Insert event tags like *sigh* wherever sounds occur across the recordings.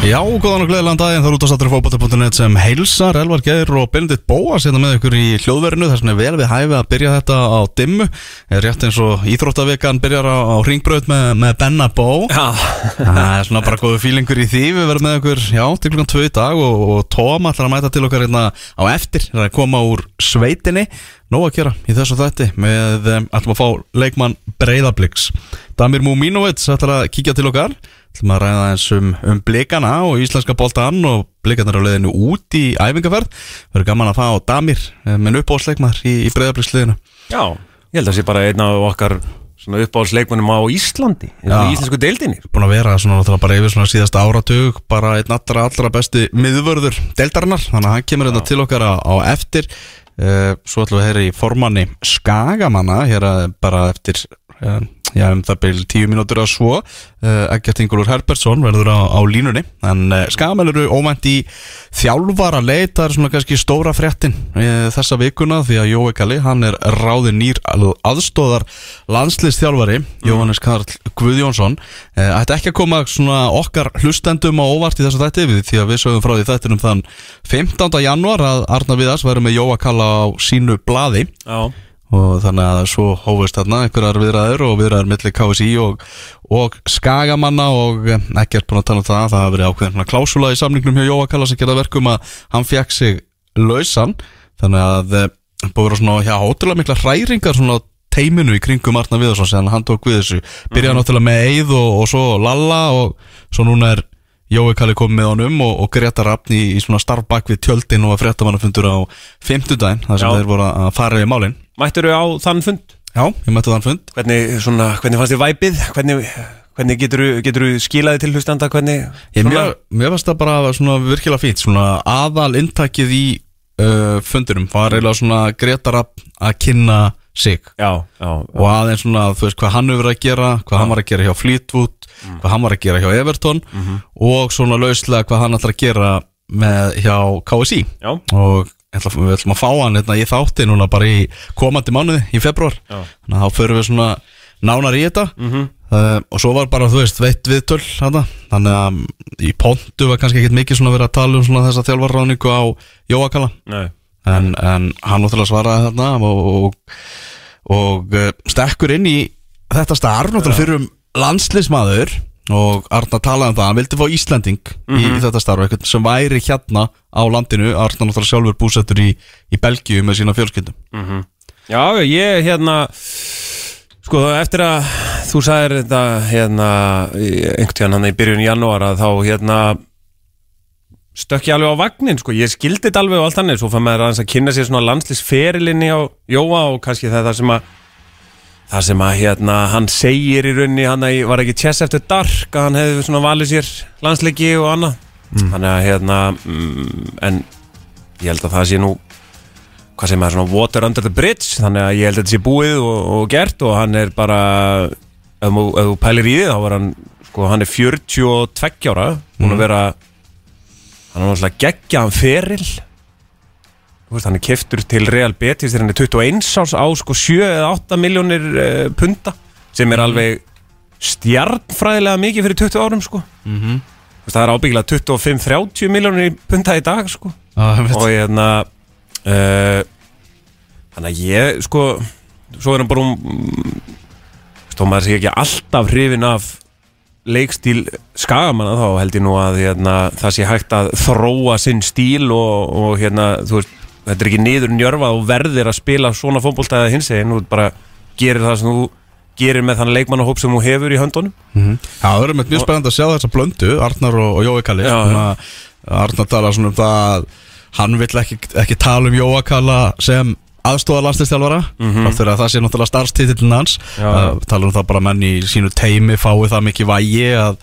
Já, góðan og gleðilegan daginn, það er út á sattur fókbóta.net sem heilsar, Elvar Geir og Benedikt Bóas hérna með ykkur í hljóðverinu. Þar sem er vel við hæfi að byrja þetta á dimmu. Er rétt eins og Íþróttavikan byrjar á, á ringbröð með, með Benna Bó. Það er svona bara góðu fílingur í því. Við verðum með ykkur, já, til klukkan tvö í dag og, og Tóm ætlar að mæta til okkar hérna á eftir. Það er að koma úr sveitinni. Nó að gera í þessu þætti með, um, ætlum að fá leikmann Breiðabliks. Damir Múmínovits ætlar að kíkja til okkar ætlum að ræða eins um, um blikana og íslenska boltan og blikarnar á leiðinu út í æfingaferð. Verður gaman að fá Damir eh, með uppáhaldsleikmar í, í Breiðabliksliðinu. Já, ég held að það sé bara einn af okkar svona uppáhaldsleikmunum á Íslandi í íslensku deildinni. Búin að vera svona bara yfir svona síðasta áratug bara einn allra allra besti miðvörður deildarinnar, þannig að hann kemur þetta til okkar á, á eftir. Uh, svo ætlum við að heyra í formanni Skagamanna hér að bara eftir uh, já, um það byrjum tíu mínútur að svo uh, Egert Ingólfur Herbertsson verður á, á línunni. En uh, Skagamenn eru óvænt í þjálfara leit, það er svona kannski stóra fréttin uh, þessa vikuna því að Jói Kalli, hann er ráðin nýr aðstóðar landslistþjálfari Jóhannes Karl Guðjónsson. Ætti ekki að koma svona okkar hlustendum á óvart í þessu þætti? Við því að við sögum frá því þættinum þann 15. januar að Arna Viðars verður með Jóa Kalla á sínu blaði. Já, og þannig að svo hófust þarna einhverjar viðræður og viðræður milli KSI og, og Skagamanna og eh, ekkert búin að tala um það það hafa verið ákveðin klásula í samningnum hjá Jóa Kalla sem gerða verkum að hann fekk sig lausan. Þannig að eh, búið að svona hjá ótrúlega mikla hræringar svona teiminu í kringum Arna Viðarsson sem hann tók við þessu. Byrjaði náttúrulega með Eið og, og svo Lalla og svo núna er Jói Kalli komið með honum og, og Greta Rappn í, í svona starf bak við tjöldin og að fréttamannafundur á 50 daginn þar sem Já. þeir voru að fara yfir málin mættur á þann fund? Já, ég mætti þann fund. Hvernig, svona, hvernig fannst þér væpið? Hvernig, hvernig getur, getur skilaði til hlustanda? Hvernig, mér, mér varst það bara svona virkilega svona aðal inntakið í uh, fundinum var eiginlega svona Greta Rappn að kynna sig. Já, já, og aðeins svona, þú veist, hvað hann hefur verið að gera hvað hann var að gera hjá Fleetwood hvað hann var að gera hjá Everton og svona lauslega hvað hann ætlar að gera með hjá KSI já, og ætla, við ætlum að fá hann hérna, í þátti núna bara í komandi mánuði í februar Já. þannig að þá förum við svona nánar í þetta Mhm. uh, og svo var bara, þú veist, veitt viðtöl þarna. þannig að um, í pontu var kannski ekkit mikið svona verið að tala um svona þessa þjálfarráningu á Jóakala en, en hann náttúrulega svaraði þarna og, og, og uh, stekkur inn í þetta starf náttúrulega fyrir um landslismadur og Arna talaði um það, hann vildi fá Íslanding í, í þetta starf, eitthvað sem væri hérna á landinu, Arna náttúrulega sjálfur búsettur í, í Belgíu með sína fjölskyldum Já, ég hérna Sko, eftir að þú sagðir þetta hérna, einhvern tíðan hann í byrjun í janúar að þá hérna stökk ég alveg á vagnin, sko, ég skildi þetta alveg og allt annir, svo fann maður aðeins að kynna sér svona landslýsferilinni á Jóa og kannski það er það sem að það sem að hérna hann segir í raunni hann var ekki Chess After Dark að hann hefði svona valið sér landsleiki og annað. Þannig að hérna mm, en ég held að það sé nú hvað sem er svona water under the bridge þannig að ég held að þetta sé búið og, og gert og hann er bara ef þú ef þú pælir í því þá var hann sko hann er 42 ára búin að vera hann er náttúrulega geggjaðan feril veist, hann er keftur til Real Betis þegar hann er 21 árs á sko 7 eða 8 miljónir uh, punta sem er alveg stjarnfræðilega mikið fyrir 20 árum sko. Mm -hmm. Veist, það er ábyggilega 25-30 miljónir punta í dag sko. Ah, og hérna uh, þannig að ég sko svo er hann bara um stóð maður sé ekki alltaf hrifin af leikstíl skagamanna þá held ég nú að hérna, það sé hægt að þróa sinn stíl og, og hérna þú veist, þetta er ekki niður njörfa og verðir að spila svona fótbolta eða hins eginn, þú bara gerir það sem þú gerir með þann leikmannahóp sem þú hefur í höndunum. Já, það er mjög spennandi að sjá þessa blöndu Arnar og, og Jói Kalli. Svona, Arnar tala svona um það að hann vill ekki, ekki tala um Jóa Kalla sem aðstóða landslistjálfara mm -hmm. þegar það sé náttúrulega starfstitillin hans. Uh, tala um það bara menn í sínu teimi fái það mikið vægi að,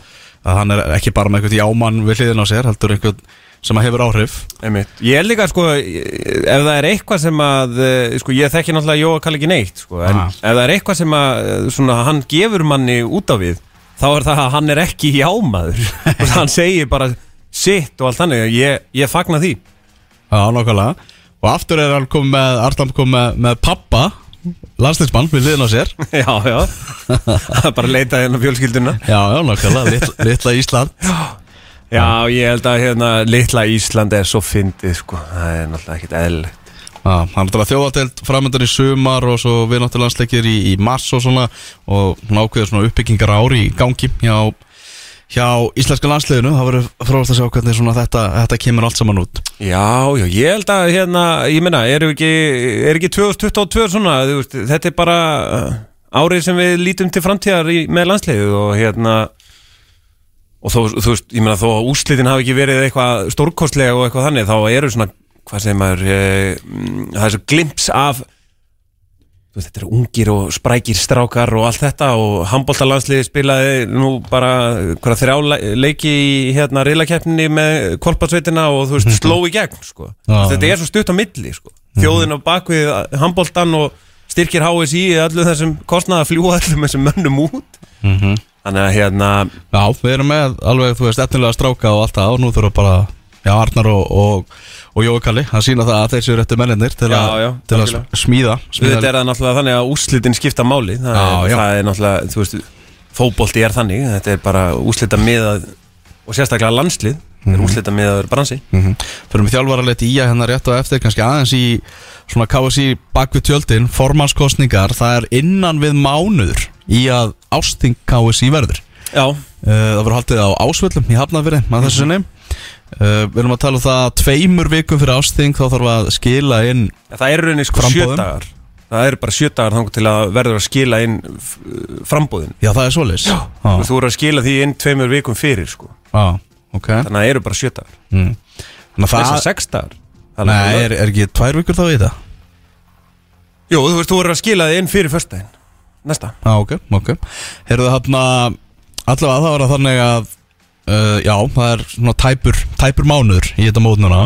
að hann er ekki bara með einhvern jámann við hliðin á sér heldur einhvern sem að hefur áhrif. Einmitt. Ég er líka sko ef það er eitthvað sem að eh, sko, ég þekki náttúrulega Jóa Kall ekki neitt sko, en Ah. ef það er eitthvað sem að eh, svona, hann gefur manni út á við þá er það að hann er ekki jámaður. *laughs* Og hann segir bara sitt og allt þannig. Ég, ég fagna því. Já, nákvæmlega. Og aftur er hann komið með, Arnar komið með, með pappa Landsliðsmann við liðin á sér. *laughs* Já, já. *laughs* Bara leita hérna fjölskylduna. Já, já, nákvæmlega, litla, litla Ísland. Já, *gasps* ég held að hérna litla Ísland er svo fyndið sko. Það er náttúrulega ekkert eðlilegt. Já, hann er náttúrulega þjóðatelt framöndan í sumar og svo við náttúrulega landsleikir í, í mars og svona og nákvæður svona uppbyggingar ári í gangi hjá, hjá íslenska landsliðinu. Það verður frávægt að sjá hvernig svona þetta, þetta kemur allt saman út. Já, já, ég held að hérna, ég meina, er ekki, er ekki 2022 svona, veist, þetta er bara uh, árið sem við lítum til framtíðar í, með landsliðu og hérna og þó, þú veist, ég meina, þó að úslitin hafi ekki verið eitthvað stórkostlega og eitthvað þannig, þá eru svona, hvað segir maður, e, það er svo glimps af veist, þetta eru ungir og sprækir strákar og allt þetta og handbóltalandsliði spilaði nú bara hverja þrjá le- leiki í hérna riðlakeppninni með kolpatsveitina og þú veist, sló í gegn sko. Já. þetta er svo stutt á milli sko. þjóðin á bakvið handbóltan og styrkir HSI öllu þessum kostnaða að fljúa öllum þessum mönnum út þannig að hérna Já, við erum með alveg, þú veist, etnilega stráka og allt það og nú þurfa bara, já, Arnar og, og, og Jói Kalli að sína það að þeir séu réttu menninir til, Já, já, til að algjörlega. smíða, Við smíða þetta er það náttúrulega þannig að úslitin skipta máli. Það, Já, er, já. það er náttúrulega, þú veist fótbolti er þannig, þetta er bara úslita miðað og sérstaklega landslið. Mm er úslita miðaður bransi. Mm Fyrir með þjálfaralegt í að hérna rétt á eftir kannski aðeins í svona KSI bakvið tjöldin, formannskostningar það er innan við mánuður í að ásting KSI verður. Já, Uh, það voru haldið á ásvöllum í Hafnafyrir að þessu sinni. Uh, Við erum að tala um það að tveimur vikum fyrir ásting þá þarf að skila inn það er rauninni sko Framboðum. sjö dagar. Það er bara sjö dagar þangur til að verður að skila inn f- frambúðin Já, það er Já, Þú eru að skila því inn tveimur vikum fyrir sko. Já, ok. Þannig að það eru bara sjö dagar. Mm. Þannig að þess að það sex dagar. Það Nei, er, er, ekki tvær vikur þá í það? Jú, þú veist, þú eru að skila því inn fyrir föstudaginn Næsta. Já, ok, ok. Heyrðu þarna Allavega það var að þannig að uh, Já, það er svona tæpur Tæpur mánuður í þetta mót núna.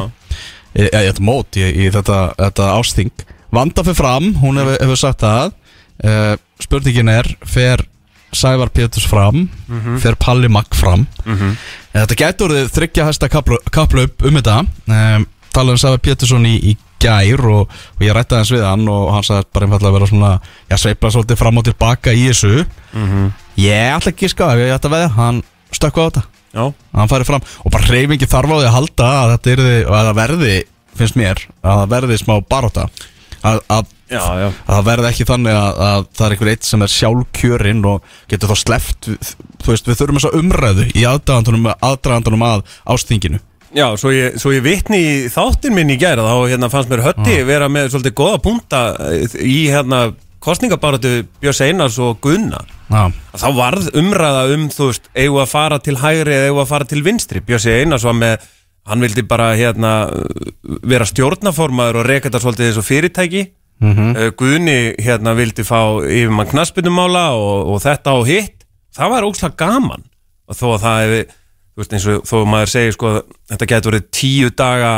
Í, í þetta mót, í, í þetta, þetta ásting Vanda fyrir fram, hún hefur, hefur sagt það. Uh, Spurningin er Fer Sævar Péturs fram? Fer Palli Magg fram? Mhm. Þetta gæti orðið þryggja hæsta kaplaup um þetta. Um, Tala um Sævar Pétursson í, í gær og, og ég rætti aðeins við hann og hann sagði bara einfallega að vera svona Já, sveifla svolítið fram og tilbaka í þessu. Ég ætla ekki að ská, ég ætla að veðja. Hann stökku á þetta. Já, hann færi fram. Og bara hreyfingi þarf á því að halda að þetta yrði, og að það verði finnst mér, að það verði smá baróta að, að, að það verði ekki þannig að, að það er einhver eitt sem er sjálfkjörinn og getur þá sleft þú veist, við þurfum þess að umræðu í aðdragandunum að ástinginu Já, svo ég, svo ég vitni í þáttin minn í gæra þá hérna, fannst mér hötti vera með svolítið goða punta í hérna kostningabaratu Björns Einars og Gunnar. Já, þá varð umræða um, þú veist, eigum að fara til hægri eða eigum að fara til vinstri? Björns Einars var með, hann vildi bara hérna vera stjórnaformaður og reka þetta svolítið eins og fyrirtæki. Mm Guðni hérna vildi fá yfirmann knaspunumála og, og þetta og hitt. Það var óslag gaman. Og þó að það hefði, þú veist, eins og þó að maður segir sko, þetta getur verið tíu daga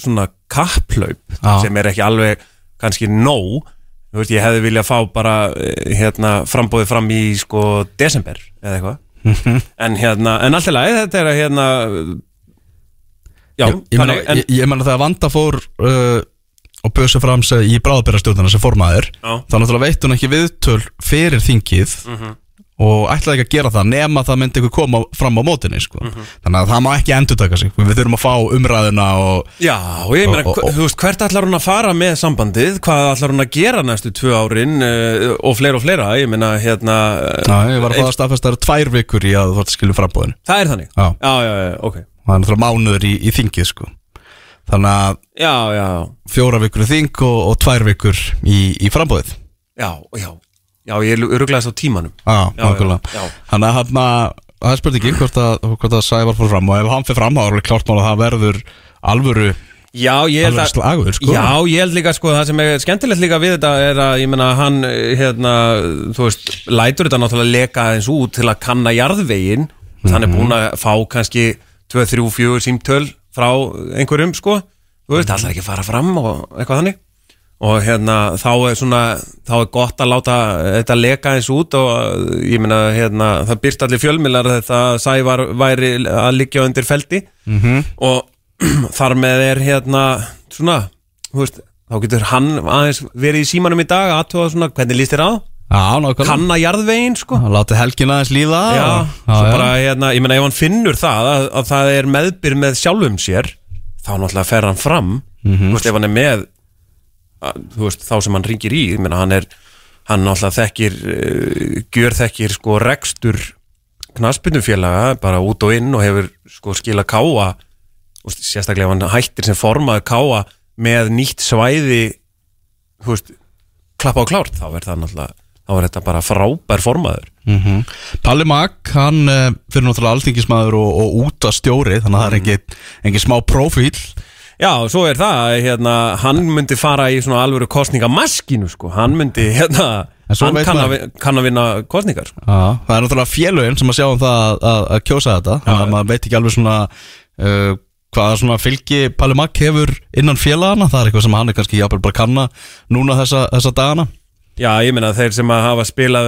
svona kapplaup Já. sem er ekki alveg kannski nóg Þú veist, ég hefði viljað fá bara eh, hérna, frambóðið fram í sko desember eða eitthvað *laughs* en hérna, en alltaf lagi þetta er að hérna já, ég, ég, þannig, en, ég meina þegar Vanda fór uh, og sér fram sig í bráðbyrjastjórnuna sem formaður þá náttúrulega veitt hún ekki viðtöl fyrir þingið Mhm. Og ætlaði ekki að gera það nema það myndi ykkur koma fram á mótinni sko. Mhm. þannig að það má ekki endurtaka sig. Við þurfum að fá umræðuna og já, og ég meina, þú veist, hvert ætlar hún að fara með sambandið, hvað ætlar hún að gera næstu tvö árin uh, og fleira og fleira? Ég meina, hérna Já, ég var að fá að staðfesta það eru tvær vikur í að þú þarf að skilja frambóðinu það er þannig, Já. já, já, já, ok. Það er náttúrulega mánuður í, í þingið sko. þannig að já, já, fjóra vikur í þing og, og tvær vikur í, í frambóðið já, já já, ég ruglaðist á tímanum. Já, nákvæmlega. Þannig að það er spurningi hvort að, hvort að Sævar fór fram og ef hann fyrir fram er alveg klárt mál að það verður alvöru, já, ég held slagur sko. Já, ég held líka sko, það sem er skemmtilegt líka við þetta er að, ég meina, hann, hérna, þú veist, lætur þetta náttúrulega leka eins út til að kanna jarðvegin, hann er búinn að fá kannski 2, 3, 4 símtöl frá einhverjum, sko, þú veist, allar ekki fara fram og eitthvað þannig og hérna, þá er svona, þá er gott að láta þetta leka eins út og ég meina, hérna, það byrst allir fjölmilar þetta sævar væri að liggja undir feldi. Mhm. og *clears throat* þar með er hérna svona, veist, þá getur hann aðeins verið í símanum í dag aðtóða svona, hvernig líst þér á? Já, nákvæmlega. Kanna jarðvegin sko. Hann Láti helgina aðeins líða. Já, og- svo bara, hérna, ég meina ef hann finnur það að, að það er meðbyr með sjálfum sér þá náttúrulega fer hann fram. Þú veist, ef hann er með að, þú veist, þá sem hann ringir í ég meina, hann er, hann náttúrulega þekkir uh, gjör þekkir sko rekstur knaspindufélaga bara út og inn og hefur sko skila káa og sérstaklega hann hættir sem formaður káa með nýtt svæði þú veist, klappa á klárt þá er það náttúrulega þá er þetta bara frábær formaður. Mhm. Palli Mag, hann uh, fyrir náttúrulega alþingismæður og, og út að stjóri þannig að það er engin, engin smá profíl Já, svo er það, hérna, hann myndi fara í svona alvöru kostningamaskinu, sko, hann myndi, hérna, En svo hann veit kann að, maður- vi- kann að vinna kostningar, sko. Já, það er náttúrulega félögin sem að sjá um það að, að, að kjósa þetta. Þannig að maður veit ekki alveg svona uh, hvaða svona fylgi Palli Mag hefur innan félagana, það er eitthvað sem hann er kannski jáfnvel bara að kanna núna þessa, þessa dagana Já, ég meina þeir sem að hafa spilað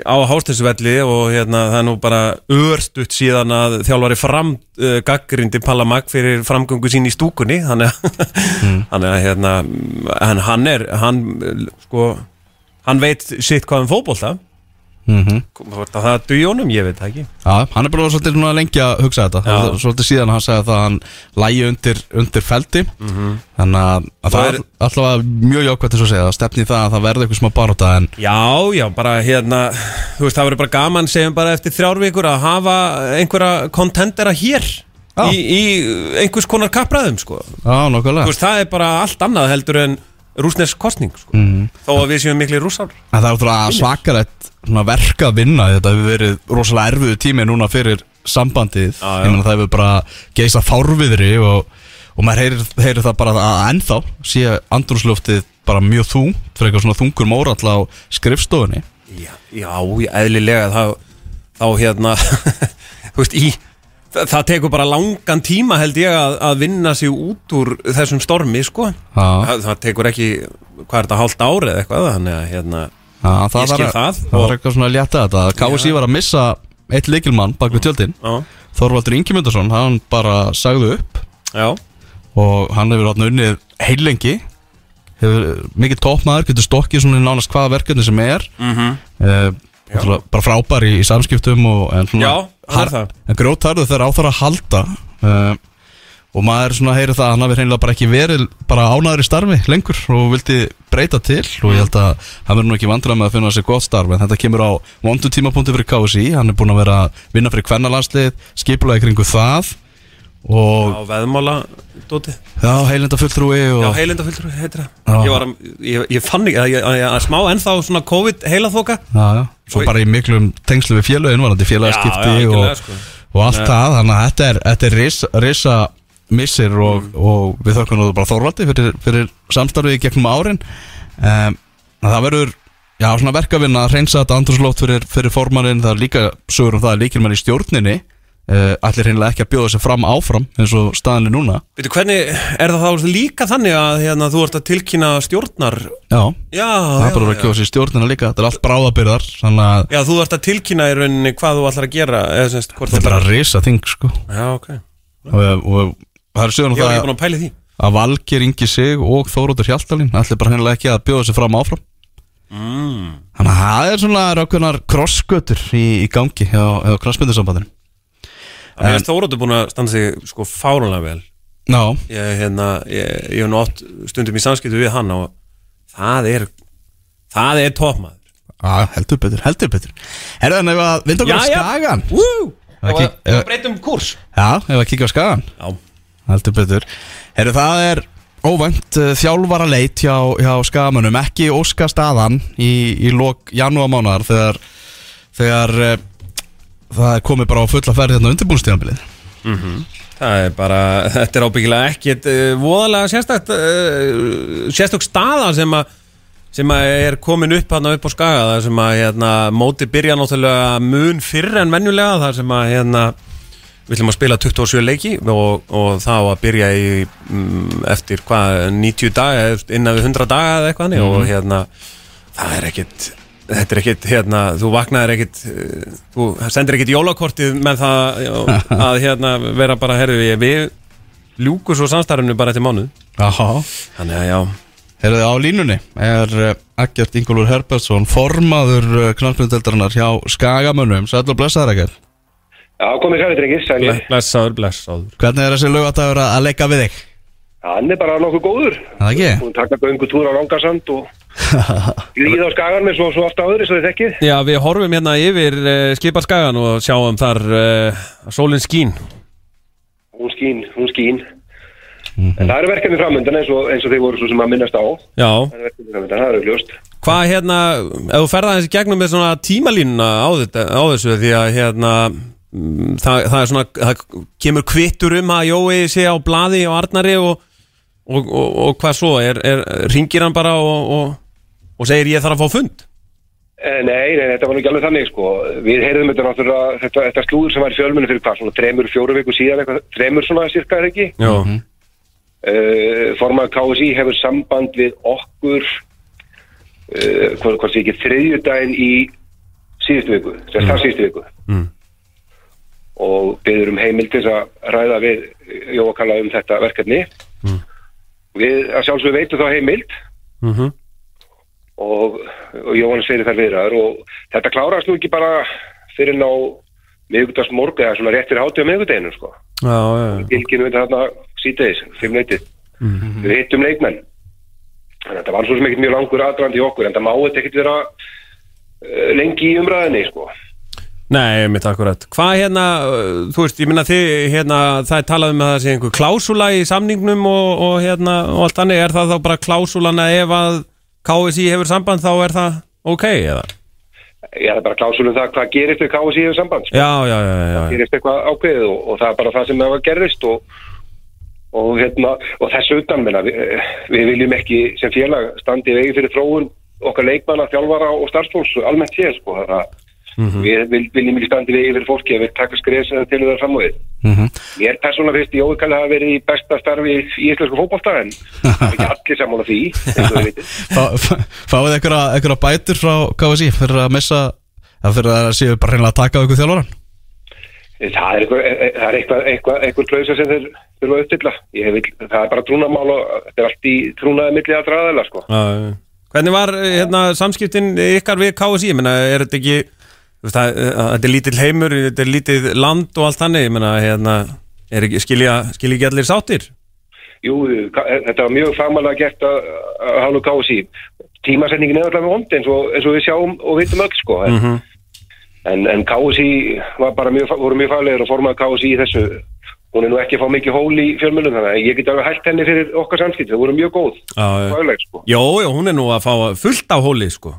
á hástisvelli og hérna það er nú bara örstutt síðan að þjálfari fram uh, gaggrindi Pallamag fyrir framgöngu sín í stúkunni. Þannig að, þannig að hérna en hann er, hann sko, hann veit sitt hvað um fótbolta mm að það duði honum, ég veit það ekki. Já, hann er bara svolítið lengi að hugsa þetta. Það Svolítið síðan hann sagði það að hann lægi undir, undir feldi. Þannig að, að það Það er alltaf mjög jákvæmt þess að segja Það stefni það að það verði eitthvað smá baróta En Já, já, bara hérna Þú veist, það verður bara gaman segjum bara eftir þrjár vikur að hafa einhverja kontendera hér í, í einhvers konar kappræðum sko. já, nokkulega það er bara allt annað heldur en rúsnesk kostning sko. Mhm. þó að við séum miklu rússar En það er náttúrulega svakarætt svona verk að vinna Þetta hefur verið rosalega erfiðu tími núna fyrir sambandið já. Ég meina það hefur bara geisa fárviðri og, og maður heyrir, heyrir það bara að ennþá sé andrúsluftið bara mjög þung fyrir eitthvað svona þungur mórall á skrifstofunni Já, já, eðlilega þá, þá hérna *laughs* þú veist, í það, það tekur bara langan tíma held ég að, að vinna sig út úr þessum stormi sko. Það, það tekur ekki hvað er þetta, hálft árið eða eitthvað þannig að hérna Já, það Ég skil var, það það var eitthvað svona að létta þetta. KSI var að missa eitt leikilmann bak við tjöldin. Já, Þorvaldur Ingemyndarsson, hann bara sagði upp. Já, og hann hefur átna unnið heilengi hefur mikið toppmaður, getur stokkið svona í nánast hvaða verkefni sem er. Mhm. Uh, bara frábær í, í samskiptum og, en, svona, Já, hann er það. en grótarðu þegar á þar að halda uh, og maður svona heyri það að hann hafi hreinlega bara ekki verið bara ánæður í starfi lengur og vildi breyta til og ég held að hann verður nú ekki vandrað með að finna sér gott starf. En þetta kemur á vondu tímapunkti fyrir KSI hann er búin að vera að vinna fyrir kvennalandslið skipulaði kringu það og veðmála dóti já, heilenda fulltrúi og Já, heilindafulltrú heitir Já. það Ég, var ég, ég fann ekki ég, að smá ennþá svona COVID já. Svo bara í miklum tengslu við félögin var þetta já, og, sko. og allt Nei. það þannig að þetta er, þetta er risa, risa missir og, Mm. og við þökkum nú bara Þorvaldi fyrir, fyrir samstarfið gegnum árin um, það verður já, svona verkefinn að reynsa þetta andrúslótt fyrir, fyrir formannin, það er líka sögur um það að líkilmenn í stjórninni allir hreinlega ekki að bjóða sig fram áfram eins og staðinni núna. Veitu, hvernig er það þá líka þannig að hérna, þú ert að tilkynna stjórnar? Já, Já, það er bara að kjóða í stjórnina líka. Þetta er allt bráðabyrðar að Já, þú ert að tilkynna í rauninni hvað þú ætlar að gera eða semst þetta er bara risa þing sko. Já, ok. Og, og það er um var það að að Valgir Ingi Sig og Þórótur Hjaltalín ætli bara hennilega ekki að bjóða sig fram áfram. Mm. þannig að það er svona rákunar krossgötur í, í gangi hjá, hjá Mér finnst Þóróttur búin að standa sig sko fárunlega vel. Já, Ég, hérna, ég, ég hef nátt stundum í samskiptu við hann og það er það er toppmaður. Að, heldur betur, heldur betur. Er það nefn að vinda okkur á skagan? Það Það var eh, breytum kurs. Já, ef að kíkja á skagan Já, Heldur betur. Herru, það er óvænt uh, þjálfara leit hjá, hjá skagamönnum. Ekki óska staðan í, í lok janúarmánaðar þegar, þegar uh, það komið bara á fulla ferð hérna undirbúinnstíðanbilið það er bara þetta er ábyggilega ekkit uh, voðalega sérstakt uh, sérstök staða sem að sem að er komin upp hann upp á skaga það sem að hérna, móti byrja náttúrulega mun fyrr en venjulega þar sem að hérna, við ætlum að spila 27 leiki og, og þá að byrja í mm, eftir hvað 90 daga innan við 100 daga eða eitthvað mm. og hérna það er ekkit þetta er ekkit, hérna, þú vaknaðir ekkit þú sendir ekkit jólakortið með það já, *laughs* að hérna vera bara, herru, ég- við ljúku svo samstarfinu bara eftir mánuð. Jaha þannig að já, Herðu á línunni er uh, Eggert Ingólfur Herbertsson formaður knallmyndeldarinnar hjá Skagamönnum. Sæll og blessaður Eggert. Já, komið sæli drengir, sæli. Blessaður, blessaður. Hvernig er þessi lögatagur að að leika við þig? Hann er bara nokkuð góður. Það ekki? Hún taka göngu túr á Rangasand og *laughs* líða á skagan með svo, svo áður eins og þið þekkið. Já, við horfum hérna yfir uh, skiparskagan og sjáum þar uh, sólinn skín Hún skín, hún skín. En það eru verkefni framöndan eins og, eins og þið voru svo sem að minnast á. Já, Það eru verkefni framöndan, það eru gljóst. hvað hérna, ef þú ferða þessi gegnum með svona tímalínuna á, þetta, á þessu því að hérna mm, það, það er svona, það kemur kvittur um að Jói sé á blaði og Arnari og, og, og, og hvað svo, er, er, ringir hann bara og, og, og segir ég þarf að fá fund Eh, Nei, nei, þetta var nú ekki alveg þannig sko. Við heyrðum þetta náttúrulega, þetta, þetta slúður sem var í fjölmunni fyrir hvað, svona tremur, fjóru viku síðan eitthvað, tremur svona cirka, er ekki? Já, Uh, Formaður KSI hefur samband við okkur, uh, hvað, hvað sé ekki, þriðjudaginn í síðustu viku, sem mm. það síðustu viku. Mm. Og byður um heimild til að ræða við Jóakalla um þetta verkefni. Mm. Við að sjálfsögum veitum þá heimild mhm og, og Jóhannes fyrir þær viðraður og þetta klárast nú ekki bara fyrir ná miðugdags morgu eða svona rétt fyrir hátíð á miðugdeginu sko. Já, já, já. Gilginu við þarna síðdeis, fimm leitið. Mhm. Við hittum leikmenn. Þannig að þetta var svo sem ekkert mjög langur aðdrandi í okkur en það má þetta ekkert vera uh, lengi í umræðinni sko. Nei, mitt akkurat. Hvað hérna, uh, þú veist, ég minna þið, hérna, það er talað um að það sé einhver klásúla í samningnum og, og hérna, og allt annir, er það þá bara klásúlan að ef að KSI hefur samband þá er það ok, eða? Ég er bara klásulum það hvað gerist við KSI í samband. Sko. Já, já, já, já, já. gerist eitthvað ákveðið og, og það er bara það sem hefur gerist og, og, hérna, og þessu utan minna, við, við viljum ekki sem félag standi vegi fyrir þróun okkar leikmanna, þjálfara og starfsfólks almennt séð sko þannig að við vil, viljum ekki standi í vegi fyrir fólki að við taka skriðs til það framöðið. Mhm. Mér persónulega finnst Jói Kalli hafa verið í besta starfi í íslensku fótbolta en er ekki *laughs* allir sammála því og þið einhverja *laughs* bætur frá KSI fyrir að missa eða fyrir að séu bara reynilega að taka á ykkur þjálfaran Það er eitthvað, það er eitthvað, eitthvað, eitthvað klausa sem þeir þurfa að uppfylla. Ég vil, það er bara trúnamál og þetta er allt í trúnaði milli að draðala, sko. Já, já. Hvernig var hérna, samskiptin ykkar við KSI? Ég meina, er þetta ekki, eh, þetta er lítill heimur, þetta er lítið land og allt þannig, ég meina, hérna, er skilja, ekki allir sáttir? Jú, ka- þetta var mjög fagmælega gert að að hálfu KSI. Tímasetningin er alltaf með vond eins eins og við sjáum og vitum öll, sko. En, Mhm. en, en KSI var bara mjög, voru mjög faglegir og formaði KSI í þessu. Hún er nú ekki að fá mikið hól í fjölmjölum, þannig að ég get alveg hægt henni fyrir okkar samskipt. Það voru mjög góð, fagleg, sko. Jó, jó, hún er nú að fá fullt á hóli, sko.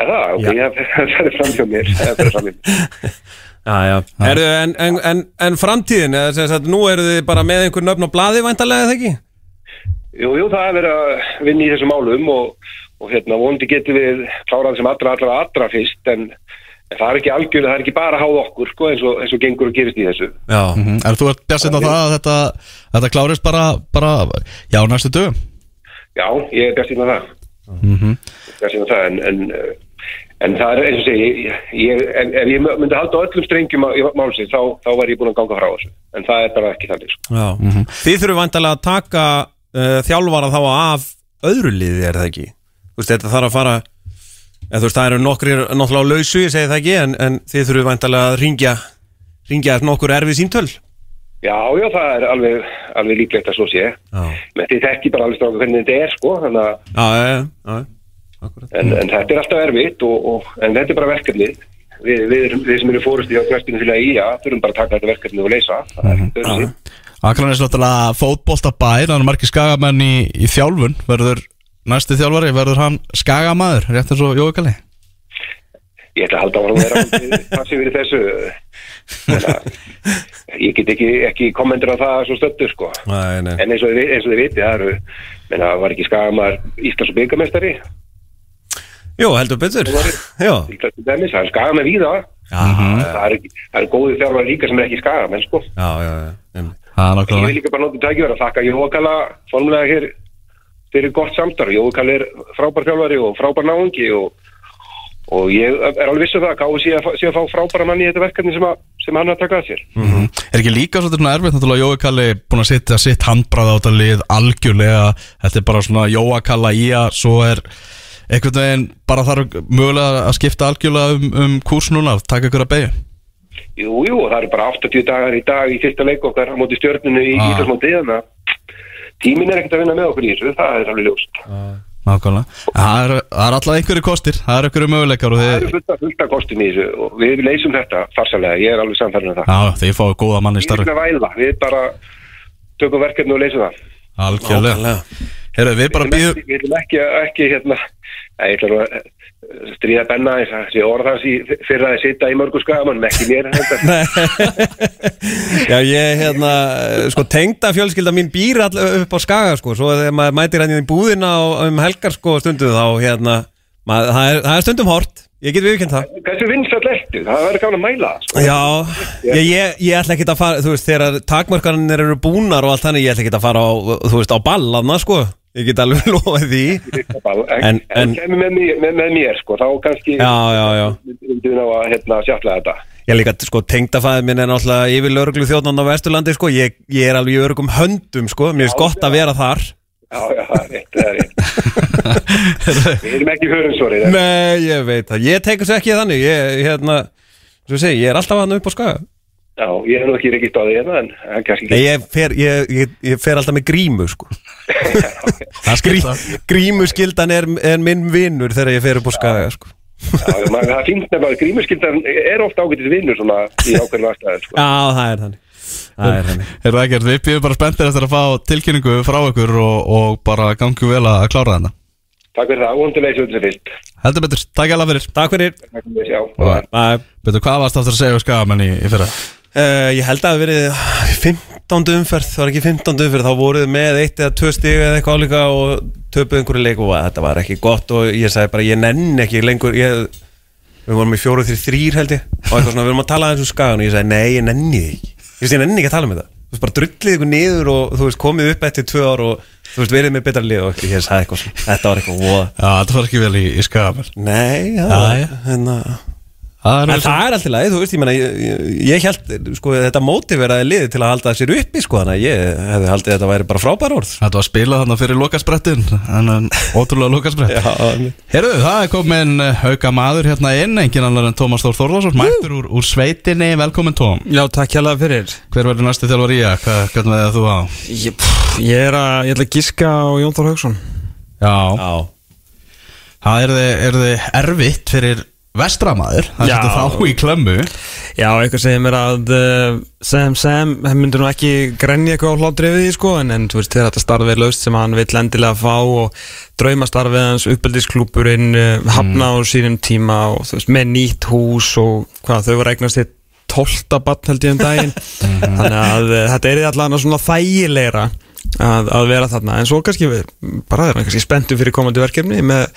Er það? Ok, Já. ég, *laughs* það er framhjá mér. Það er framhjá mér. *laughs* Já, já. Heru, en, en, en, en framtíðin, eða sem sagt, nú eru þið bara með einhver nöfn á blaði væntalega, eða ekki? Jú, jú, það er verið að vinna í þessum málum og, og hérna, vondi getum við klárað sem allra, allra, allra fyrst en, en það er ekki algjörlega, það er ekki bara að háða okkur, sko, eins og, eins og gengur og gerist í þessu. Já. mm Er þú ert bjart á það að þetta, þetta klárist bara, bara já, næstu dögum Já, ég er bjart síðan það. mm -hmm. Bjart síðan það, en, en, eh, það er eins og segi, ef ég myndi halda öllum strengjum á- í málsins, þá, þá var ég búin að ganga frá þessu. En það er bara ekki þannig, sko. Já. Þið þurfum væntalega að taka uh, þjálfara þá af öðru liði, er það ekki? Þú veist, þetta þarf að fara, eða þú veist, það eru nokkri náttúrulega á lausu, ég segi það ekki, en, en þið þurfum væntalega að ringja, ringja nokkur erfið síntöl. Já, já, það er alveg, alveg líklegt að svo sé. Já. Men þið þekki bara alveg stráka hvernig þetta er, sko, þannig að Já, já, já. En, en þetta er alltaf erfitt og, og, en þetta er bara verkefni. Við, við, við sem erum fórust í knæstinu fyrir að íja þurfum bara að taka þetta verkefni og leysa. Það er ekki öðruvísi. Akran er svolítið fótbolta bær Það er margir skagamenn í, í þjálfun. Verður næsti þjálfari, verður hann skagamæður Rétt eins og Jói Kalli? Ég ætla að halda á hann að vera *laughs* passið fyrir þessu. Að ég get ekki, ekki kommentur á það svo stöldur sko. Nei, nei. en eins og, þið- eins og þið viti það eru menna, var ekki skagamar Íslands og byggamestari Jú, heldur betur. *laughs* Dæmis, það er skagamenn víða Já, það er, það er góði þjálfar líka sem er ekki skagamenn sko já, já, já. einmitt. Það er Ég vil líka bara notið tækjur að þakka Jókala formulega hér fyrir gott samstarf. Jókala er frábær þjálfari og frábær náungi og, og ég er alveg viss um það að KSI sé að, að fá frábæra manni í þetta verkefni sem að sem hann er að taka að sér Er ekki líka svolítið svona erfitt náttúrulega Jói Kalli búin að setja sitt handbrað á þetta lið algjörlega, þetta er bara svona Jóa Kalla í að svo er einhvern veginn bara þarf mögulega að skipta algjörlega um, um kúrs núna taka ykkur að beigja Jú, jú, það eru bara 80 dagar í dag í fyrsta leik okkar á móti stjörnunu í Ah. Íslandsmóti þannig að tíminn er ekkert að vinna með okkur í þessu, það er alveg ljóst. Nákvæmlega, það er, það er alltaf einhverju kostir, það er einhverju möguleikar og Það eru fullt af, fullt af kostum í þessu og við leysum þetta farsalega, ég er alveg samfærið um það. Já, þið fáið góða manni Við starf erum að væla, við bara tökum verkefni og leysum það. Algjörlega, Herru, við bara býðum við erum ekki, ekki hérna, Æ, ég ætla að eh, stríða benna þess að sé orð hans í fyrir að sitja í mörgu skaman, ekki mér. *laughs* Já, ég, hérna, sko, tengda fjölskylda mín býr all upp á skaga, sko, svo þegar maður mætir hann í búðina og um helgar, sko, stundum þá, hérna, maður, það, er, það er stundum hort, ég get viðkjönd það. Hversu vinsall ertu? Það verður gáðan að mæla sko. Já, ég, ég, ég ætla ekki að fara, þú veist, þegar takmarkanir eru búnar og allt þannig, ég ætla ekki að fara á, þú veist, á ballanna, sko, ég get alveg *laughs* lofað því. En, En- en, kemur með, mér- með, með mér, sko, þá kannski Já, já, já. myndum við ná að hérna, sjátla þetta. Ég líka, sko, tengdafæðið minn er náttúrulega yfir lauruglu þjóðnan á Vesturlandi, sko, ég, ég er alveg í örugum höndum, sko, mér finnst gott að vera þar. Já, já, það er rétt, það er rétt. *laughs* við erum ekki hörunsorið. Nei, ég veit það, ég tekur sér ekki þannig, ég, hérna, svo ég segi, ég er alltaf hann upp á skaga. Já, ég er nú ekki reykist á því hérna, en en kannski Nei, ég fer, ég, ég, ég fer alltaf með grímu, sko. *laughs* Það Grí, skilta grímuskyldan er, er minn vinnur þegar ég fer upp á skaga, sko. Já, maður, það finnst nefnilega að grímuskyldan er ofta ágættis vinnur svona í ákveðinu aðstæðin, sko. Já, það er þannig. Það er þannig. Er það ekkert, við býðum bara spenntir eftir að fá tilkynningu frá ykkur og, og bara gangi vel að klára þetta Takk fyrir það, vonandi leysi þetta fyrst. Heldur betur, takk alveg fyrir Takk fyrir. Betur, hvað varst aftur að segja við skagamenn í, í fyrra? Uh, ég held að það verið 15. umferð, það var ekki 15. umferð þá voruð með eitt eða tvö stig eða eitthvað álíka og töpuð einhverju leik og þetta var ekki gott og ég sagði bara ég nenn ekki lengur ég, við vorum í fjóru þrjir þrýr held ég og eitthvað svona við vorum að tala aðeins um skagan og ég sagði nei ég nenni því ekki ég, veist, ég nenni ekki að tala um þetta þú veist bara drullið ykkur niður og þú veist komið upp eftir tvö ár og þú veist verið með betra lið og ég sagði eitthvað svona þetta var eitthvað voða Já, Það er En það er alltaf leið, þú veist, ég meina, ég, ég, ég held, sko, þetta mótiveraði liði til að halda sér uppi, sko, þannig að ég hefði haldið að þetta væri bara frábær orð. Þetta var spilað þarna fyrir lokasprettin ótrúlega lokasprett. *laughs* Já, Herðu, það er komin uh, auka maður hérna inn Engin annar en Tómas Þór Þórðarsson Mættur úr, úr sveitinni, velkomin Tóm Já, takk hjá fyrir. Hver verður næstu þjálfur í að? Hvað, hvernig veða þú á? Ég, pff, ég er að, ég ætla að giska á Jón Þór Hauksson. Já, já, það er þið, er þið erfitt fyrir vestramaður Það setur þá í klemmu. Já, eitthvað segir mér að uh, Sam Sam, hann myndur nú ekki grenja eitthvað á hlátri við því sko en, en þú veist, þetta starfið er laust sem hann vill endilega fá og draumastarfið hans, uppeldisklúpurinn uh, hafna á sínum tíma og þú veist, með nýtt hús og hvað, þau voru eignast þitt tólta batn held ég um daginn. *laughs* Þannig að uh, þetta er allan svona þægilegra að, að vera þarna. En svo kannski við, bara er hann kannski spenntu fyrir komandi verkefni með,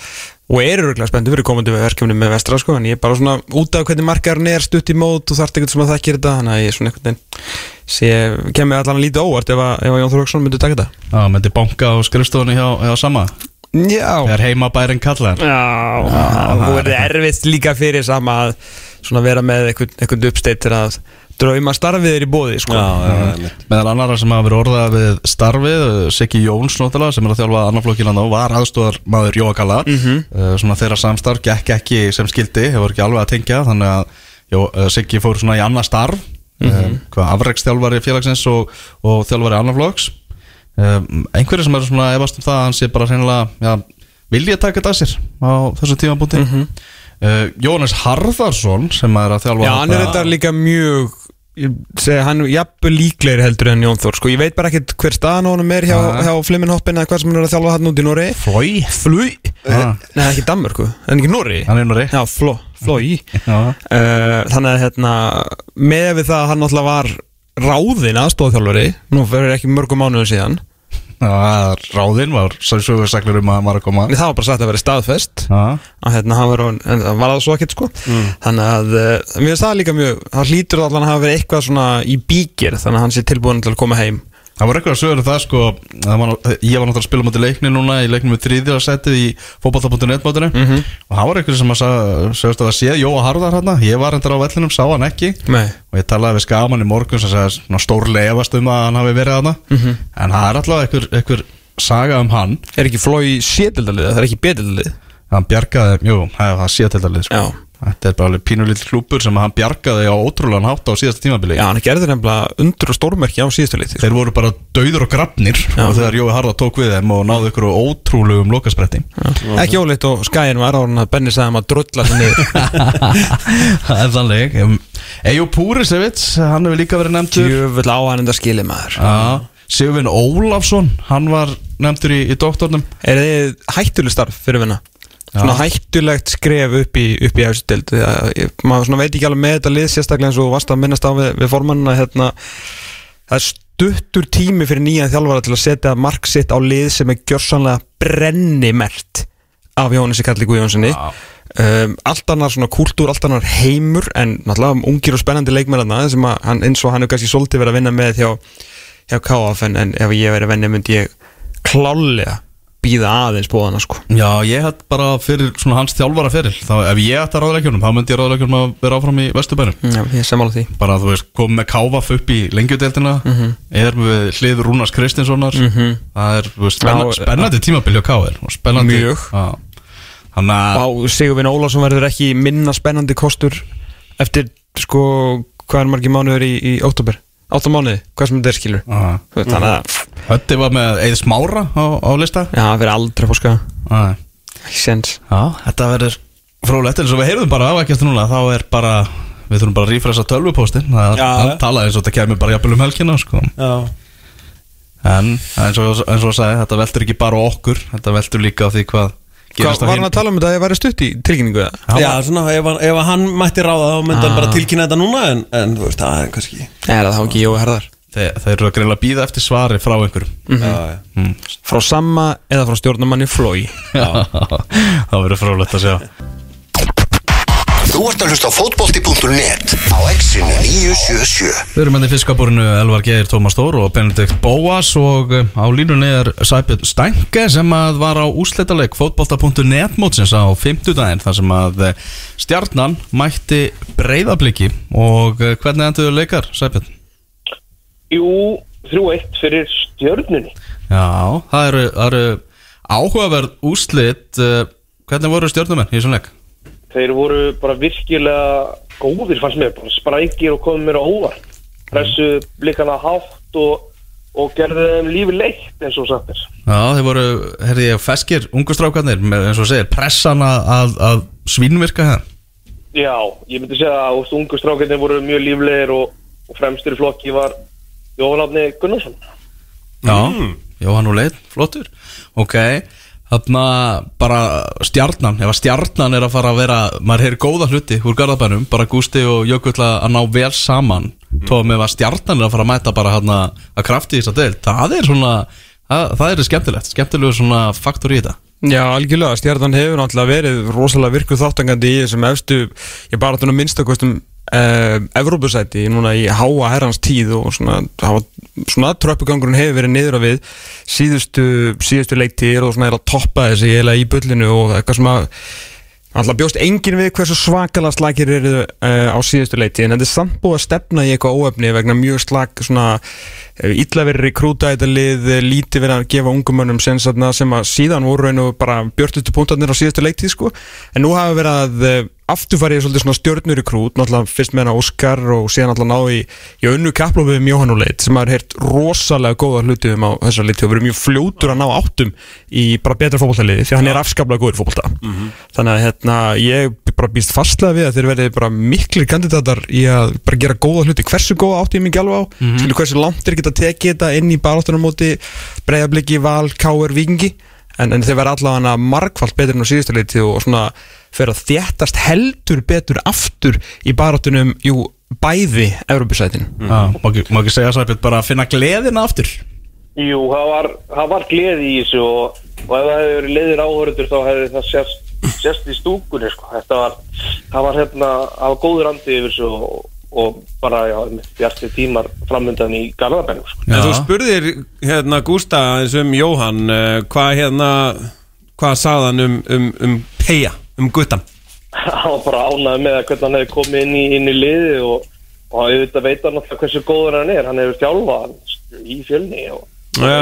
og er öruglega spenntu fyrir komandi verkefni með vestra sko en ég er bara svona út af hvernig markarinn er stutt í mót og þarft eitthvað sem að þekkir þetta þannig að ég er svona einhvern veginn sé, kemur allan lítið óvart ef að, ef að Jón Þorlóksson myndi taka þetta. Já, myndi banka á skrifstofunni hjá, hjá sama Já, Þegar heimabærin kallar. Já, það voru erfitt líka fyrir sama að svona vera með einhvern, einhvern uppsteitt til að drauma starfið er í bóði sko. já, Meðal annara sem hafa verið orðað við starfið uh, Siggi Jóns náttúrulega sem er að þjálfa annarflokkina þá var aðstóðar maður Jóakalla mm Mhm. svona þeirra samstarf gekk ekki sem skildi hefur ekki alveg að tengja þannig að Jó, uh, Siggi fór í annað starf mm Mhm. hvað afreikstjálfari félagsins og, og þjálfari annarflokks einhverju sem eru svona efast um það að hann sé bara reynilega ja, vilja taka þetta að sér á þessum tímabúti mm Mhm. Jónas Harðarsson sem er að þjálfa Já, hann er þetta líka mjög ég segi hann jafnvel líklegri heldur en Jón Þór sko. ég veit bara ekkert hver staðan honum er hjá, hjá Flimminhoppin eða hvað sem hann er að þjálfa hann út í Nóri Flói? Flúi Ah. Nei, ekki Danmörku, en ekki Nóri Hann er núri Já, Fló, Flói. *laughs* Já. uh, Þannig að hérna með við það að hann náttúrulega var ráðinn aðstofþjálfari nú fyrir ekki mörgum mánuðum síðan ráðinn var svo sögursaklur um að hann var að koma. Það var bara sagt að vera staðfest að hérna hann var, en það var það svo ekkert sko. Þannig að uh, mér finnst það líka mjög það hlýtur allan að hafa verið eitthvað svona í bíkir þannig að hann sé tilbúin til að koma heim Það var eitthvað að sögur það sko það var, Ég var náttúrulega að spila mútið leikni núna Í leiknum með þriðja setið í fótbolta.net mótinu. Mhm. Og það var eitthvað sem að sögust að það sé Jóa Harðar hérna Ég var endur á vellinum, sá hann ekki. Nei. Og ég talaði við skaman í morgun sem sagði svona stórlega efast um að hann hafi verið hana Mhm. En það er alltaf einhver, einhver saga um hann. Er ekki flói sétildalið, það er ekki betildalið Hann bjargaði, jú, það er sko. Þetta er bara alveg pínulill klúpur sem hann bjargaði á ótrúlegan hátt á síðasta tímabili. Já, hann gerði nefnilega undur og stórmerki á síðustu liti Þeir voru bara dauður og grafnir og þegar Jói Harðar tók við þeim og náðu ykkur ótrúlegum lokaspretti Ekki óleitt og skæin var á hann að Benni sagði hann að drulla sig niður. *laughs* Það er þannig Um, Eyjó Púrisevits, hann hefur líka verið nefndur. Jöfull á hann enda skilið maður. Já, Sigurvin Ólafsson, hann var nefndur í, í doktornum. Er þið hættuleg starf fyrir vinna? Svona hættulegt skref upp í, upp í efstu dild maður veit ekki alveg með þetta lið sérstaklega eins og varst að minnast á við, við formannina hérna, það er stuttur tími fyrir nýjan þjálfara til að setja mark sitt á lið sem er gjörsanlega brennimert af Jóhannessi Kalli Guðjónssoni um, allt annar svona kúltúr, allt annar heimur en náttúrulega ungir og spennandi leikmennarna sem að hann, eins og hann er kannski svolítið verið að vinna með hjá, hjá KF en, en ef ég verið að vinna myndi ég klálega býða aðeins bóðana sko. Já, ég hætt bara fyrir svona hans þjálfara fyrir þá, Ef ég ætti að ráðleikjunum, þá myndi ég ráðleikjunum að vera áfram í Vesturbænum. Já, ég samála því. Bara þú veist, komið með káfaf upp í lengjudeldina Er með hlið Rúnars Kristinssonar. Það er, veist, spenna, Já, spennandi tímabil hjá káir og spennandi Mjög. Þannig að Á Sigurvin Ólafsson verður ekki minna spennandi kostur eftir sko hvað er margir mánuður í, í óttúber átta mánuði, hvað sem þetta er skilur Já. Veit, þannig að, Hötti var með Eið Smára á, á lista. Já, það verður aldrei fórska. Já, ekki sens þetta verður frólægt En svo við heyrðum bara af ekkert núna Þá er bara, við þurfum bara að rífresa tölvupóstin Það Já. er talað eins og þetta kemur bara jafnvel um helgina sko. Já. En eins og, eins og að segja, þetta veldur ekki bara á okkur Þetta veldur líka á því hvað Hvað var hann að tala um þetta að ég væri stutt í tilkynningu Já, svona, ef, ef hann mætti ráða þá myndi hann Ah. bara tilkynna þetta núna en, en þú veist, það er kannski Er það þá ekki Jói Herðar? Þeir, þeir eru að greila að býða eftir svari frá einhverjum Já, já. mm. Frá Samma eða frá stjórnumanni Flói *laughs* Það verður frólægt að sjá Þú ert að hlusta á fótbolti.net á exinu 977 Við erum enn í fiskabúrinu Elvar Geir, Tómas Þór og Benedikt Bóas og eh, á línunni er Sæbjörn Stænke sem að var á úsleitaleg fótbolta.net mótsins á 50 daginn þar sem að eh, stjarnan mætti breyðabliki og eh, hvernig endur leikar Sæbjörn? Jú, 3-1 fyrir stjörnunni. Já, það eru, það eru áhugaverð úslit hvernig voru stjörnumenn í þessum leik? Þeir voru bara virkilega góðir fannst mér, bara sprækir og komið mér á óvart. Pressu blikana hátt og, og gerði þeim lífi leitt eins og sagt er. Já, þeir voru, herði ég, feskir ungustrákarnir með, eins og segir, pressan að, að, svínvirka hér Já, ég myndi segja að úst, ungu strákirnir voru mjög líflegir og, og fremstur í flokki var Jóhann Átni Gunnarsson. Já, Jóhann og Leith, flottur Ok, þarna bara stjarnan, ef að stjarnan er að fara að vera, maður heyri góða hluti úr garðabænum, bara Gústi og Jökull að að ná vel saman, mm. tóðum ef að stjarnan er að fara að mæta bara hérna að krafti í þess að del, það er svona það, það er skemmtilegt, skemmtilegu svona faktor í þetta Já, algjörlega, stjarnan hefur náttúrulega verið rosalega virkuð þáttangandi í þessum efstu, ég bara þannig minnstakostum uh, Evrópusæti núna í háa herrans tíð og svona, svona tröppugangurinn hefur verið niður á við síðustu, síðustu leiktíðir og svona er að toppa þessi eiginlega í bullinu og eitthvað sem að Alltaf bjóst engin við hversu svakalega slagir eru uh, á síðustu leiti en þetta er samt búið að stefna í eitthvað óöfni vegna mjög slag svona uh, illa verið rekrúta þetta lið, uh, lítið verið að gefa ungumönnum sem, að síðan voru bara björtustu punktarnir á síðustu leiti sko. en nú hafa verið að uh, afturfærið svolítið svona stjörnur í krút náttúrulega fyrst með hana Óskar og síðan náttúrulega ná í, í önnu kaplófið um Jóhann og leit sem hafa heyrt rosalega góða hluti um á þessar leiti og verið mjög fljótur að ná áttum í bara betra fótballtaliði því hann er afskaplega góður fótballta þannig að hérna, ég bara býst fastlega við að þeir verði bara miklir kandidatar í að bara gera góða hluti. Hversu góða átti ég mikið alveg á? Mm -hmm. hversu langt er en, en þeir verða allavega margfald betur en á síðustu leiti og svona fyrir að þéttast heldur betur aftur í baráttunum, jú, bæði Európusætin má ekki, má ekki segja Sæbjörn bara að finna gleðina aftur? Jú, það var, það var gleði í þessu og, og ef það hefði verið leiðir áhörður þá hefði það sérst, sérst í stúkunni sko. Þetta var, það var hérna, það var góður andi yfir þessu og, og bara, já, bjarti tímar framöndan í Garðabænum sko. En þú spurðir hérna Gústa eins um Jóhann uh, hvað hérna hvað sagði hann um, um, um Peja, um guttan? *laughs* Hann var bara ánægð með að hvernig hann hefði komið inn í, inn í liði og, og hann auðvitað veit hann alltaf hversu góður hann er. Hann hefur þjálfað hann í fjölni og, Já.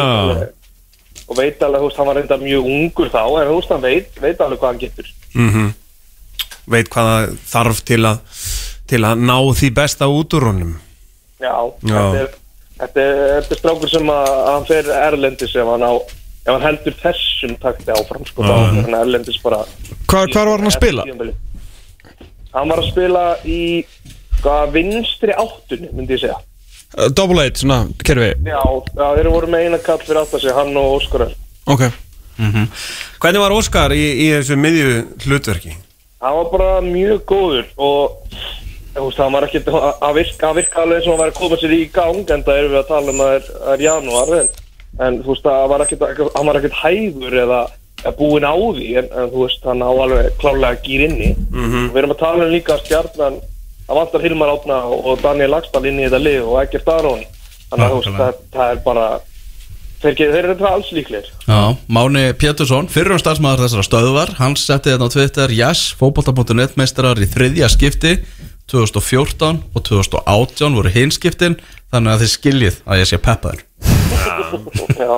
og veit alveg, veist, hann var reynda mjög ungur þá en veist, hann veit, veit alveg hvað hann getur. Mm veit hvað það þarf til að til að ná því besta út úr honum Já, Já. Þetta, er, þetta, er, þetta er strákur sem að, að hann fer erlendis ef hann, á, ef hann heldur þessum takti áfram sko, þá er hann erlendis bara Hvar, hvar var hann að spila? Hann var að spila í hvað, vinstri áttunni, myndi ég segja Uh, Double eight, svona, kerfi Já, já þeir voru með eina kall fyrir að segja, hann og Óskar. Ok Hvernig var Óskar í, í þessu miðju hlutverki? Hann var bara mjög góður og hann var ekkert að virka, að virka alveg eins og hann var að koma sér í gang en það erum við að tala um að það er, það er janúar en, en þú veist, það var ekkert, hann var ekkert hægur eða búinn á því en, en þú veist, hann á alveg klálega gýr inni. Við erum að tala um líka stjarnan að vantar Hilmar Átna og Daniel Lagstall inn í þetta lið og ekkert Aron. Þannig að þú veist, það, það er bara þeir, þeir eru þetta alls líklegir. Máni Pétursson, fyrrum starfsmæður þessara stöðvar Hann setti þetta á Twitter Yes, fótbolta.net meistarar í þriðja skipti 2014 og 2018 voru hinskiptin Þannig að þið skiljið að ég sé peppaður. Já,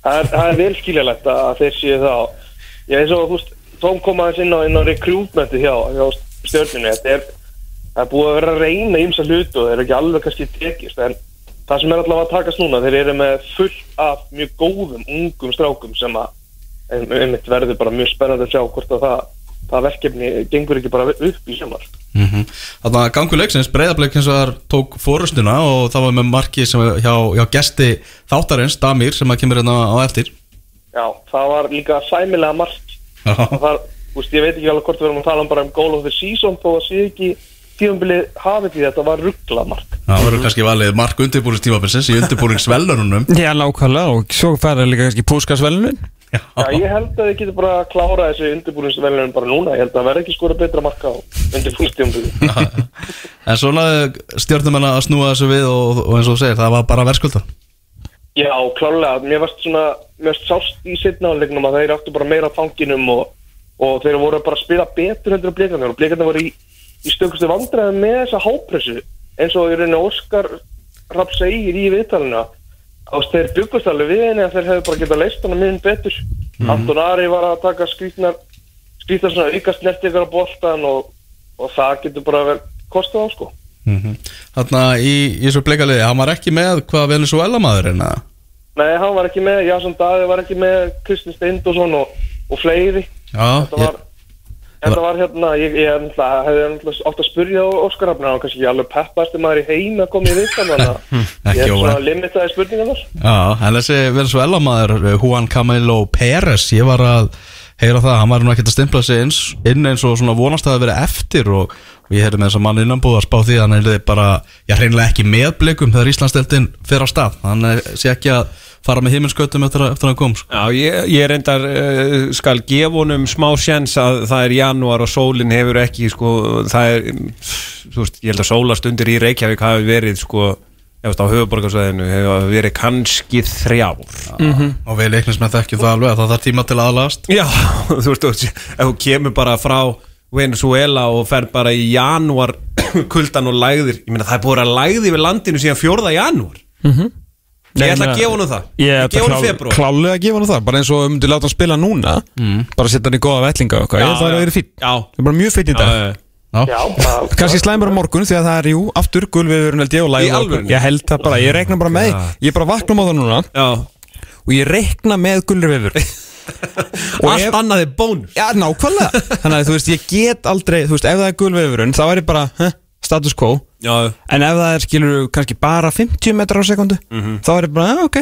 það er, það er vel skiljalegt að þeir séu það ég eins og þú veist, Tom kom aðeins inn á, á recruitmenti hjá, hjá stjórninu þetta er, það er búið að vera að reyna ímsa hlutu og þeir eru ekki alveg kannski tekist en það sem er allavega að takast núna þeir eru með fullt af mjög góðum ungum strákum sem að einmitt verður bara mjög spennandi að sjá hvort að það, það verkefni gengur ekki bara upp í sumar. Mm Þannig að gangu leiksins breyðablik eins og þar tók fórustuna og það var með marki sem var hjá, hjá gesti þáttarins, Damir, sem að kemur hérna á eftir. Já, það var líka sæmilega margt. Var, þú veist, ég veit ekki alveg hvort við erum að tala um bara um goal of the season þó að sé ekki tíðumbilið hafið því þetta var ruggla mark. Það verður kannski valið mark undirbúringstímabilsins í undirbúringsvelununum *laughs* Já, nákvæmlega og svo færði líka kannski púskasvelunin Já, ég held að þið getur bara að klára þessu undirbúinsvelunum bara núna, ég held að það verði ekki skora betra marka á undirbúinstíðumbilið *laughs* En svona stjórnum að snúa þessu við og, og eins og segir, það var bara verðskulda. Já, klálega, mér varst svona mér sást í setnálegnum að þeir áttu bara meira á fanginum og, og þeir voru bara að spila betur heldur á blikarnir og blikarnir voru í, í stökustu vandræði með þessa hápressu eins og í rauninni Óskar Rapp segir í viðtalina þeir byggust alveg við henni að þeir hefðu bara getað leist hana miðin betur. Anton Ari var að taka skrýtnar skrýtnar svona auka snertingar á boltan og, og það getur bara vel kostið á sko. Þannig að í, í þessu bleikaliði, hann var ekki með hvað Venezuela maðurinn að Nei, hann var ekki með, Jason Daði var ekki með Kristinn Steindosson og, og fleiri. Já, þetta var, þetta var hérna ég, ég náttúrulega- hefði náttúrulega átt að spurja Óskar Rafn, hann var kannski ekki alveg peppasti maður í heim að koma í viðtal þannig að Ekki ég er svona limitaði spurningar þar Já, en þessi Venezuela maður eh, Juan Camilo Pérez, ég var að heyra það, hann var nú ekkert að stimpla sig eins, inn eins og svona vonast að verið eftir og, og ég heyrði með þess að mann innanbúð að spá því að hann er bara, já hreinlega ekki með blikum þegar Íslandsdeldin fer á stað. Hann er, sé ekki að fara með himinskötum eftir, að- eftir að hann kom sko. Já, ég, ég reyndar uh, skal gefa honum smá sjens að það er janúar og sólinn hefur ekki sko, það er, þú veist, ég held að sólastundir í Reykjavík hafi verið sko, veist á höfuborgarsvæðinu hefur verið kannski þrjár. Og við leiknum með þekkjum það alveg að það þarf tíma til aðlast Já, *laughs* þú veist, ef þú kemur bara frá Venezuela og fer bara í janúar *clears throat* kuldan og lægðir, ég meina það er búið að lægði við landinu síðan fjórða janúar Ég ætla að gefa honum það. Ég ætla gefa honum klá, februar klálega að gefa hann það Bara eins og um til láta hann spila núna Bara setja hann í góða vellinga og eitthvað. Að það er verið fín Já, Það er bara mjög fín í dag. Já, já. Já, bara, Kanski slæmur á morgun því að það er jú Aftur gulviðurinn held ég og alvörunni? Ég held það bara, ég rekna bara með. Ég er bara vakna á það núna já. Og ég rekna með gulviður *laughs* Allt annað er bónus. Já, nákvæmlega. Þannig að þú veist, ég get aldrei Þú veist, ef það er gulviðurinn Já, En ef það er, skilur kannski bara 50 metrar á sekundu Þá er ég bara, já, ok.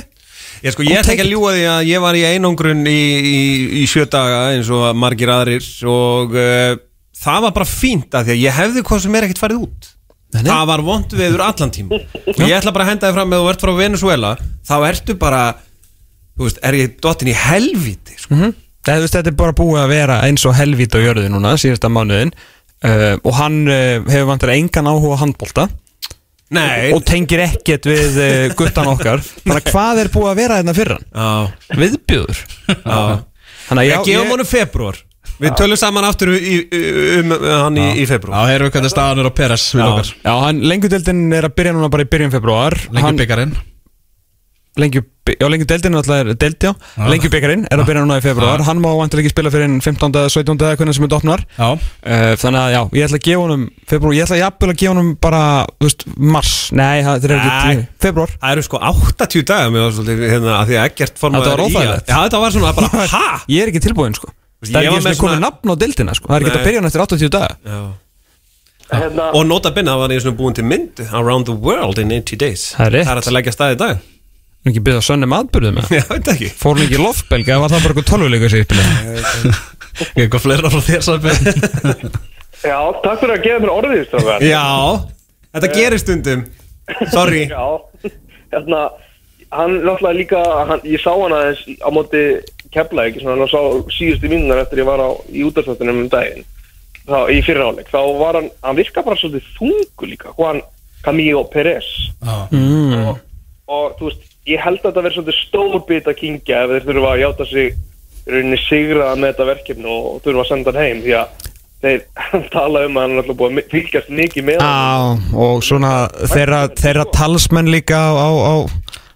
Ég, sko, ég ætla ekki að ljúga því að ég var í einangrun í, í, í sjö daga eins og margir aðrir og uh, það var bara fínt að því að ég hefði hvað sem er ekkert farið út. Nei, nei. það var vond veður allan tím og ég ætla bara að henda þið fram með þú ert frá Venezuela þá ertu bara þú veist, er ég dottin í helvíti sko. Það, þú veist, þetta er bara búið að vera eins og helvít á jörðu núna síðasta mánuðin uh, og hann uh, hefur vantar engan áhuga á handbolta. Nei. Og tengir ekkert við uh, guttan okkar. *laughs* Þannig að hvað er búið að vera hérna fyrir hann? Já, Viðbjöður já. Þannig að Ég já, gefum honum februar Við tölum saman aftur í, í, um hann í, í februar Já, erum við hvernig staðan er á Peres við okkar. Já, hann, lengjudeldin er að byrja núna bara í byrjun februar Hann- byggarinn Lengju, já, lengjudeldin er alltaf deld, já Lengjubikarinn er að byrja núna í februar Hann má vantilega ekki spila fyrir en 15. eða 17. eða hvernig sem þetta opnar Já, uh, Þannig að já, ég ætla að gefa honum februar Ég ætla jafnvel að gefa honum bara, þú veist, mars Nei, það er ekki Nei. februar Það eru sko 80 dagar með svolítið, hérna, að því að ekkert formaður Þetta var í-. Já, þetta var svona bara, *laughs* ha? Ég er ekki tilbúin, sko Ég Það er ekki svona komið nafn á deildina, sko Það er ekki Nei. að byrja hann eftir 80 daga Já. Hérna, Og nota benni, það var búin til mynd Around the world in 80 days Það er rétt. Það er hægt að leggja stað í dag Er ekki byrjað að sönni maðburðum með? *laughs* Já, veit ekki. Fór hann ekki í loftbelga eða var það bara eitthvað tölvuleika sér eitthvað fleira frá þér Sæbjörn *laughs* já, takk fyrir að gefa mér orðið strákar. *laughs* Já, þetta gerir stundum. Sorry. Já, hérna hann náttúrulega líka, hann, ég sá hann aðeins á móti kefla ekki, svona hann sá síðustu mínunar eftir ég var á, í útastáttunum um daginn þá, í fyrirháleik, þá var hann hann virka bara svolítið þungu líka Juan Camillo Pérez mm. og, og þú veist, ég held að þetta verði svolítið stór bit að kingja ef þeir þurfa að játa sig í rauninni sigra með þetta verkefni og þurfa að senda hann heim því að þeir *laughs* tala um að hann er alltaf búið að fylgjast mikið með hann og svona þeirra, þeirra talsmenn líka á, á, á,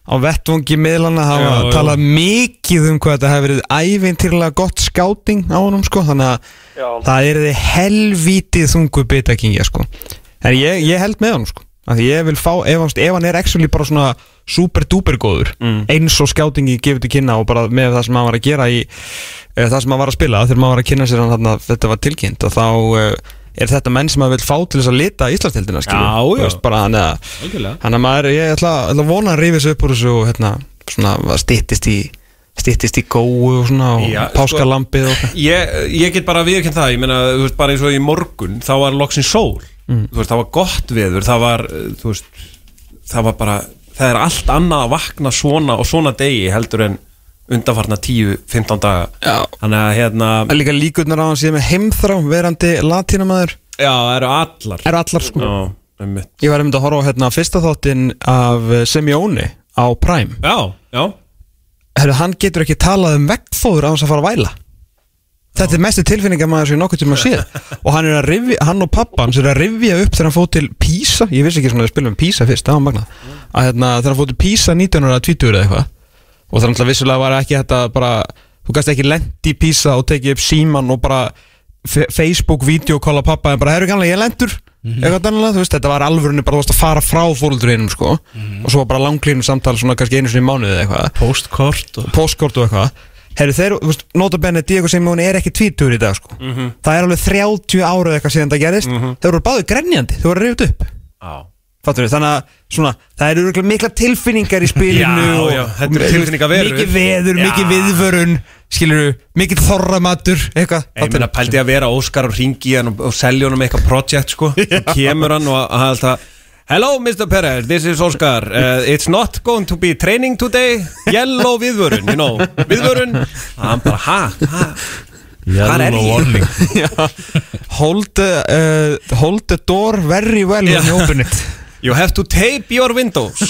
á vettvangi miðlana hafa talað mikið um hvað þetta hefur verið ævintýrlega gott skáting á honum sko, þannig að Já. það er þið helvítið þungu bitakingja sko. En ég, ég held með honum sko af því ég vil fá, ef, hann- ef hann er actually bara svona super duper góður eins og skjátingi gefur til kynna og bara með það sem hann var að gera í eða það sem hann var að spila þegar maður var að kynna sér hann þarna þetta var tilkynnt og þá uh, er þetta menn sem maður vil fá til þess að lita Íslandstildina skilur Já, Þú veist, bara hann að hann maður, ég ætla, ætla vona að rífa sig upp úr þessu og hérna svona að styttist í styttist í góu og svona og Já, sko- páskalambið og ég, ég get bara viðkjönd það, ég meina, bara eins og í morgun þá var loksin sól þú veist, það var gott veður, það var þú veist, það var bara það er allt annað að vakna svona og svona degi heldur en undanfarna 10-15 daga. Já. þannig að hérna, En líka líkurnar á hann síðan með heimþrá verandi latínamæður já, það eru allar. Eru allar sko. Já. Ég var einmitt að horfa á hérna fyrsta þáttinn af eh, Simeone á Prime. Já, já, Herru, hann getur ekki talað um veggfóður á hans að fara að væla Þetta er mestu tilfinningamæður sem ég nokkuð tíma að sé og hann, að rifja, hann og pappa hans er að rifja upp þegar hann fóð til Písa ég vissi ekki svona að við spilum Písa fyrst, magnað. Að hérna, þegar hann fóð til Písa 1920 eða eitthvað. Og þannig að vissulega var ekki þetta bara, þú gæst ekki lendi Písa og tekið upp síman og bara fe- Facebook videokóla pappa en bara, herru kannlega, ég lendur eitthvað dannlega, þú veist, þetta var alvörunni bara, að fara frá fóröldurinnum, sko. Og svo var bara langlínu samtal, svona kannski einu sinni í mánuði eða eitthvað. Postkort og postkort og eitthvað Herru, þeir, þú veist, notabenni Diego Simeone er ekki tvítur í dag, sko. Það er alveg 30 ára eða eitthvað síðan það gerist Þeir voru báðu grenjandi, þeir voru reyfut upp. Já. Fattur við, þannig að svona, það eru mikla tilfinningar í spilinu Já, og, já, þetta eru og- tilfinningaverur. Mikið veður, Já. mikið viðvörun Skilur mikið þorramatur Eitthvað. Ég meina, pældi að vera Óskar og ringi hann og, og selja honum eitthvað project, sko. *laughs* Kemur hann og hann alltaf Hello, Mr. Perez, this is Oscar. Uh, It's not going to be training today. Yellow viðvörun, you know. Viðvörun? Hann bara, ha, ha. Hvar er ég? *laughs* hold, the, uh, hold the door very well when you open it. You have to tape your windows.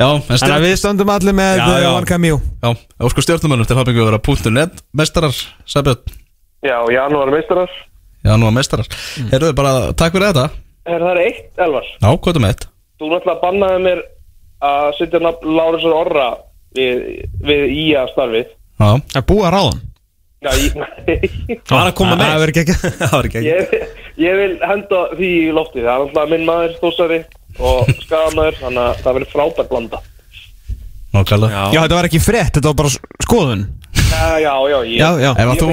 En Þannig að við stöndum allir með Já, uh, já. Juan Camillo Já, ósku stjórnumönnum til hafningu að vera punktu net Mestarar, Sæbjörn. Já, janúar nú að mestarar Heyrðu bara, takk fyrir þetta Er það eitt, Elvar? Já, hvað er með eitt? Þú náttúrulega bannaði mér að setja nafn Lárusar Orra við, við ía starfið. Já, Það er búið að ráðan Já, ég, *laughs* Var að koma með. Það verður ekki *laughs* Það var ekki ég, ég vil henda því í loftið. Það er náttúrulega minn maður stósari og skadamaður Þannig að það verður frábært blanda nákvæmlega. Já, þetta var ekki frétt, þetta var bara skoðun. Já, já, já ég, Já, já. Ef, að Ég þú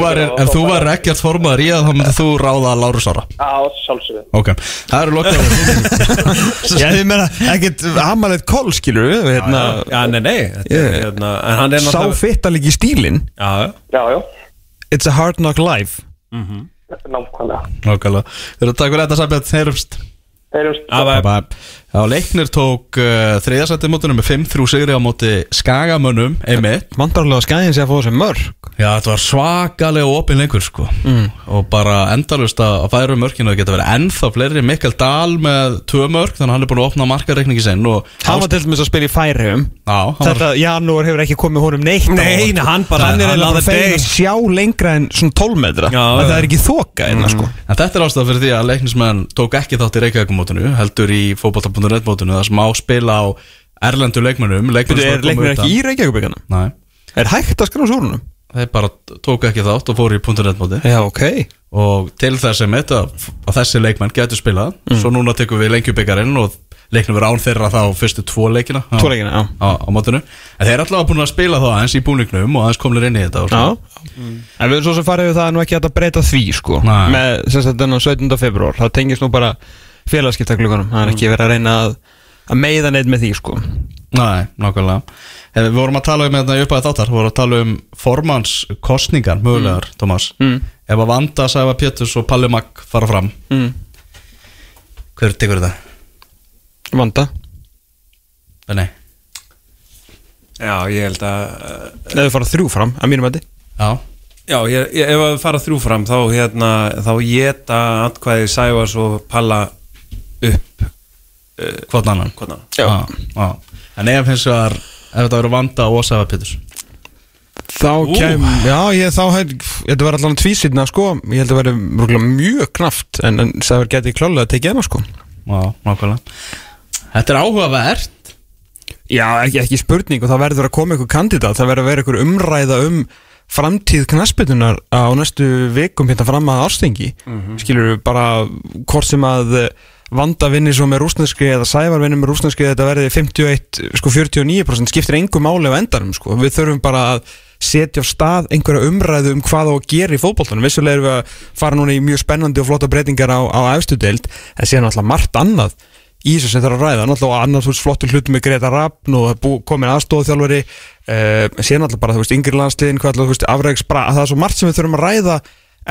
þú bara- væri ekkert formaður í það þá myndið þú ráða Lárus Ára Já, sjálfsögðu. Ok, það eru lokkað Já, þið meina, ekkert amalegt koll, skilur við hérna, Já, nei, nei þetta, Ég- er, hérna, En hann er Sá náttúrulega fitta líka í stílinn. Já, já. Já, já, It's a hard knock life nákvæmlega. Nákvæmlega. Þeir eru takk fyrir þetta Sæbjörn, heyrumst Heyrjumst Já, Leiknir tók uh, þriðasætti mótinu með 5-3 sigri á móti Skagamönnum, einmitt. Vandarlega skæðin sé að fá þessi mörg Já, þetta var svakalega opinn leikur sko. Mm. og bara endalust að færa mörkinu það geta verið ennþá fleiri. Mikkel Dahl með tvö mörk þannig að hann er búin að opna markareikningi sinn og Hann var til dæmis að spila í færiðum Já, hann var, Þetta janúar hefur ekki komið honum neitt á Nei, óvart, nei, sko. hann bara- Hann er another fegin að sjá lengra en svona 12 metra. Já. Það er mótinu það sem á spila á erlendu leikmennum er leiknir ekki í Reykjavík Nei, Er hægt að skrá súrunum? þeir bara tók ekki þátt og fóru í .net móti Já, ok og til þess að metta að þessi leikmenn getur spilað svo núna tekum við lengjubikarin og leiknum við án þeirra þá fyrstu tvo leikina á, Tvo leikina, já. á, á mótinu en þeir er alltaf búin að spila þá aðeins í búningnum og aðeins komlir inn í þetta Já svo. En við erum svo sem farið við það að nú ekki að breyta því sko Nei. Með sem sagt þennan 17. februar Það tengist nú bara félagskiptaklugunum Það er ekki verið að reyna að, að meiða neitt með því sko. Nei, nákvæmlega. Hef, Við vorum að tala um þetta upp að þáttar Við vorum að tala um formans kostningar mögulegar, Tómas Mm. Ef að Vanda, Sæfa Péturs og Palli Magg fara fram mm. Hver tekur þetta? Vanda. Nei. Já, ég held að Eða við fara þrjú fram, að mínum að Já, Já, ég, ég, ef að fara þrjú fram þá hérna, þá geta atkvæði Sævars og Palla upp hvort annan? Hvort annan. já. já. En ef hins vegar Ef þetta verður Vanda og Sæfa Péturs Þá kem, já, ég þá hef, þetta var allan tvísýtna sko. Ég held að vera mjög, mjög knaft En, en það verður getið klálega að tekið hana sko. Já, nákvæmlega. Þetta er áhugavert. Já, ekki, ekki spurning og það verður að koma einhver kandidat. Það verður að vera einhver umræða um framtíð knaspitunar á næstu vikum hérna fram að ástingi skilur við bara hvort sem að eh, vanda vinni svo með rúsneski eða sævar vinni með rúsneski þetta verði 51, sko 49% skiptir engum máli á endanum sko. Við þurfum bara að setja á stað einhverja umræðu um hvað á að gera í fótboltanum. Vissulega erum við að fara núna í mjög spennandi og flotta breytingar á, á efstu deild en síðan alltaf margt annað í þessu sem það er að ræða. Náttúrulega annars veist flottur hlutum með Greta Rappn og komin aðstofþjálfari uh, síðan alltaf bara þú veist yngri landsliðin hvað alltaf þú veist afræksbra það er svo margt sem við þurfum að ræða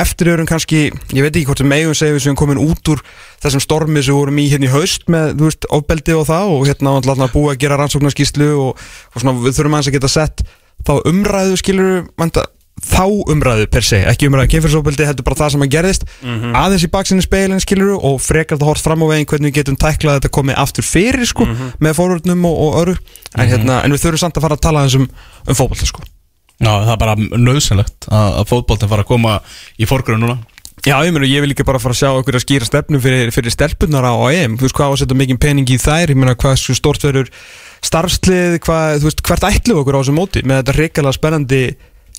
eftir öðrum kannski ég veit ekki hvort við megum segja við sem komin út úr þessum stormi sem við vorum í hérna í haust með þú veist ofbeldi og það og hérna alltaf búið að gera rannsóknarskíslu og, og svona við þurfum aðeins að geta sett þá umræðu skilur vanda, þá umræðu per se, ekki umræðu kynfyrsofbeldi heldur bara það sem að gerðist aðeins í baksinni speilin skilur og frekar það hort fram á veginn hvernig við getum tæklað þetta komið aftur fyrir sko með fórvörnum og, og öru en, hérna, en við þurfum samt að fara að tala um, um fótbolta sko Já, það er bara nöðsynlegt að, að fótboltin fara að koma í fórgrunn núna. Já, ég meina, ég vil líka bara fara að sjá okkur að skýra stefnu fyrir, fyrir stelpunar á EM Þú veist, hvað að setja mikið pening í þær? Ég meina, hvað stort verður starfslið? Hvað, Þú veist, hvert ætlum okkur á þessu móti Með þetta reikalega spennandi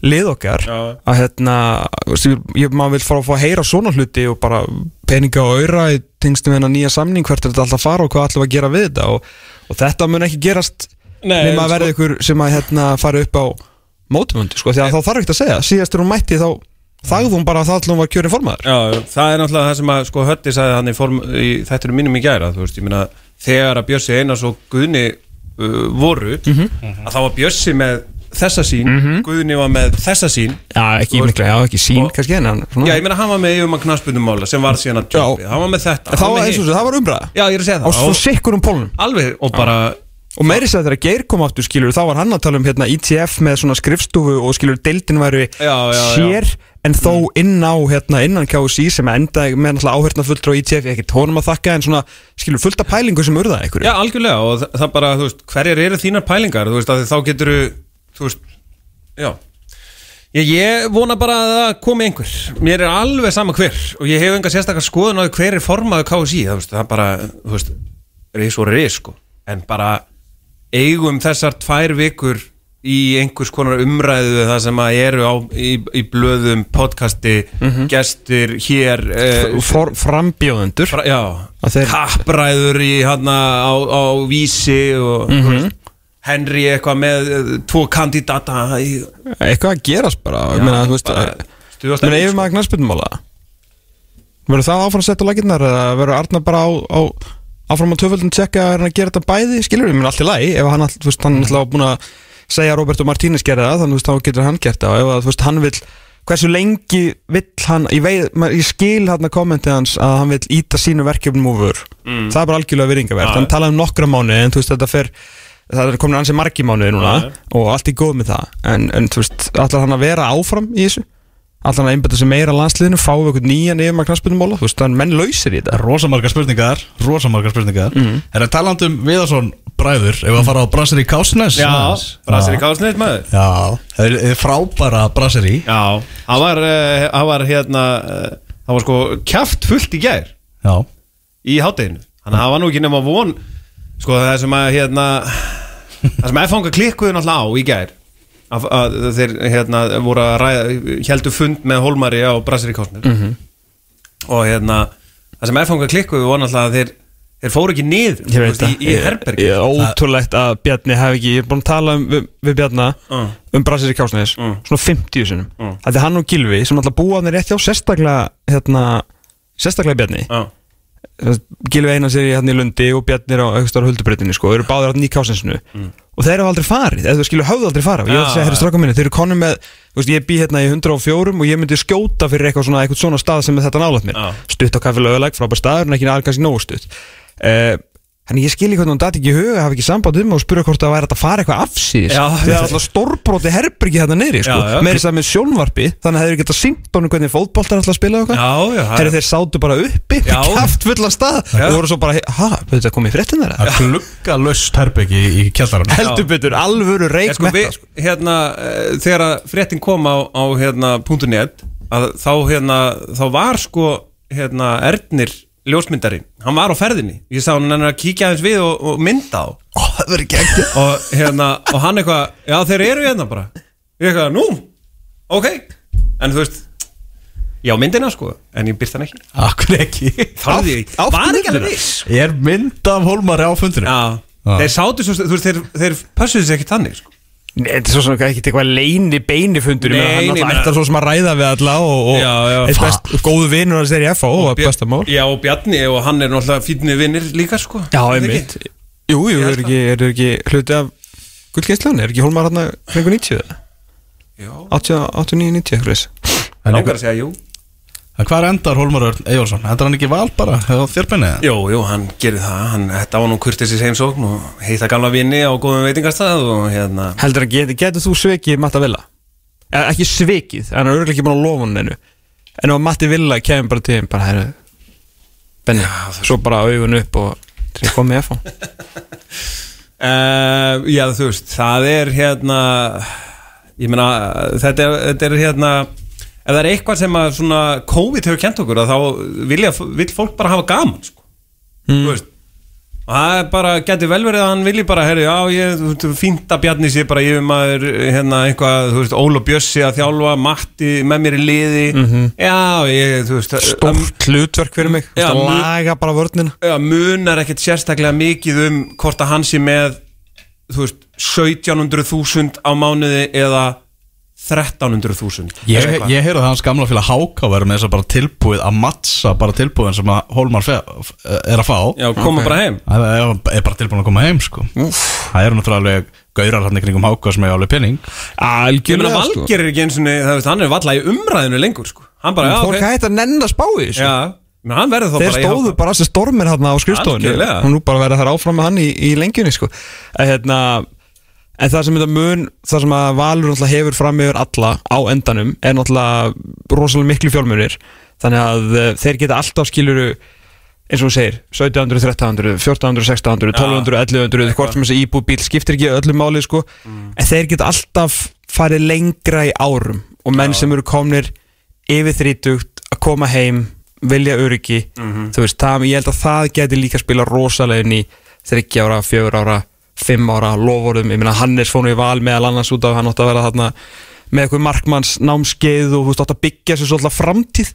lið okkar? Já. Að hérna, maður vil fara að fá að heyra svona hluti Og bara peninga og auðra í tengstum hennar nýja samning Hvert er þetta alltaf fara og hvað ætlum að gera við þetta? Og, og þetta mun ekki gerast Nei, Nefn að sko- verða ykkur sem að hérna, fara upp á mótumöndi sko, að þá þarf ekki að segja. Síðast er hún mætti þá þagði hún bara að það allum var kjörin formaður. Já, það er náttúrulega það sem að sko Hötti sagði hann í, form, í þættunum mínum í gæra þú veist, ég meina, þegar að Bjössi Einars og Guðni uh, voru að þá var Bjössi með þessa sín Guðni var með þessa sín Já, ekki mikla, já, ekki sín og- kannski en hann svona- Já, ég meina, hann var með yfirmann um knaspunumála sem var síðan að jobbið, hann var með þetta. Þá var var það umræða. Já, ég er að segja Á það. svo og, sikkur um pólunum Alveg, og bara Og meiri sér þegar Geir kom aftur skilur Þá var hann að tala um hérna ITF með svona skrifstofu Og skilur deildin væri Já, já, já. sér En þó inn á hérna innan KSI Sem endaði með náttúrulega áhörna fulltrú ITF Ég ekki tónum að þakka en svona skilur fullt af pælingu sem urðaði ykkur Já, algjörlega og það, það bara, þú veist, hverjar eru þínar pælingar, þú veist, að þá getur þú veist, já. Ég, ég vona bara að það komi einhver. Mér er alveg sama hver og ég hef enga sérstakar skoðun á hver er formaðu KSI, það, það er bara, þú veist ris og ris, sko. En bara eigum þessar tvær vikur í einhvers konar umræðu það sem að eru á, í, í blöðum podcasti, gestir hér eh, For, Frambjóðendur. Fra, já, Að þeir- kappræður í hana á, á vísi og þú veist, Henry eitthvað með uh, tvo kandidata í, Eitthvað að gerast bara stuðast meina, yfir maður knarspilnumála Verður það áfram að setja á laginnar Eða verður Arnar bara á, á áfram að töföldin tjekka að hann að gera þetta bæði skilur, ég meina allt í lagi. Ef hann, er alltaf búin að segja að Roberto Martínez gera það, þannig veist, þá getur hann gert það. Og ef að, veist, hann vil hversu lengi vill hann ég, veit, ma- ég skil hann að kommentið hans að hann vill íta sínu verkefnum úr. Mm. það er bara algjörlega virðingavert Já, hann talaði um nokkra mánuði en veist þetta fer það er komin ansi margi mánuði núna og allt í góð með það. En, en veist, allar hann að vera áfram í þessu allar hann að einbæta sig meira að landsliðinu fá við eitthvað nýjan yfir maður knastbyrnumóla þú veist, það er menn lausir í þetta. Rosamarga spurningar, rosamarga spurningar. Mm. Er það talandum Viðarsson bræður Ef að fara á Brasserie Kásnes Já, brasir í Já, kásneitt maður. Já, það er- frábæra Brasserie Já, hann var, uh, hann var hérna uh, hann var sko kjaft fullt í gær. Já, í hátteginu þannig að það var nú ekki nema von sko það sem að hérna það sem að fanga klikkuðu náttúrulega á í gær að, að þeir hérna voru að ræða heldur fund með Hólmari á Brasserie Kásnir Mhm. og hérna það sem að fanga klikkuðu var náttúrulega að þeir þeir fóru ekki niður Ég veist, í, í Ég- herbergi ég- Ótrúlegt að Bjarni hef ekki Ég er búin að tala um, við, við Bjarna Mm. um Brasir í Kásnes Mm. svona 50 sinum Mm. Það er hann og Gilvi sem alltaf búa hann rétt hjá sérstaklega hérna, sérstaklega Bjarni Já, Gilvi einan sér í, hérna, í Lundi og Bjarni er á aukstar huldubreitinni sko, eru báðir hann í Kásnesinu og þeir hafa aldrei farið, eða þú skilur höfðu aldrei farið. Og ég ætla að segja, herri já. stráka minni, þeir eru konum með veist, ég bý hérna í 104 og ég myndi skjóta fyrir eitthvað svona, eitthvað svona stað sem er þetta nálægt mér. Stutt á kaffi löguleg, frábær staður en ekki alveg kannski nógu stutt. Uh, Þannig ég skil ekki hvernig hún dati ekki í huga, hafi ekki samband um og spura hvort það væri að fara eitthvað afsýðis Já, Það er alltaf stórbróti herbyrgi hérna niðri sko, með þess að með sjónvarpi þannig að þeir eru getað sínt honum hvernig fótbolt er alltaf að spila og eitthvað. Já, já er- þeir sátu bara uppi. Kæft *laughs* fullan stað Já. Og voru svo bara, ha, þetta komið fréttin þeirra það glugga löst herbyggi í, í kjallarann *laughs* Heldur betur, alvöru reik sko, með við, það sko. hérna, uh, þegar að fréttin kom á, á hérna, sko ljósmyndari, hann var á ferðinni. Ég sá hann að kíkja aðeins við og, og mynda á. Og, hérna, og hann eitthvað, já þeir eru hérna bara. Ég eitthvað, nú, ok. En þú veist já myndina sko, en ég byrst hann ekki. Akkur ekki. Þarði ég, áttu var ekki myndina? alveg viss Ég er mynd af Hólmari á fundinu já, þeir sátu svo, þú veist, þeir, þeir pössuðu sér ekki þannig sko þetta er svo sem ekki eitthvað leini beini fundur Nei, Hann nei, alltaf ætlar svo sem að ræða við alla Og, og Já, já. eitt best, góðu vinur hans er í FH Og besta mál Já, og Bjarni og hann er náttúrulega fínni vinnir líka sko Já, Er það einmitt ekki? Jú, jú, Ég er held ekki, er ekki hluti af gullgeinslan Er ekki Hólmar hann að kringu 90 eða? Já, 80, 89, 90 eitthvað þess. En langar að segja jú En hvað endar Hólmar Örn Eyjólfsson? Endar hann ekki val bara á þérbeinni? Jú, jú, hann gerir það, hann, þetta var nú kurtisins heimsókn og heita gamla vinni á góðum veitingastað og hérna Heldur að getur, getur þú svikið Matta Villa? Eh, ekki svikið, hann er örgulega ekki búin að lofa hann einu En ef Matti Villa kemur bara til þeim bara, herru Benni, svo bara augun upp og til að koma í FH uh, Já, þú veist, það er hérna ég meina, þetta er, þetta er hérna ef það er eitthvað sem að svona COVID hefur kent okkur að þá vilja, vill fólk bara hafa gaman sko. Mm. þú veist og það er bara, getur vel verið að hann vilji bara herri, já, ég, þú veist, fínt að Bjarni sé bara yfir maður, hérna, eitthvað þú veist, Óla Bjössi að þjálfa, Matti með mér í liði, já, ég, þú veist að- Stórt hlutverk fyrir mig Já, mjög- Laga bara vörnina Já, munar ekkert sérstaklega mikið um hvort að hann sé með þú veist, 1700.000 á mánuði eða 1300.000 Ég, ég heyrði að hans gamla félag Háká verður með þess að bara tilbúið að mattsa bara tilbúið sem að Hólmar fe, er að fá. Já, koma bara heim. Það er, er bara tilbúin að koma heim sko. Það eru náttúrulega gaurar hann í kringum Háká sem er Ég meina Algjörlega sko. Valger er ekki eins og hann er valla í umræðinu lengur sko. Hann bara, já, Fólk ok. hætti að nenn að spá í þessu. Já, menn hann verður þá Þeir stóðu bara þessi stormir hérna á skrifstofunni. Og nú bara verða þær áfram með hann í, í lengjunni sko. að, hérna, En það sem þetta mun það sem að Valur hefur fram yfir alla á endanum er náttúrulega rosalega miklu fjölmunir. Þannig að uh, þeir geta alltaf skiluru eins og þú segir 1700, 1300, 1400, 1600 1200, 1100, hvort sem þessi íbúbíl skiptir ekki öllu máli sko. En þeir geta alltaf farið lengra í árum og menn sem eru komnir yfir þrítugt að koma heim vilja öryggi. Þú veist, það, ég held að það geti líka spila rosalega inn í þryggja ára, fjögur ára, fimm ára lovorðum, ég meina Hannes fónu í val meðal annars út af hann átt að vera þarna með eitthvað markmanns námskeið og þú veist átt að byggja sér svolítið framtíð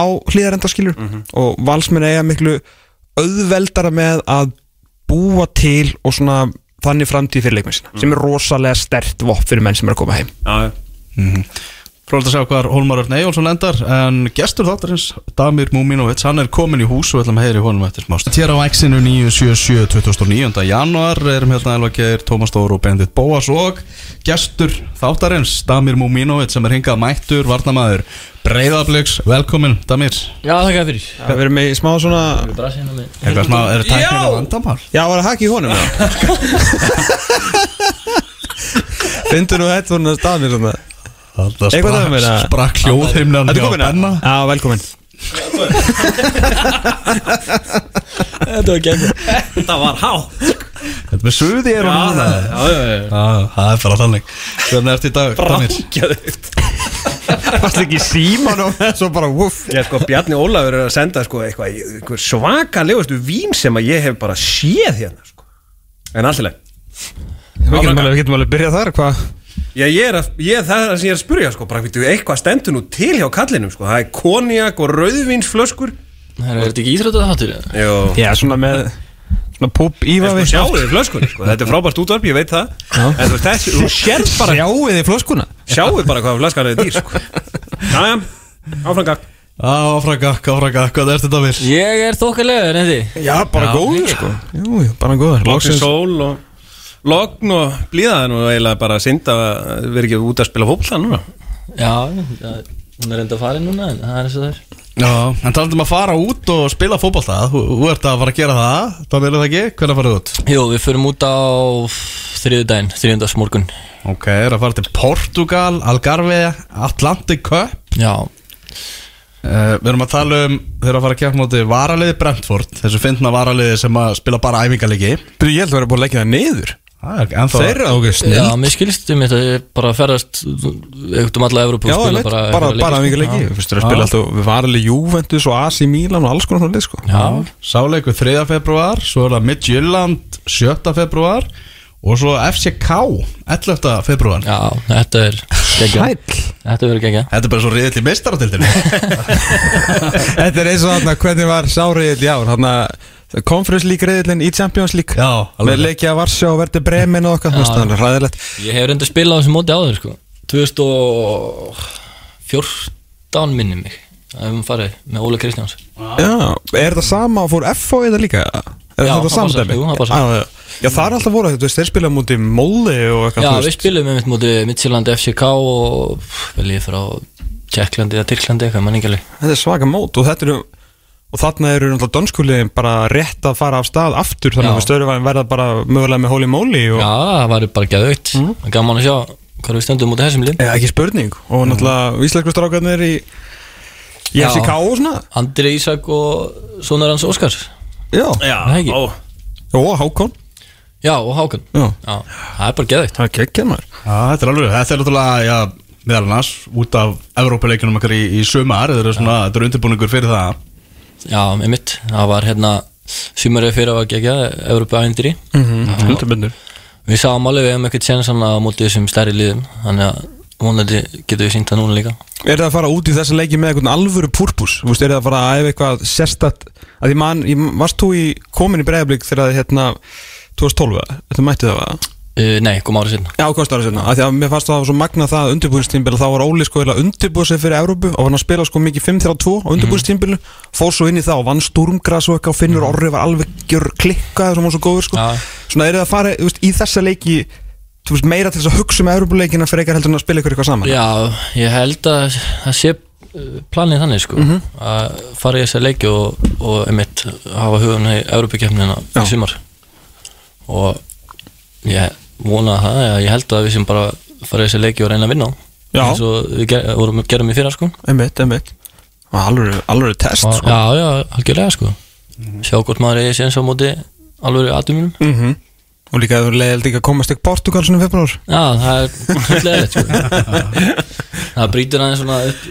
á hlýðarendaskilur og valsmenn eiga miklu auðveldara með að búa til og svona þannig framtíð fyrir leikmenn sína sem er rosalega stert vopp fyrir menn sem er að koma heim. Já, já. Frólægt að sjá hvar Hólmar Örn Eyjólfsson endar En gestur þáttarins, Damir Múminovits Hann er komin í hús og við ætlum að heyra í honum eftir smást Hér á X-inu 977 29. januar Erum hérna Elva Geir, Tómas Dór og Bendit Bóas Og gestur þáttarins Damir Múminovits sem er hingað mættur Varnamaður Breiðabliks, velkomin Damir. Já, þakka fyrir. Það verður með smá svona með Eitthvað smá, er það tæknilega vandamál? Já, var það hakk í honum *laughs* Fyndu nú þetta svona staðnir svona Það sprakk Þetta er komin Benna. Já, velkomin. Þetta var gegn Þetta var há Þetta með suði er hún það er bara þannig. Hvernig ertu í dag? Rákjaðugt Varst ekki síman og svo bara wuff Já, sko, Bjarni Ólafur er að senda sko, eitthvað, svakalegustu vín sem að ég hef bara séð hérna sko. En alltilega við getum alveg byrjað þar, hvað? Já, ég er, að, ég, er það sem ég er að spurja sko, bara, veitu, eitthvað stendur nú til hjá kallinum sko. Það er konjak og rauðvínsflöskur. Það er þetta ekki íþróttu þáttur Jó. Já, svona með Svona púp íva Sko, sjáu þið flöskunni, sko. þetta er frábært útvarp, ég veit það. En þú þessi, þú sérð bara Sjáu þið flöskuna? Sjáu bara hvað flöskan er dýr sko. Jæja, áframgak Á, áfragakk, áfragakk, hvað ertu Damir? Ég er þokkalegur, en þið Já, bara Já, góður sko. Jú, jú, bara góður logn og blíðaðin og eiginlega bara synd að vera ekki út að spila fólkla núna. Já, það- hún er enda að fara núna En það er eins og það er. Já, en talandum að fara út og spila fótbolta Þú, þú ert að fara að gera það, Damir er það ekki? Hvernig farið út? Jú, við förum út á þriðudaginn, þriðundagsmorgun Ok, er að fara til Portugal, Algarve, Atlantic Cup. Já, uh, Við erum að tala um, þeir eru að fara að keppa móti varaliði Brentford Þessu fyndna varaliði sem að spila bara æfingalegi Byrju, ég held að vera búin að leggja það niður Það er ennþá Þeir eru ákveð já, snill mér skilst um þetta Ég bara ferðast Ekkert um alla Evropu Já, og veit, bara, bara, bara að sko. leiki. Þú veist, þeir að spila alltaf Við varlega Juventus og AC Milan og alls konar svona lið sko. Já, Sáleiku 3. februar, svo er það Midtjylland 7. februar og svo FCK 11. februar já, þetta er geggja Þetta verður geggja Þetta er bara svo riðill í meistaratildinni *laughs* *laughs* Þetta er eins og þarna hvernig var sáriðil í ár? Þarna Conference League reyðilinn í Champions League. Já, Með leikja Varsjá og verði Bremen og okkar. Þú veist, það er hræðilegt. Ég hef reynda að spila á þessu móti áður sko. 2014 minni mig Það hefum farið með Óla Kristjáns. Já, er það sama og fór FO eða líka? Er Já, það dæmi? jú, það passar. Já, já. Það er alltaf voru, þú veist, þeir spila múti Móli og eitthvað Já, við spilum með móti Midtjylland FCK og vel ég frá Tjekklandi eða Tyrklandi eitthvað manningjali Þetta er svaka mót og þetta eru Og þarna eru náttúrulega dönskulegin bara rétt að fara af stað aftur Þannig Já. að við stöðum verða bara mögulega með Holy Moly og Já, það var bara geðveikt. Mm. Gaman að sjá hvað við stöndum út af þessum lið. Já, ekki spurning. Og náttúrulega íslensku strákarnir í. FCK og svona. Andri Ísak og sonar hans Óskar Já, Já, ó, og Hákon. Já, og Hákan Já, Já, það er bara geðveikt. Það er kekkja maður. Já, þetta er alveg, þetta er náttúrulega, já, meðal annars út af Evrópuleikunum okkar í, í sumar. Þetta er svona, þetta er undirbúningur fyrir það Já, með mitt, það var hérna Sumarið fyrir að gegja, Evropu ævindiri Hundarbundur Við sáum alveg við hefum ekkert séð svona á móti þessum stærri liðum Þannig að vonandi getum við sínt það núna líka. Er það að fara út í þessa leiki með eitthvað alvöru púrpús? Er það að fara að æfa eitthvað sérstætt að því mann, ég, varst þú í komin í breiðablík þegar það hérna 2012, eða? þetta mætti það var uh, Nei, kom árið sinna Já, hvað stáður sérna, að því að mér fannst það svo magna það að undirbúinstímbil þá var Óli sko undirbúið sig fyrir Evrópu og var hann að spila sko mikið 5-3-2 á undirbúinstímbilu fór svo inn í það og vann Sturmgras og eitthvað og Finnur Orri var alveg gjör klikkað sem var svo góður sko. Já. svona er það að fara veist, í þessa leiki veist, meira til þess að hugsa um Evrópuleikina fyrir eitthvað heldur en að spila ykkur eitthvað saman? Já, ég held að það sé uh, planið þannig sko. Að fara í þessa leiki og, og og vona það, já, ég held að við sem bara fara í þessa leiki og reyna að vinna á Já. eins og við ger, vorum, gerum í fyrra sko. Einmitt, einmitt. Alveg, test og, sko. Já, já, algjörlega sko. Sjá hvort maður er í séns á móti alveg aðdumunum mm Og líka hefur leiðilegt ekki að komast ekki Portugal svona í februar Já, það er leðilegt sko. *laughs* Það brýtur aðeins svona upp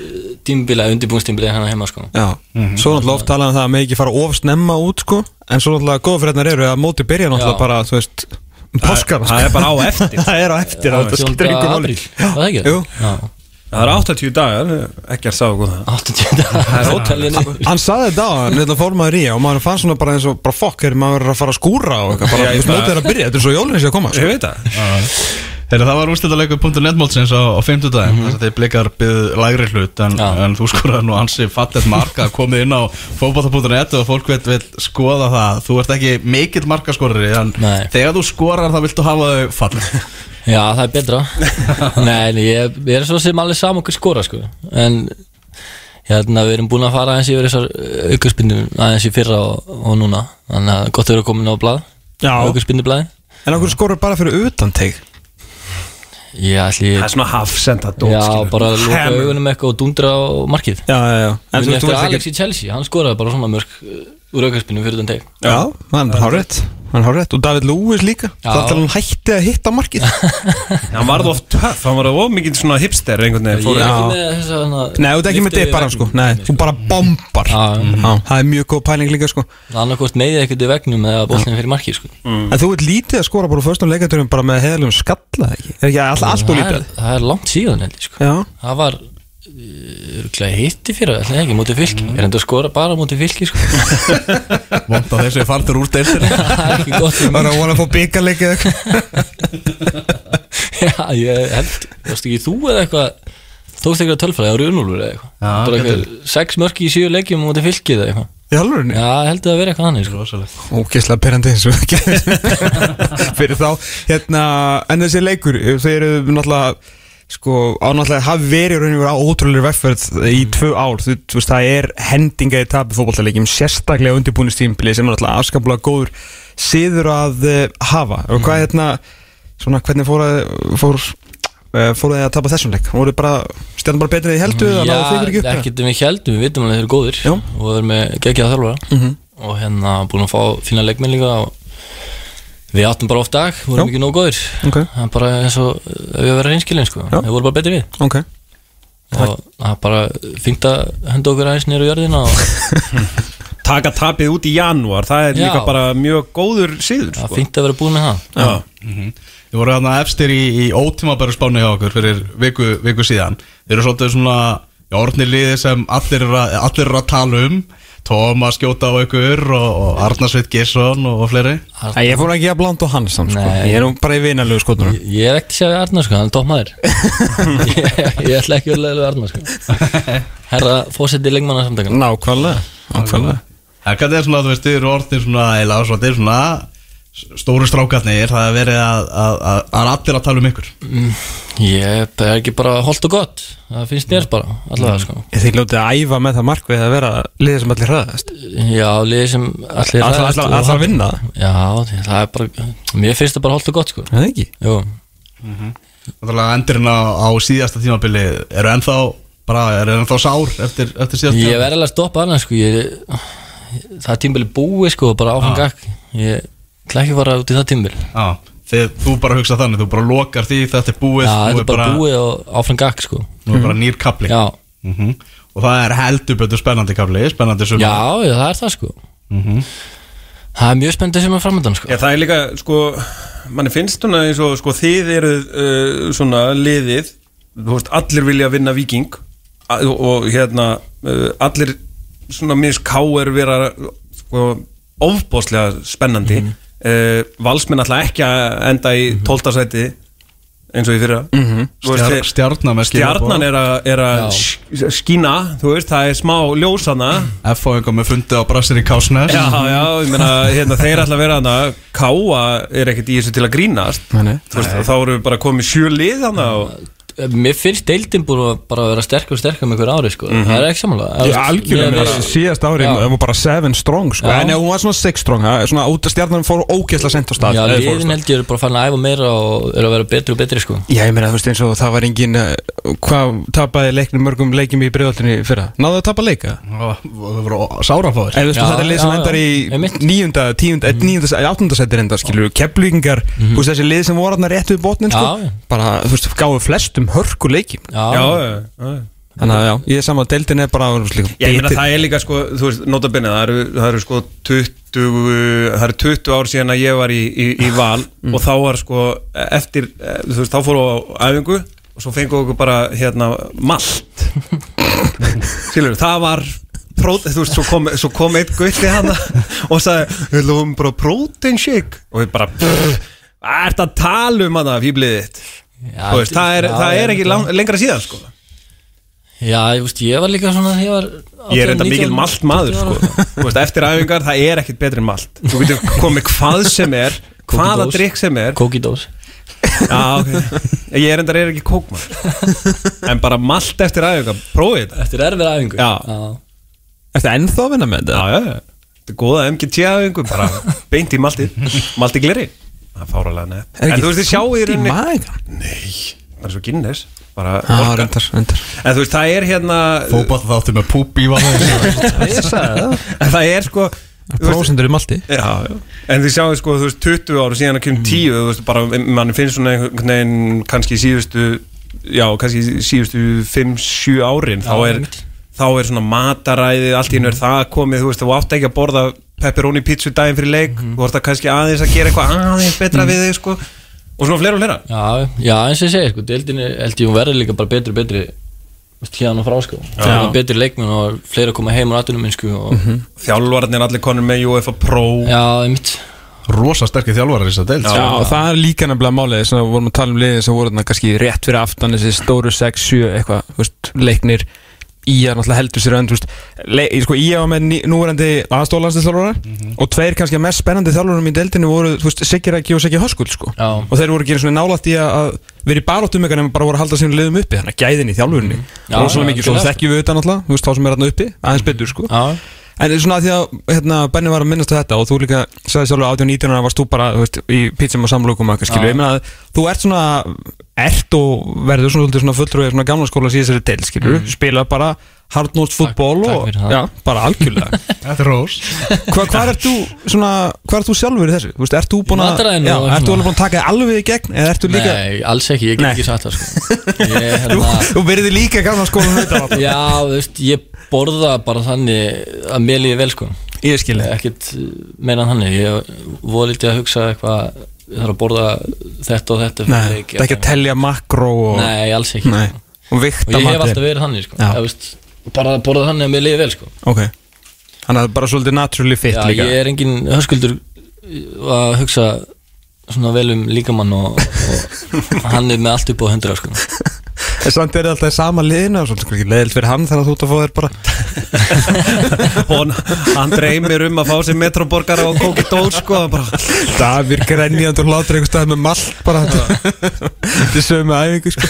tímbili, undirbúinstímbili hérna heima sko. Já, svo náttúrulega oft talað um það að með ekki fara of snemma út sko. En svo náttúrulega góða frétnar eru að móti byrja náttúrulega Já. bara, þú veist um Páskana það er bara á eftir *laughs* Það er á eftir Já, það skiptir 14. engu máli. apríl, var það ekki? Jú. Já, Það er 80 dagar, ekki að sá hvað það 80 Það er hótelinu Hann saði þetta á þetta fór maður í og maður fann svona bara eins og bara fokk er maður að fara að skúra og eitthvað bara, þú veist, mótið er að byrja, þetta er svo jólinn sé að koma sko. Ég veit það Þegar það var úrstættarleikur.net mótsins á, á 50 daginn Mhm. þess að þeir blikar byggðu lægri hlut en, Já. en þú skoraði nú ansi fattet marka að komið inn á fótbolta.net og fólk vil, vil skoða það þú ert ekki mikill markaskorari en Nei. þegar þú skorar þá viltu hafa þau fallet *laughs* Já, það er betra *laughs* Nei, nei, ég, ég er svo sem alveg saman okkur skora sko. En hérna, við erum búin að fara aðeins yfir þessar aukarspinnu aðeins í fyrra og, og núna Þannig að gott að vera komin á blað Já. Aukarspinnu blaði En okkur skorur bara fyrir utan teig Já, ætli Það er svona hafsenda dót Já, skilur. bara Hammer. augunum eitthvað og dundra á markið Já, já, já þú eftir Alex í Chelsea, hann skoraði bara svona mörg uh, úr aukarspinnu fyrir den teg Já, hann er hárétt Hann er hárétt Og David Lewis líka. Það er hann hætti að hitta markið. *laughs* Hann varð of töff, hann var of mikið svona hipster einhvern veginn Ég fór er Já. ekki með þess að Nei, þú ert ekki með dipparan sko. Nei, þú bara bombar. Það er mjög góð pæling líka sko. Annarkvort meðið ekkert í vegnum eða boltin fyrir markið sko. En þú ert lítið að skora bara á förstum leikaturum bara með heðalum skalla ekki? Er ekki all, allt og það, lítið? er, það er langt síðan held ég sko. Hitti fyrir það ekki, mótið fylki Ég er enda að skora bara mótið fylki sko. *laughs* vond að þessi fartur úr deildir *laughs* Það er ekki gott það er að vona að fá eitthvað *laughs* Já, ég held, varstu ekki þú eða eitthvað Tókst eitthvað tölfræði á Runúlur eða eitthvað getur. eitthvað sex mörki í sjö leikjum mótið fylki eða eitthvað? Já, held að það veri eitthvað þannig sko. Ógeðslega perandi eins og Fyrir þá Hérna, en þessi leikur Þau eru náttúrulega Sko, ánáttúrulega hafi verið rauninu verið á ótrúlega vegferð í tvö ár þú, þú veist, það er hendinga í tapi fótballtalegjum sérstaklega undirbúinu stímpili sem er náttúrulega afskaplega góður síður að uh, hafa. Og hvað hérna svona, hvernig fór að fór, fór að tapa þessum leik? Voru bara, stjarnan bara betur en þið heldur Já, ekkert um við heldum, við vitum alveg að þeir eru góðir Já. og við erum með geggjaða þjálfara. Mhm. og hérna búin að fá fína leikmenn líka og við áttum bara oft dag, við vorum ekki nóg góðir. Ok, það er bara eins og við verðum reynskilin sko, við vorum bara betri við. Ok. Og það er bara fínt að henda okkur aðeins nýra jörðina og *laughs* Taka tapið út í janúar, það er Já. líka bara mjög góður síður það er sko. fínt að vera búin með það. Já. Þið voru þarna efstir í, í ótímabæru spáni hjá okkur fyrir viku, viku síðan. Þið eru svolítið svona orðnir liði sem allir eru að, allir eru að tala um Tómas skjóta á ykkur og, og Arnarsveit Gesson og, og fleiri. Æ, Ég fór ekki að blanda á hans samt, sko. Ég er nú bara í vinalegu skotunum. Ég- ég er ekkert að segja Arnar sko, hann er topp maður *laughs* ég, ég ætla ekki að leila Arnar sko. *laughs* Herra fósetti lengmanna samtakana Nákvæmlega. Hvað er svona, þú veist, þið eru orðnir svona eru svona stóru strákarnir, það er verið að, að, að, að allir að tala um ykkur. Ég er ekki bara holdt og gott Það finnst mér bara, allavega sko. Þið lótið að æfa með það markvið að vera liðið sem allir hraðast? Já, liðið sem allir og- alltaf að vinna? Það Já, það er bara Mér finnst það bara holdt og gott sko. Það er ekki? Jú, Náttúrulega endurinn á, á síðasta tímabili eru ennþá, bara, eru ennþá sár eftir, eftir síðasta ég verð alveg að stoppa annars sko. Ég, Það er tímbili búið sko bara áfram gakk Ég ætla ekki að fara út í það tímbili Já, þið, þú bara hugsa þannig, þú bara lokar því, þetta er búið Já, þetta er bara búið og áfram gakk sko. Nú er bara nýr kapli Já, Mhm. Og það er heldur betur spennandi kapli, spennandi sumar. Já, já, það er það sko. Það er mjög spennandi sem er framöndan sko. Já, það er líka, sko, manni finnst svona eins og, sko, þið eru uh, svona liðið, þú veist, allir vilja vinna viking og, og hérna, uh, allir svona minnst káir vera, sko, ofbóðslega spennandi. Mm valsmenn ætla ekki að enda í tóltasæti eins og í fyrra. Mm -hmm. Stjar, Stjarnar með Stjarnan er að, er að skína, þú veist, það er smá ljósana. F.O. einhver með fundi á Brassir í Kásnes Já, já, ég meina, hérna, þeir ætla að vera hana Káa er ekkert í þessu til að grínast veist, þá eru við bara komið sjö lið hana og Mér finnst deildin búin að bara vera sterkur og sterkur með einhver ári sko. Það er ekki samanlega Ég algjörlega með þessi síðast ári Já. Það var bara 7 strong sko. Já. En hún var svona 6 strong það er Svona út að stjarnan fór ógeðslega sent á stað. Já, liðin held ég eru bara fann að æfa meira og eru að vera betri og betri sko. Já, ég meina þú veist eins og það var engin uh, Hvað tapaði leiknum mörgum leikjum í bregðaltinni fyrra? Náðu að tapa leika? Það voru sárafáður En þú veist Já, þetta er mm. við flestum hörku leikjum Já, Já, já, já. Þannig að já, ég er saman að deildin er bara líka, Já, ég meina það er líka sko, þú veist, notabene, það eru, það eru sko 20, það eru 20 ár síðan að ég var í, í, í val *laughs* og þá var sko, eftir, eh, þú veist, þá fóru á æfingu og svo fengu okkur bara, hérna, malt. *laughs* Skilur, það var pró, þú veist, svo kom, svo kom eitt gutti hana og sagði, við lofum bara protein shake og við bara, Hvað ert að tala um hana fýblið þitt? Já, veist, það er, já, það er ekki lang, lengra síðan sko. Já, ég, veist, ég var líka svona ég var Ég er 18, enda mikil 19, malt maður 20 sko. veist, Eftir æfingar, það er ekkit betri en malt. Þú getur komið hvað sem er *laughs* Hvaða drikk sem er. Kókidós Já, ok. Ég er enda er ekki kókmar En bara malt eftir æfingar, prófið þetta. Eftir erfið æfingu Já. Ertu ennþá vinna með þetta? Já, já, já. Þetta er góða MGT æfingu Bara beint í maltið. Malti gleri Það er fáralega neð Er En þú veist, þið sjáu í í rauninni magann? bara svo Guinness bara Já, orka. reyndar, reyndar. En þú veist það er hérna Fótball þáttu með púp í vann Ég sagði það en það er sko Prósendur í malti. Já, já. En þið sjáu sko, þú veist, 20 ára síðan að kemur 10, þú veist, bara, mann finnst svona einhvern veginn kannski síðustu, já, kannski síðustu 5-7 árin, þá er, þá er svona mataræði, allt í er það komið, þú veist, þú átt ekki að borða pepperoni pizza daginn fyrir leik, þú ert að kannski aðeins að gera eitthvað aðeins betra við þig, sko, og svona fleira og fleira. Já, já, eins og ég segi, sko, deildinni held ég hún verður líka bara betri, betri hérna og frá, sko. Er betri leikmenn og fleiri að koma heim á atunum minn, sko og, Þjálfarnir allir konur með UEFA Pro. Já, einmitt. Rosa sterkir þjálfarar í þess að deild Já, og það er líka nefnilega málið sem við vorum að tala um liðin sem voru þarna kannski rétt fyrir aftan þessi stóru 6-7 eitthvað, veist, leiknir Ía náttúrulega heldur sér önd, sko, Ía var með núverandi aðstólanstinsþjálfara og tveir kannski að mest spennandi þjálfarum í deildinu voru, Rækki og Siggi Höskul, sko. Og þeir voru ekki einu svona nálætt í að vera í baróttum eitthvað nema bara voru að halda sínum liðum uppi þannig að gæðin í þjálfurinni Já, og svona mikið, svo algjörlega, þekkjum við þetta náttúrulega, þú veist, þá sem er þarna uppi, aðeins betur, sko. Já, En svona að því að hérna, Benni var að minnast á þetta og þú líka sagði sjálfur 18-19 ára varst þú bara veist, í pítsum og samlokum og eitthvað skilju ég meina að þú ert svona ert og verður svona, svona fulltrúið svona gamla skóla síðan þessari del skilju spila bara hardnótt fútból og já, bara algjörlega. *laughs* Þetta er rós. Hva, hvað ert þú svona hvað ert þú sjálfur í þessu? Þú veist, ert þú búin að já, ert þú alveg búin að taka alveg í gegn eða ert þú líka nei, alls ekki, ég get ekki sagt það, sko. *laughs* Þú, hérna, þú verður líka gamla skóla já, þú veist, ég borða bara þannig að mér líði vel, sko. Ég skilja ekkert meira en þannig. Ég voru lítið að hugsa eitthvað ég þarf að borða þetta og þetta Nei, leik, það er ekki að telja makró og, Nei, alls ekki Nei. og og ég hef matinn. alltaf verið þannig sko. Já. Ég, veist, bara að borða þannig að mér liði vel sko. Ok Þannig að það er bara svolítið naturally fit Já, líka ég er engin höskuldur að hugsa svona vel um líkamann og, og *laughs* hann er með allt upp á hundra sko. En samt er það alltaf í sama liðinu og svolítið ekki leðilt fyrir hann þegar þú ert að fá þér bara *laughs* Hon, hann dreymir um að fá sér metroborgara og kóki dól, sko, Davir grenjandi og hlátur einhver stað með malt bara Þetta er sömu æfingu sko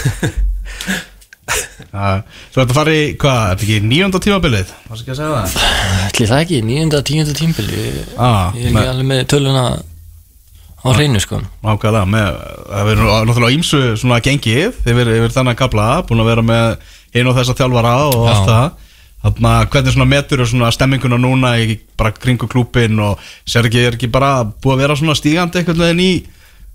Já, Svo þetta fari, í, hvað, er þetta ekki nýjönda tímabilið? Varst ekki að segja það? Það ekki, tímbil ég, Ah, ég er með- ekki alveg með töluna á hreinu sko. Nákvæmlega, með, það verður náttúrulega ímsu svona gengið yfir, yfir þennan kabla, búin að vera með einu og þessa þjálfara og Já. allt það. Þannig að hvernig svona metur svona stemminguna núna í bara kringu klúpin og sér ekki, er ekki bara búið að vera svona stígandi einhvern veginn í,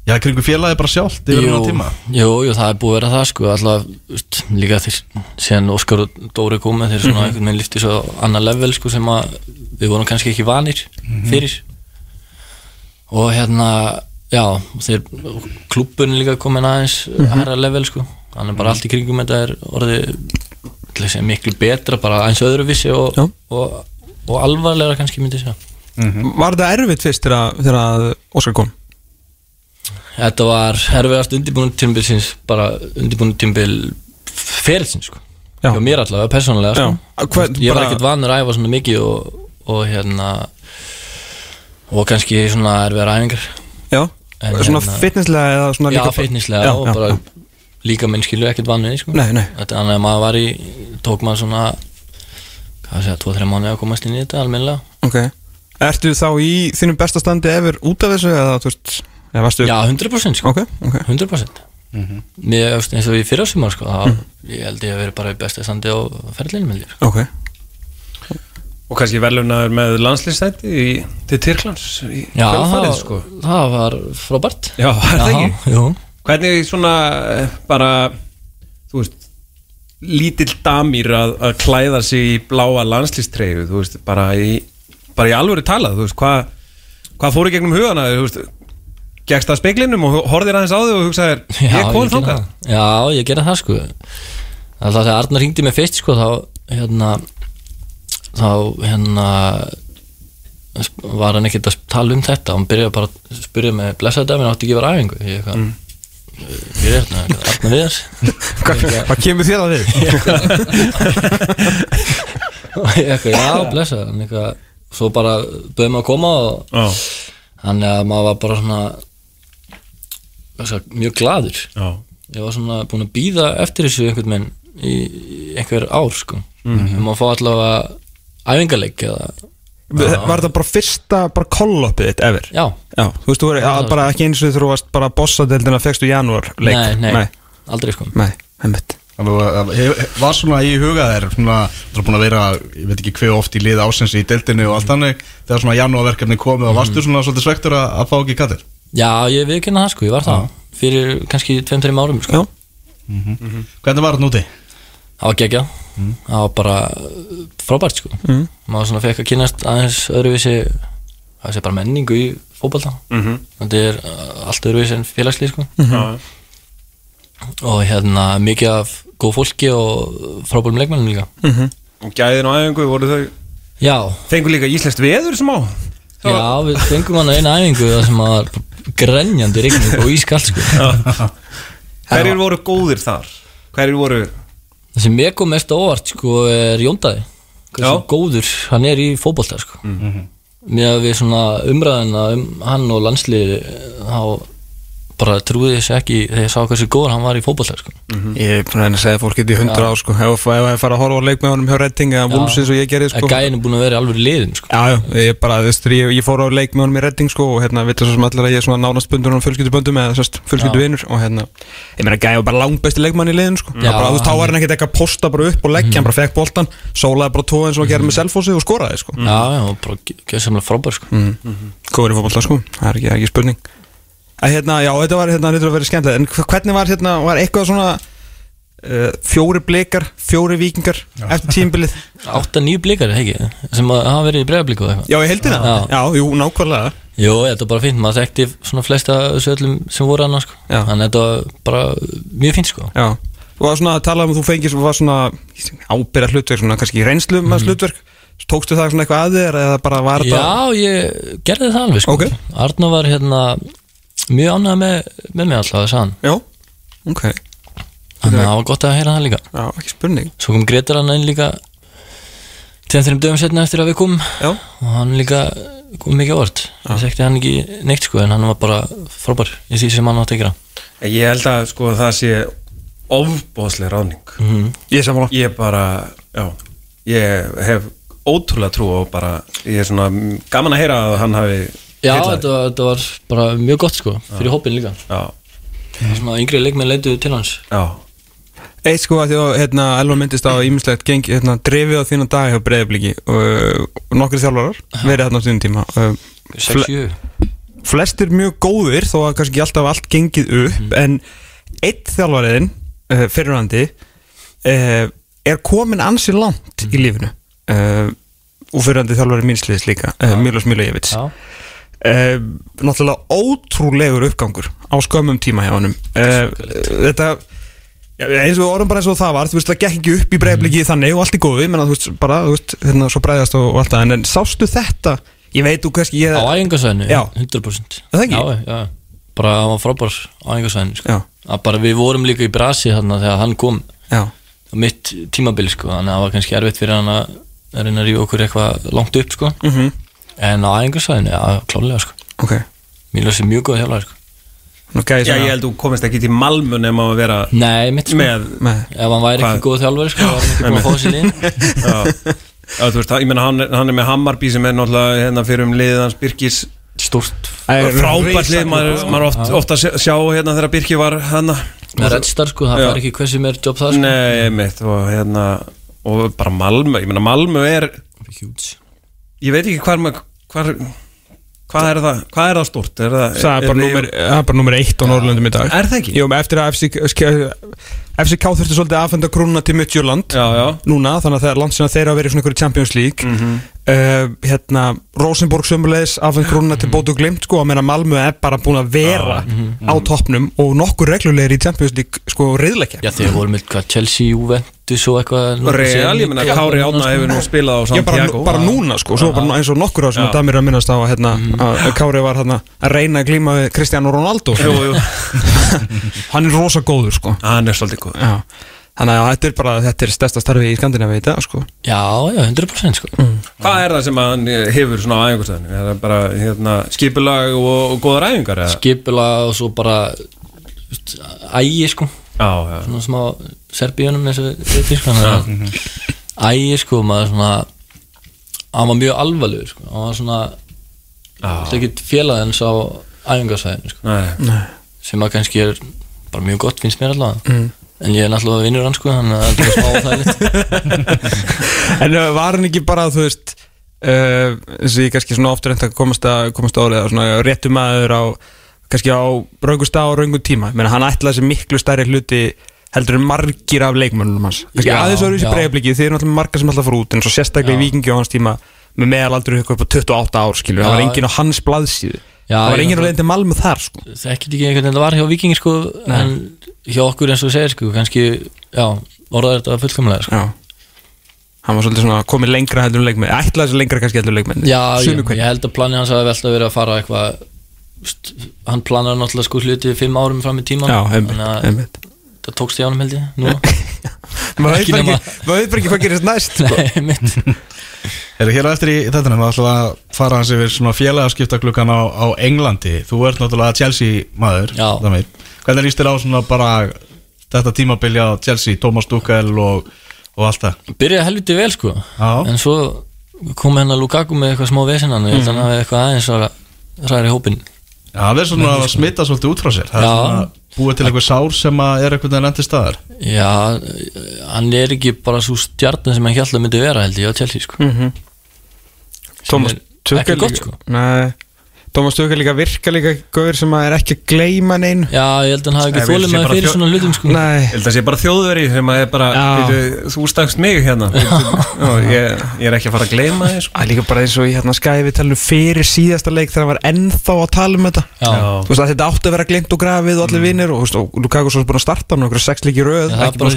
já, kringu félagi bara sjálft yfir núna tíma? jú, jú, það er búið að vera það sko, alltaf, líka þeir síðan Óskar og Dóri komið þeir svona einhvern veginn lifti svo annar level sko, sem að við vorum kannski ekki vanir fyrir og hérna já, þeir klúbbun líka komin aðeins mm herra level sko, þannig bara allt í kringum þetta er orðið til að segja, miklu betra, bara aðeins öðruvísi og, Já. og, og alvarlega kannski myndi segja Var þetta erfitt fyrst þegar Óskar kom? Þetta var herfiðast undirbúinu tímbilsins bara undirbúinu tímbil ferilsins sko Já. mér allavega, persónulega sko. Ég var bara- ekkert vanur að æfa svona mikið og, og hérna og kannski svona erfiðar æfingar Já, En svona hérna- fitnesslega eða svona já, líka bara- fitnesslega Já, og já, bara já. líka minn skilju ekkert vanur í sko. Nei, nei. þetta er annað að maður var í tók maður svona hvað segja, 2-3 mánuði að komast inn í þetta almennilega Ok Ertu þá í þínum besta standi efer út af þessu eða þú veist eða varstu já, 100% sko. Ok, ok 100% Mér, þú veist, eins og í fyrrasumar sko, þá, ég held ég að vera bara í besta standi á ég sko. Ok og kannski verðlunaður með landslýstætti til Tyrklands í það, sko. það var frábært Já, er það ekki? Jú, Hvernig svona eh, bara, þú veist, lítill damýr að, að klæða sig í bláa landslýstreyju, þú veist, bara í, bara í alvöru talað, þú veist, hvað hva fór í gegnum hugana, þú veist, gegst það speiklinum og horfðir aðeins á þig og hugsaðir, ég er þangað. það. Já, ég gerði það sko Alltaf þegar Arnar ringdi mig fyrst sko þá hérna þá hérna var hann ekkert að tala um þetta. Hann byrjaði bara að spyrja mig blessaði dæmin átti ekki að vera æfingu? Ég eitthvað mm. ég er hérna, Arna Viðars. *laughs* Hvað hvað kemur þér að við? *laughs* og ég eitthvað, já blessaði hann eitthvað, svo bara bauði maður að koma og Já, þannig að maður var bara svona mjög gladur já, ég var svona búin að býða eftir þessu einhvern veginn í, einhver ár sko. Mm maður fá allavega æfingarleik eða, Var þetta bara fyrsta bara call-upið þitt ever? já, Já, þú veist, þú verið það bara ekki eins og þú varst bara bossadeldina fegstu janúar leik nei, nei, nei, aldrei sko. Nei, einmitt. Þannig að hef- var svona í huga þér svona, þú er búin að vera, ég veit ekki hver oft í lið ásins í deildinu og allt þannig þegar svona janúarverkefni komið og varstu svona svolítið svektur að, að fá ekki kattir já, ég viðkynna það sko, ég var það fyrir kannski 2-3 árum sko. Já, Hvernig var þetta núti? það var geggjað það var bara uh, frábært sko. Mm. maður svona fekk að kynast aðeins öðruvísi það sé bara menningu í fótbolta. Mhm. þetta er uh, allt öðruvísi en félagslið sko. Já, og hérna mikið af góð fólki og frábærum leikmennum líka. Og gæðin og æfingu voru þau já, Fengu líka íslenskt veður sem á já, við fengum hann að eina æfingu það sem var grenjandi rigning og ískalt sko. *laughs* Hverjir voru góðir þar? Hverjir voru það sem mér kom mest á óvart sko er Jóndaði. Hversu góður hann er í fótbolta sko. Mér að við svona umræðina um hann og landsliði þá bara trúði þessi ekki þegar ég sá hversu góður hann var í fótbolta sko. ég er búin að segja fólk getið í hundra á sko. Ef ég fara að horfa á leik með honum hjá Redding eða Wolfsins og ég gerði sko. en gæin er búin að vera alveg í liðin sko. Já, já, ég bara, veist, ég, ég fór á leik með honum í Redding sko og hérna, veit það svo sem allir að ég er nánast bundur og fjölskylduböndum eða sérst, fjölskylduvinur og hérna, ég meina, gæði var bara langbæsti leikmann í liðin sko, Já, bara, þú var hann ekkert eitthvað að posta bara upp og leggja, hann bara fekk boltan, sólaði bara tóð eins og að gera með selfósi og skoraði sko, já, að hérna, já, þetta var hérna, þetta var verið skemmtilegt, en hv- hvernig var hérna, var eitthvað svona uh, fjóri blikar, fjóri vikingar eftir tímbilið, 8-9 *laughs* blikar, ekki, sem að hafa verið í eitthvað. Já, í heldina Já. já, jú, nákvæmlega. Jú, þetta var bara fínt, maður þekkti svona flesta af þessu öllum sem voru annars sko. Að þetta var bara mjög fínt sko. Já, þú var svona að tala um að þú fengir var svona ábyrða hlutverk svona kannski reynslu mm hlutverk. Tókstu það svona eitthvað að þér eða bara var Já, ég gerði það alveg sko. Ok. Arnó var hérna mjög ánægð með, með mig alltaf, það sagði hann. Já, ok, Þannig að það var gott að heyra það líka. Já, ekki spurning. Svo kom Gretar hann inn líka Tveim þreim dögum setna eftir að við komum. Já, og hann líka kom mikið ávart Ég þekkti hann ekki neitt sko en hann var bara frábær. Í því sem hann átti að gera. Ég held að sko það sé ofbóðslega ráðning. Mm ég er sammála. Ég bara, já Ég hef ótrúlega trú og bara Ég er svona gaman að heyra að hann hafi Já, þetta var, þetta var bara mjög gott sko fyrir hópin líka. Já, Svona yngri leikmenn leituðu til hans. Já. Eitt sko að því að hérna, Elvar myndist á ímislegt gengi, hérna, drefið á þína dag hjá breyðabliki og, og nokkri þjálfarar verið þarna á þínum tíma uh, 6-7 flestir mjög góðir þó að kannski alltaf allt gengið upp en eitt þjálfariðin uh, fyrirhandi uh, er komin ansi langt í lífinu uh, og fyrirhandi þjálfari mínsliðis líka uh, Milos Milojevits Já, uh, náttúrulega ótrúlegur uppgangur á skömmum tíma hjá honum. Uh, þetta Já, eins og orðum bara eins og það var, þú veist, það gekk ekki upp í breyfliki þannig og allt í góðu, menna, þú veist, bara, þú veist, hérna, svo breyðast og, og allt það, en, en sástu þetta, ég veit þú kannski, ég, á æfingasvæðinu, Já. 100% Er það ekki? Já, já, bara hann var frábær á æfingasvæðinu sko. já, að bara við vorum líka í brasi þarna þegar hann kom. Já, á mitt tímabil sko, þannig að það var kannski erfitt fyrir hann að að reyna að rífa okkur eitthvað langt upp sko. mhm, en á æfingasvæðinu, já, klálega sko. ok, Mílos er mjög góð þjálfari sko. nú gæði Já, ég held þú komist ekki til Malmö nema að vera Nei, mitt sko. með með, Ef hann væri Hvað? ekki góð þjálfari sko, var hann ekki búin að fá sér inn *laughs* Já, Já, þú veist, ég meina hann, er- hann er með Hammarby sem er náttúrulega hérna fyrir um liðið hans Birkis Stúrt frábært lið, maður, maður oft, oft að sjá- hérna þegar Birki var hérna. Með Redstar sko, það fær ekki hversu meir jobb það sko. Nei, mitt og hérna og bara Malmö, ég meina Malmö er Huge ég veit ekki hvað er hvað, er það, hvað er það stort er það, það er bara númer, er bara númer eitt á Norrlöndum í dag er það ekki? Jú, eftir að FCK þurfti svolítið að aðfenda krúnuna til já, núna, þannig að það er land sem þeir að vera í svona einhverju Champions League Mhm. Uh, hérna, Rosenborg sömulegis afhengt grunna til bótu glimt sko, að meina Malmö er bara búin að vera á toppnum og nokkur reglulegir í Champions League sko reyðleikja Já, þeir voru með hvað, Chelsea, Juventus og eitthvað Real, ég meina í- Kári Átna hefur nú spilað á Já, bara, Santiago. bara núna sko, svo bara eins og nokkur á sem Já. að Damir að minnast á hérna, að Kári var hérna að reyna að glíma við Cristiano Ronaldo. Jú, jú, *laughs* hann er rosa góður sko. Hann er svolítið góð Já. Þannig að þetta er bara, þetta er stærsta starfi í Skandinavi í dag sko. Já, já, 100% sko. Hvað er það sem hann hefur svona á æfingarstöðinu? Er það bara hérna, skipulag og, og góðar æfingar? eða? Skipula og svo bara ægi sko. Já, já. Svona smá serbíunum eins og við sko að ægi sko maður svona hann var mjög alvarlegur sko. Hann var svona það ekki félagið hans á æfingarsvæðinu sko. Nei, Mm. sem að kannski er bara mjög gott finnst mér allavega en ég er náttúrulega vinnur hann sko þannig að það er smá þægilegt *laughs* En uh, var hann ekki bara, þú veist uh, eins og ég kannski svona ofta reynd að komast að komast að orðið, svona réttu maður á kannski á raungu stað og raungu tíma? Menna, hann ætlaði sér miklu stærri hluti heldur en margir af leikmönnum hans. Kannski aðeins ára í þessu já. breyfliki þeir eru náttúrulega margar sem alltaf fór út en svo sérstaklega í Já. vikingi á hans tíma með meðalaldur upp á 28 ár skilur, það var enginn á hans blaðsíðu Já, það var ég enginn á náttúrulega- leiðin til Malmö þar sko. Það er ekki einhvern veginn það var hjá vikingi sko en hjá okkur eins og segir sko kannski, já, orðaði þetta fullkomlega sko. Hann var svolítið svona komið lengra heldur en leikmenn Ætlaði þessi lengra kannski heldur en leikmenn Já, ég, ég held að planið hans hafi velta verið að fara eitthvað hann planar náttúrulega sko hluti fimm árum fram í tíman Já, einmitt, að það tókst held ég *laughs* Ekki bara nema- ekki, maður veit bara ekki hvað gerist næst sko. *laughs* Nei, einmitt. Eru hér á eftir í þetta við ætlum að fara hans yfir svona félagaskiptaklukkan á, á Englandi Þú ert náttúrulega Chelsea maður Já. Hvernig líst þér á svona bara þetta tímabilja á Chelsea, Thomas Tuchel og, og allt það byrjaði helviti vel sko Já. en svo kom hennar Lukaku með eitthvað smá vesinnan og ég held að hann hafi eitthvað aðeins að ræða í hópin Já, það er svona að smita svolítið út frá sér Það er Já. Búið til einhver sár sem að er einhvern veginn endur staðar? Já, hann er ekki bara svo stjarnan sem hann að myndi vera held ég á Chelsea sko. Thomas er Tuchel ekki gott, sko. Nei Thomas Tuchel líka virka líka Gauður sem að er ekki að gleyma neinu. Já, ég held að hann hafi ekki þólið bara fyrir svona hlutum sko. Nei. Ég held að sé bara þjóðveri sem að er bara veitu, Þú stakst mig hérna. Ó, ég, ég er ekki að fara að gleyma þér sko. Það er líka bara eins og í hérna skæði við talum fyrir síðasta leik þegar hann var ennþá að tala um þetta. Já, Þú veist að þetta átti að vera glemt og grafið og allir vinnir og, þú veist, og Lukaku svo er búin að starta hann okkur sex leiki í röð. Já, það er ekki bara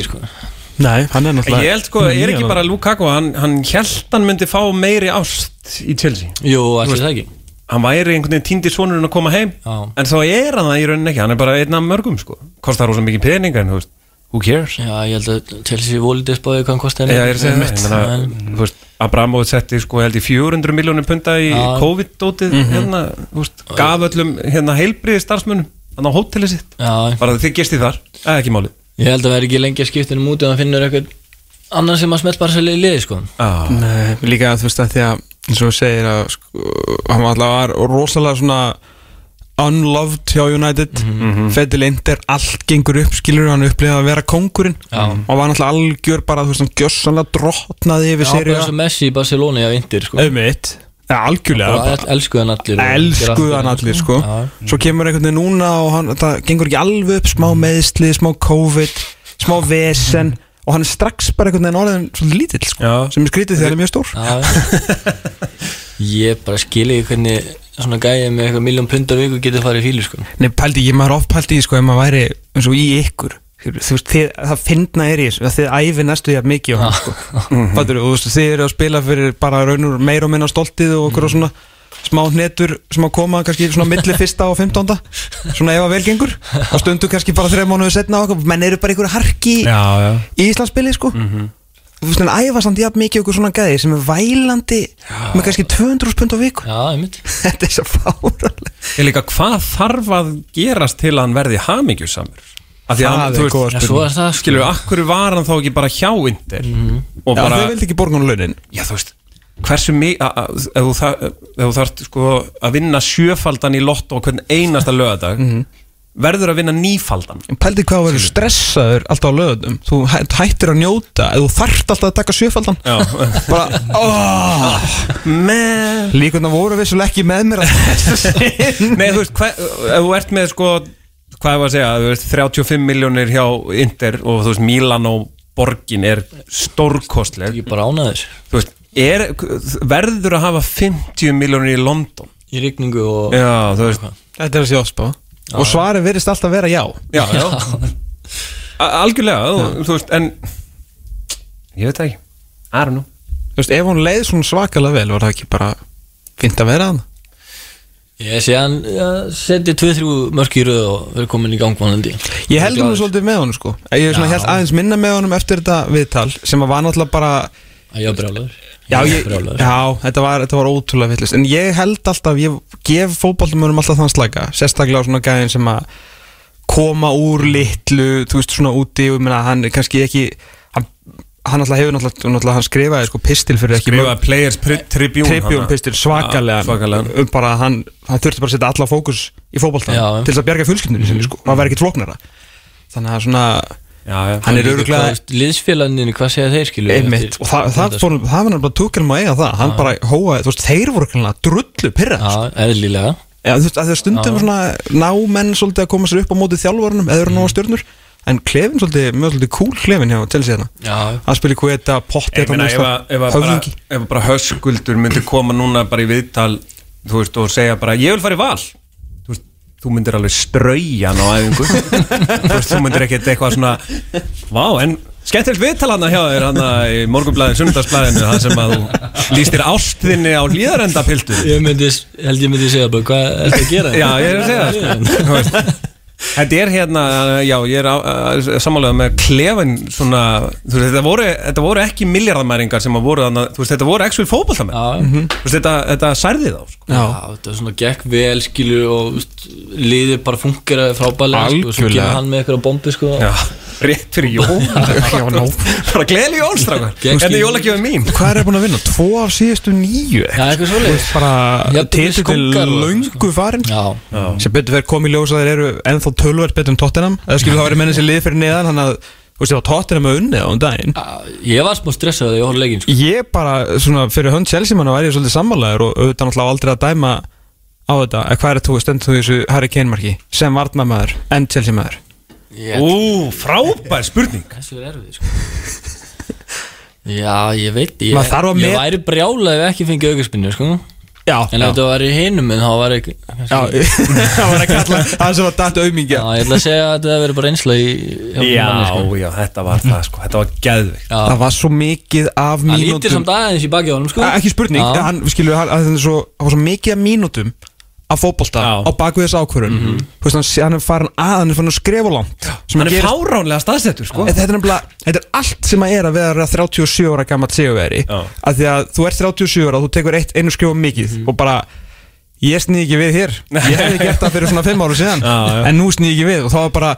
það að Nei, hann er náttúrulega Ég held sko, er ekki bara Lukaku Hann, hann held hann myndi fá meiri ást Í Chelsea? Jú, allir það ekki. Hann væri einhvern veginn týndi sonurinn að koma heim Já. En þá er hann það í rauninni ekki Hann er bara einn af mörgum sko. Kostar rosa mikið pening en þú veist Who cares? Já, ég held að Chelsea volítið spáði hvað hann kosti Já, ég er að segja það Ég meina, En- Þú veist, Abramovic setti sko held í 400 miljónir punta í Já. COVID-dótið hérna, þú veist, gaf öllum hérna heilbriði starfsmunum hann á hótelið sitt. Já, bara þið gistið þar, eða ekki málið ég held að vera ekki lengi að skipta henni mútið að hann finnur eitthvað annan sem að smelt bara sér liði sko ah. Nei, líka þú veist að því að eins og þú segir að sko, hann var alltaf var rosalega svona unloved hjá United mm. -hmm. Fedil Inter, allt gengur upp skilur hann upplifað að vera kongurinn Já. og var náttúrulega algjör bara þú veist hann gjössanlega drottnaði yfir Já, bara eins og Messi í Barcelona í að vindir sko ja, algjörlega Bara bara, el- elskuðu hann allir fyrir allir sko Já. svo kemur einhvern veginn núna og hann, það gengur ekki alveg upp smá meðsli, smá COVID smá vesen og hann er strax bara einhvern veginn orðin svolítið lítill sko, Já. sem er skrítið þegar hann er mjög stór. Ég bara skil ekki hvernig svona gæði með eitthvað miljón pundar viku getur farið í fílu sko Nei, pældi, ég maður oft pældi í sko ef maður væri eins og í ykkur þú veist, þið, það finna er í þessu að þið æfi næstu jafn mikið á hann sko. *laughs* Og þú veist, þið eru að spila fyrir bara raunur meir og minna stoltið og okkur og svona smá hnetur sem að koma kannski svona milli fyrsta og fimmtánda svona ef að vel gengur. Og stundu kannski bara þreja mánuðu setna okkur menn eru bara einhverju harki já, já. í Íslandsspili sko. Þú veist, en æfa samt jafn mikið okkur svona gæði sem er vælandi með kannski 200 pund á viku. Já, *laughs* þetta er svo fáralega Ég líka, hvað þarf að gerast til að hann verði hamingjusamur? Að hann, Það þú er svo er það sko skilur, akkur var hann þá ekki bara hjá Inter? Og Já, bara, þau vildi ekki borga hann launin. Já þú veist hversu mikið, ef þú þar- ef þú þarft sko að vinna sjöfaldan í lotto á hvern einasta lögadag verður að vinna nýfaldan. Pældi hvað að vera stressaður alltaf á löðum Þú hæ- hættir að njóta Eða þú þarft alltaf að taka sjöfaldan. Bara, oh, með Líkuna voru vissulega ekki með mér að *laughs* Nei, þú veist, hver, ef þú ert með sko hvað er að segja, þú veist 35 miljónir hjá Inter og þú veist Milan og Borgin er stórkostleg. Ég bara ánaður þú veist, er, verður að hafa 50 miljónir í London? Í rigningu og Já, þú veist. Þetta er þessi áspá Og svarið virðist alltaf vera já. Já, já. Algjörlega, þú, þú veist, en Ég veit það ekki. I don't know. Þú veist, ef hún leið svona svakalega vel Var það ekki bara fínt að vera hann Ég sé hann ja, seti 2-3 mörk í röð og verður komin í gang vonandi. Ég held hún svolítið með honum sko. Ég held aðeins minna með honum eftir þetta viðtal Sem var náttúrulega bara ég var brjálaður. Já, Ég já þetta, var, þetta var ótrúlega villist En ég held alltaf, ég gef fótballtumönum alltaf þann slæka Sérstaklega á svona gæðin sem að koma úr litlu, þú veist, svona úti og ég meina, hann kannski ekki hann, hann alltaf hefur náttúrulega, náttúrulega hann skrifaði sko pistil fyrir ekki Skrifa Players Tribune Tribune pistil svakalega. Já, svakalega. um bara að hann, hann þurfti bara að setja alla fókus í fótballtan Já, já. til þess að bjarga fjölskyldunni sinni sko, það væri ekkert flóknara. Þannig að svona, Já, já. hann er öruglega Liðsfélaginu, hvað segja þeir skilu einmitt, og það, það, fór, það var náttúrulega túkelum að eiga það, hann bara hóaði, þú veist, þeir voru ekki drullu pyrrað Já, eðlilega. Já, þú veist, að því að stundum svona ná menn svolítið að koma sér upp á móti þjálfurunum eða eru Mm. nóga stjörnur en klefin svolítið, mjög svolítið cool klefin hjá Chelsea hérna. Já, hann spilir ef, að- ef, að bara, höfðingi. ef að bara höskuldur myndi koma núna bara í viðtal þú veist, og segja bara, ég vil fara í val. Þú, veist, þú myndir alveg strauja hann á æfingu. *laughs* Þú, veist, þú myndir ekkert eitthvað svona vá, en skemmtilegt viðtal hann hjá þér hann í morgunblæðin, sunnudagsblæðinu það sem að þú lístir ástðinni á hlýðarendapiltu Ég myndi, held ég myndi segja bara, hvað er þetta að gera? Já, ég er að segja það sko. Þetta er hérna, já, ég er samanlega með klefin svona, þú veist, þetta voru, þetta voru ekki miljardamæringar sem að voru þannig, þú veist, þetta voru actual fótballtamenn Já, Þú veist, þetta, þetta særði þá, sko. Já, þetta er svona gekk vel skilu og liðið bara funkeraði frábælega sko, og svo kemur hann með eitthvað bombi sko. Já, rétt fyrir jól. *laughs* Já, nó. Bara gleðli jólstrákar Gegn- Hérna er jólagjöfum mín? Hvað er búin að vinna? Tvo af síðustu nýju Já, eitthvað bara Já, sem betur að en Tottenham eða skilur það verið menn þessi lið fyrir neðan hann að þú veist, það var Tottenham að unnið á um daginn ég var smá stressað þegar ég horfði leikinn sko. ég bara, svona, fyrir hönd Chelsea manna væri ég svolítið sammálaður og auðvitað náttúrulega aldrei að dæma á þetta, en hvað er þú stendur þú í þessu Harry Kane marki, sem varnamæður en Chelsea maður Ég- Ú, frábær spurning Þessu er erfið sko. Já, ég veit Ég, að ég væri brjálað ef ekki fengið sko. Já, En ef þetta var í hinum en þá var ekki já, *laughs* það var ekki alltaf það sem var dætt Já, auðmingja ég ætla að segja að þetta verið bara einsla í Já, manni, sko. já, þetta var það, sko. Þetta var geðvikt Já, það var svo mikið af hann lítir mínútum. samt aðeins í honum sko. Ekki spurning, Já. hann, skilur, hann, hann, er svo, hann var svo mikið af mínútum af fótbolta Já. á baku þess ákvörun mm -hmm. hann, hann er farin að, hann er farin að skrifa langt Hann er gerist- fáránlega staðsettur, sko. Þetta er nefnilega, þetta er allt sem að er að vera 37 ára gammalt sigurveri Já. að því að þú ert 37 ára og þú tekur eitt einu skjófa mikið Mhm. og bara ég sný ekki við hér. *laughs* Ég hefði gert það fyrir svona 5 ára síðan. Já, já. en nú sný ekki við og þá bara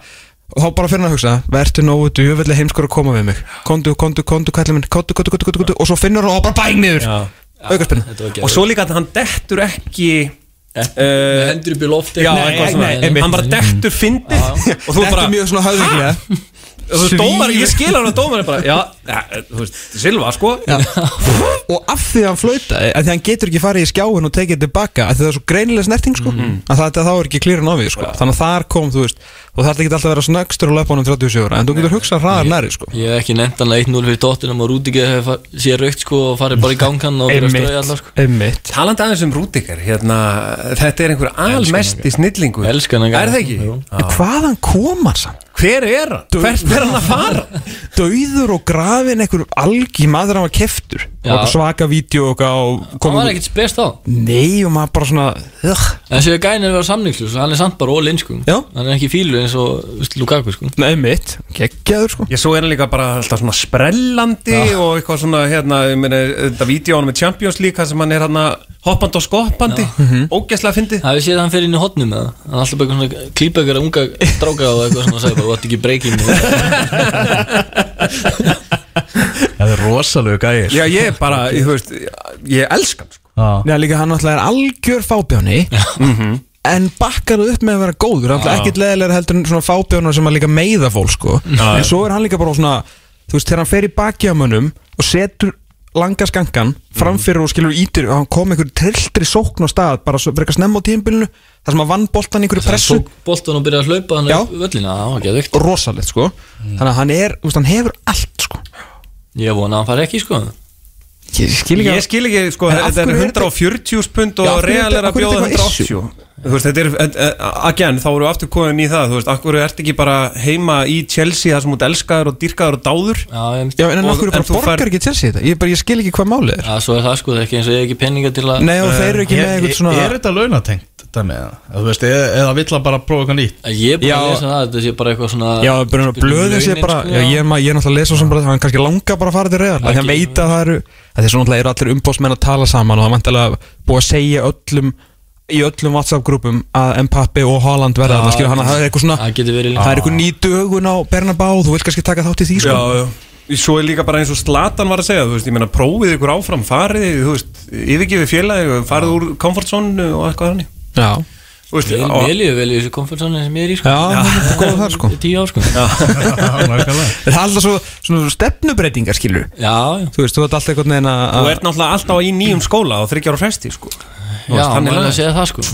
og þá bara fyrir hann að hugsa, verður nógu djöfellega heimskur að koma við mig. Kondu, kondu, kondu, kallið minn. Kondu, kondu, kondu, kondu, kondu og svo finnur hann og bara bæn niður. Aukarspinnu Og svo líka að hann dettur ekki uh, hendur upp í lofti Já, Nei, svona. nei, einmitt. Hann bara dettur fyndið. *laughs* Og þú bara mjög svona höfðinglega Og þú dómar, ég skil hann að dómar er bara Já, ja, þú veist, Silva, sko. Og af því að hann flautaði að því að hann getur ekki farið í skjáin og tekið tilbaka að því það er svo greinilega snerting sko. Mhm. að það, þá er ekki klýrin á við sko. Þannig að þar kom þú veist og það er ekki alltaf að vera snöggstur og löpunum 37 ára en þú getur hugsað hraðar næri sko. Ég hef ekki nefnt hann 1-0 fyrir tóttinum og Rúdíkið hefur séð raukt sko og farið bara í gangan og fyrir að strauja allar sko. Talandi aðeins um Rúdikar, hérna Þetta er einhver almesti snillingu Elskan hann Er það ekki? Hvaðan kom hann samt? Hver er hann? Hvert er hann að fara? *laughs* Dauður og grafin einhver algi maður hann var keftur svaka vídeo og kom var ekkert spest á nei og maður bara svona að Hann in. Hann eins og Lukaku sko. Nei einmitt, geggjaður sko. Ég svo er hann líka bara alltaf svona sprellandi og eitthvað svona, hérna, ég meina, þetta vídeo með Champions League, sem hann er hérna hoppandi og skoppandi, ógæslega fyndið. Það við séð að hann fyrir inn í hotnum með það Hann er alltaf bara eitthvað svona klípa ykkur unga stráka og eitthvað svona og segja bara, þú ætti ekki breaking *laughs* Það er rosalegu gæir. Já, ég er bara, ég, þú veist, ég elska hann, sko. Já, líka hann náttúrulega er algjör fábjáni En bakkar það upp með að vera góður? Hann er ekkert leðilega heldur en svona fábjánar sem að líka meiða fólk sko. En svo er hann líka bara svona Þú veist, þegar hann fer í mönnum Og setur langa skankan framfyrir og skilur ítir og hann kom einhver trilltri sókn á stað bara svo frekar snemma á tímbilinu þar sem hann vann boltan einhverju Það pressu. tók boltan og byrjaði að hlaupa hann Já. upp völlina, það var geðvikt rosalegt sko. Þannig að hann er, þú veist, hann hefur allt sko. Ég vona að hann fari ekki sko skil ekki. Ég skil ekki, sko, þetta er hverju er þetta- 140 pund Já, af og hverju er er að er bjóða þetta eitthvað 180 Þú veist, þetta er, again, þá við aftur komin í það Þú veist, akkur ert ekki bara heima í Chelsea þar sem út elskaður og dyrkaður og dáður? Já, en Og- af hverju en bara borgar ekki Chelsea þetta? Ég, bara, ég skil ekki hvað málið er. Já, svo er það sko, það er ekki eins og ég hef ekki peninga til að Nei, og þeir eru ekki með Er, eitthvað svona er þetta launatengt dæmi eða? Þú veist, eða, eða vill að bara prófa eitthvað nýtt? Ég er bara Já. að lesa það, þetta sé bara eitthvað svona Já, bara blöðin sé bara sko, já, ég, er ma- ég er náttúrulega að lesa sem bara hann kannski langar bara að fara til reyðar Þannig að ekki- veit að það eru að svo náttúrulega eru allir umbóðsmenn að tala saman og það er vantilega búið að segja öllum í öllum WhatsApp-grúpum að Mbappe og Haaland verða þarna skilur hann að það er eitthvað svona Það getur verið það er eitthvað ný dögun á Bernabá þú vilt kannski taka þátt í því sko. Já Svo er líka bara eins og Slatan var að segja Þú veist, ég meina, prófið ykkur áfram, farið Þú veist, yfirgefið félagi, farið úr komfortzónu og eitthvað hann já, Þú veist, Vel, í þessu komfortzónu sem ég er í sko. Já, þetta er góð þar sko. Tíu ár sko. Já, *laughs* *laughs* það er alltaf svo, svona stefnubreitingar skilur já, já, þú veist, þú ert alltaf einhvern veginn að Þú ert náttúrulega alltaf í nýjum skóla og þryggjar á fresti, sko. Þú veist, þannig maður er að segja það sko.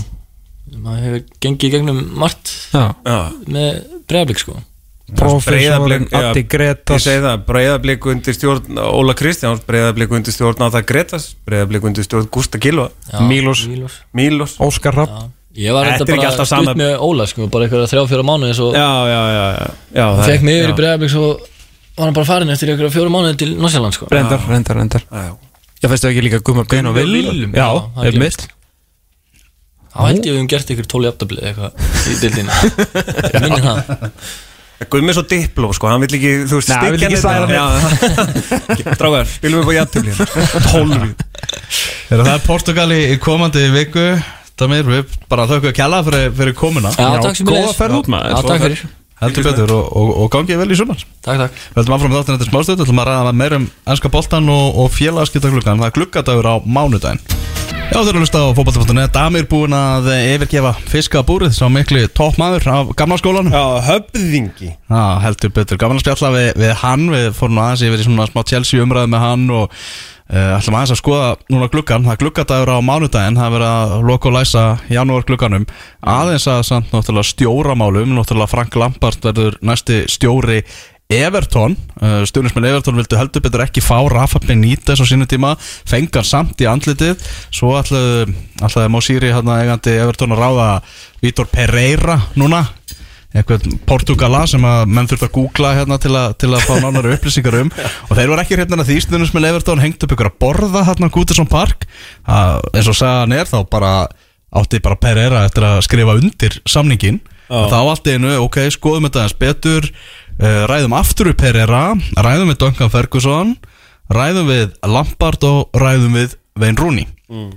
Maður hefur gengið í gegnum margt já, Já, með bregðarblik sko Addi Ég Gretas segi það, breyðablík undir stjórn Óla Kristjáns, breyðablík undir stjórn Áta Gretas, breyðablík undir stjórn Gústa Gilva, Já, Mílos. Mílos Mílos Óskar Rapp. Ég var ekki bara stutt sama- með Óla sko, bara eitthvað þrjá fjóra mánuði svo Já, já, já, já, já hann það er- fekk mig yfir í bregðarblik svo var hann bara farin eftir eitthvað fjóra mánuði til Norsjaland sko. Reyndar, reyndar, reyndar. Já, fæstu ekki líka Gumma Ben og Gummi og Vil Willum, Já, það er mitt þá held ég að við höfum gert ykkur tóli aftablið eitthvað í dildinu *laughs* minni það Guðmi er svo dipló, sko, hann vill ekki, þú veist, Nei, hann vill ekki særa særa Drágar, spilum við på jættubli Tólfi Þegar það er Portugal í í komandi viku. Damir, við bara þökkum að kjalla fyrir, fyrir komuna. Já, takk sem góða ferð. Út, maður. Já, takk fyrir. Heldur betur og, og, og gangið vel í sumar. Takk, takk. Við höldum áfram þáttan þetta smástöð Við ætlum að ræða meira um ennska boltan og, og félagaskiptagluggan Það er gluggadagur á mánudaginn Já, þeir eru að hlusta á fótballtafóttunni Damir búinn að yfirgefa fiskabúrið Sá mikli toppmaður af gamla skólanum. Já, höfðingi. Já, heldur betur, gaman að spjalla við, við hann. Við fórum aðeins yfir í svona smá Chelsea umræðu með hann og uh, ætlum aðeins að skoða núna gluggan Það er gluggadagur á mánudaginn, það er verið að loka og læsa janúar glugganum Aðeins að samt náttúrulega stjóramálum. Náttúrulega Frank Lampard verður næsti stjóri Everton, uh, stjórnismenn Everton vildu heldur betur ekki fá Rafa Benítez á sínu tíma, fengan samt í andlitið. Svo ætlaði, ætlaði Mosíri hérna eigandi Everton að ráða Vítor Pereira núna. Eitthvað Portugala sem að menn þurft að googla hérna til, a, til að fá nánari *laughs* upplýsingar um. Og þeir voru ekki hérna því stjórnismenn Everton hengt upp ykkur að borða hérna Gútersson Park. Að, eins og sagði hann er þá bara átti bara Pereira eftir að skrifa undir samningin þá allt einu, ok, skoðum þetta eins betur ræðum aftur upp Pereira ræðum við Duncan Ferguson ræðum við Lampard og ræðum við Wayne Rooney. Mm.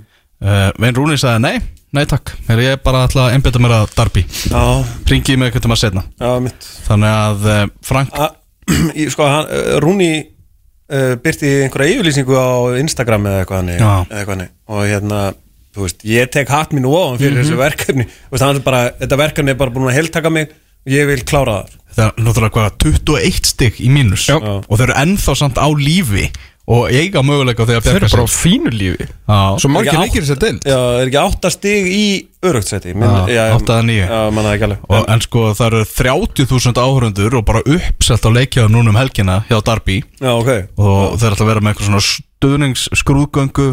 Wayne Rooney sagði nei, nei takk. Her, ég er bara ætla að einbeta mér að Darby. Já, ringi mig eitthvað til maður setna já, þannig að uh, Frank? A- Sko, hann, Rúni uh, byrti einhverja yfirlýsingu á Instagram eða eitthvað hannig og hérna, þú veist, ég tek hatt mínu ofan fyrir þessu verkefni. Veist, hann bara, þetta verkefni er bara búin að heiltaka mig ég vil klára það það er náttúrulega hvað 21 stygg í mínus Já. og þeir eru ennþá samt á lífi og eiga möguleika að Þeir eru bara á fínu lífi. Já. Svo margir leikir þess að dild Já, er ekki átta stig í örugtsæti Já, átta eða níu. Já, manna ekki alveg. Og, en sko það eru 30.000 áhörundur og bara uppselt á leikjaðum núna um helgina hjá Darby Já, ok. Og þeir ætla að vera með eitthvað svona stuðningsskrúðgöngu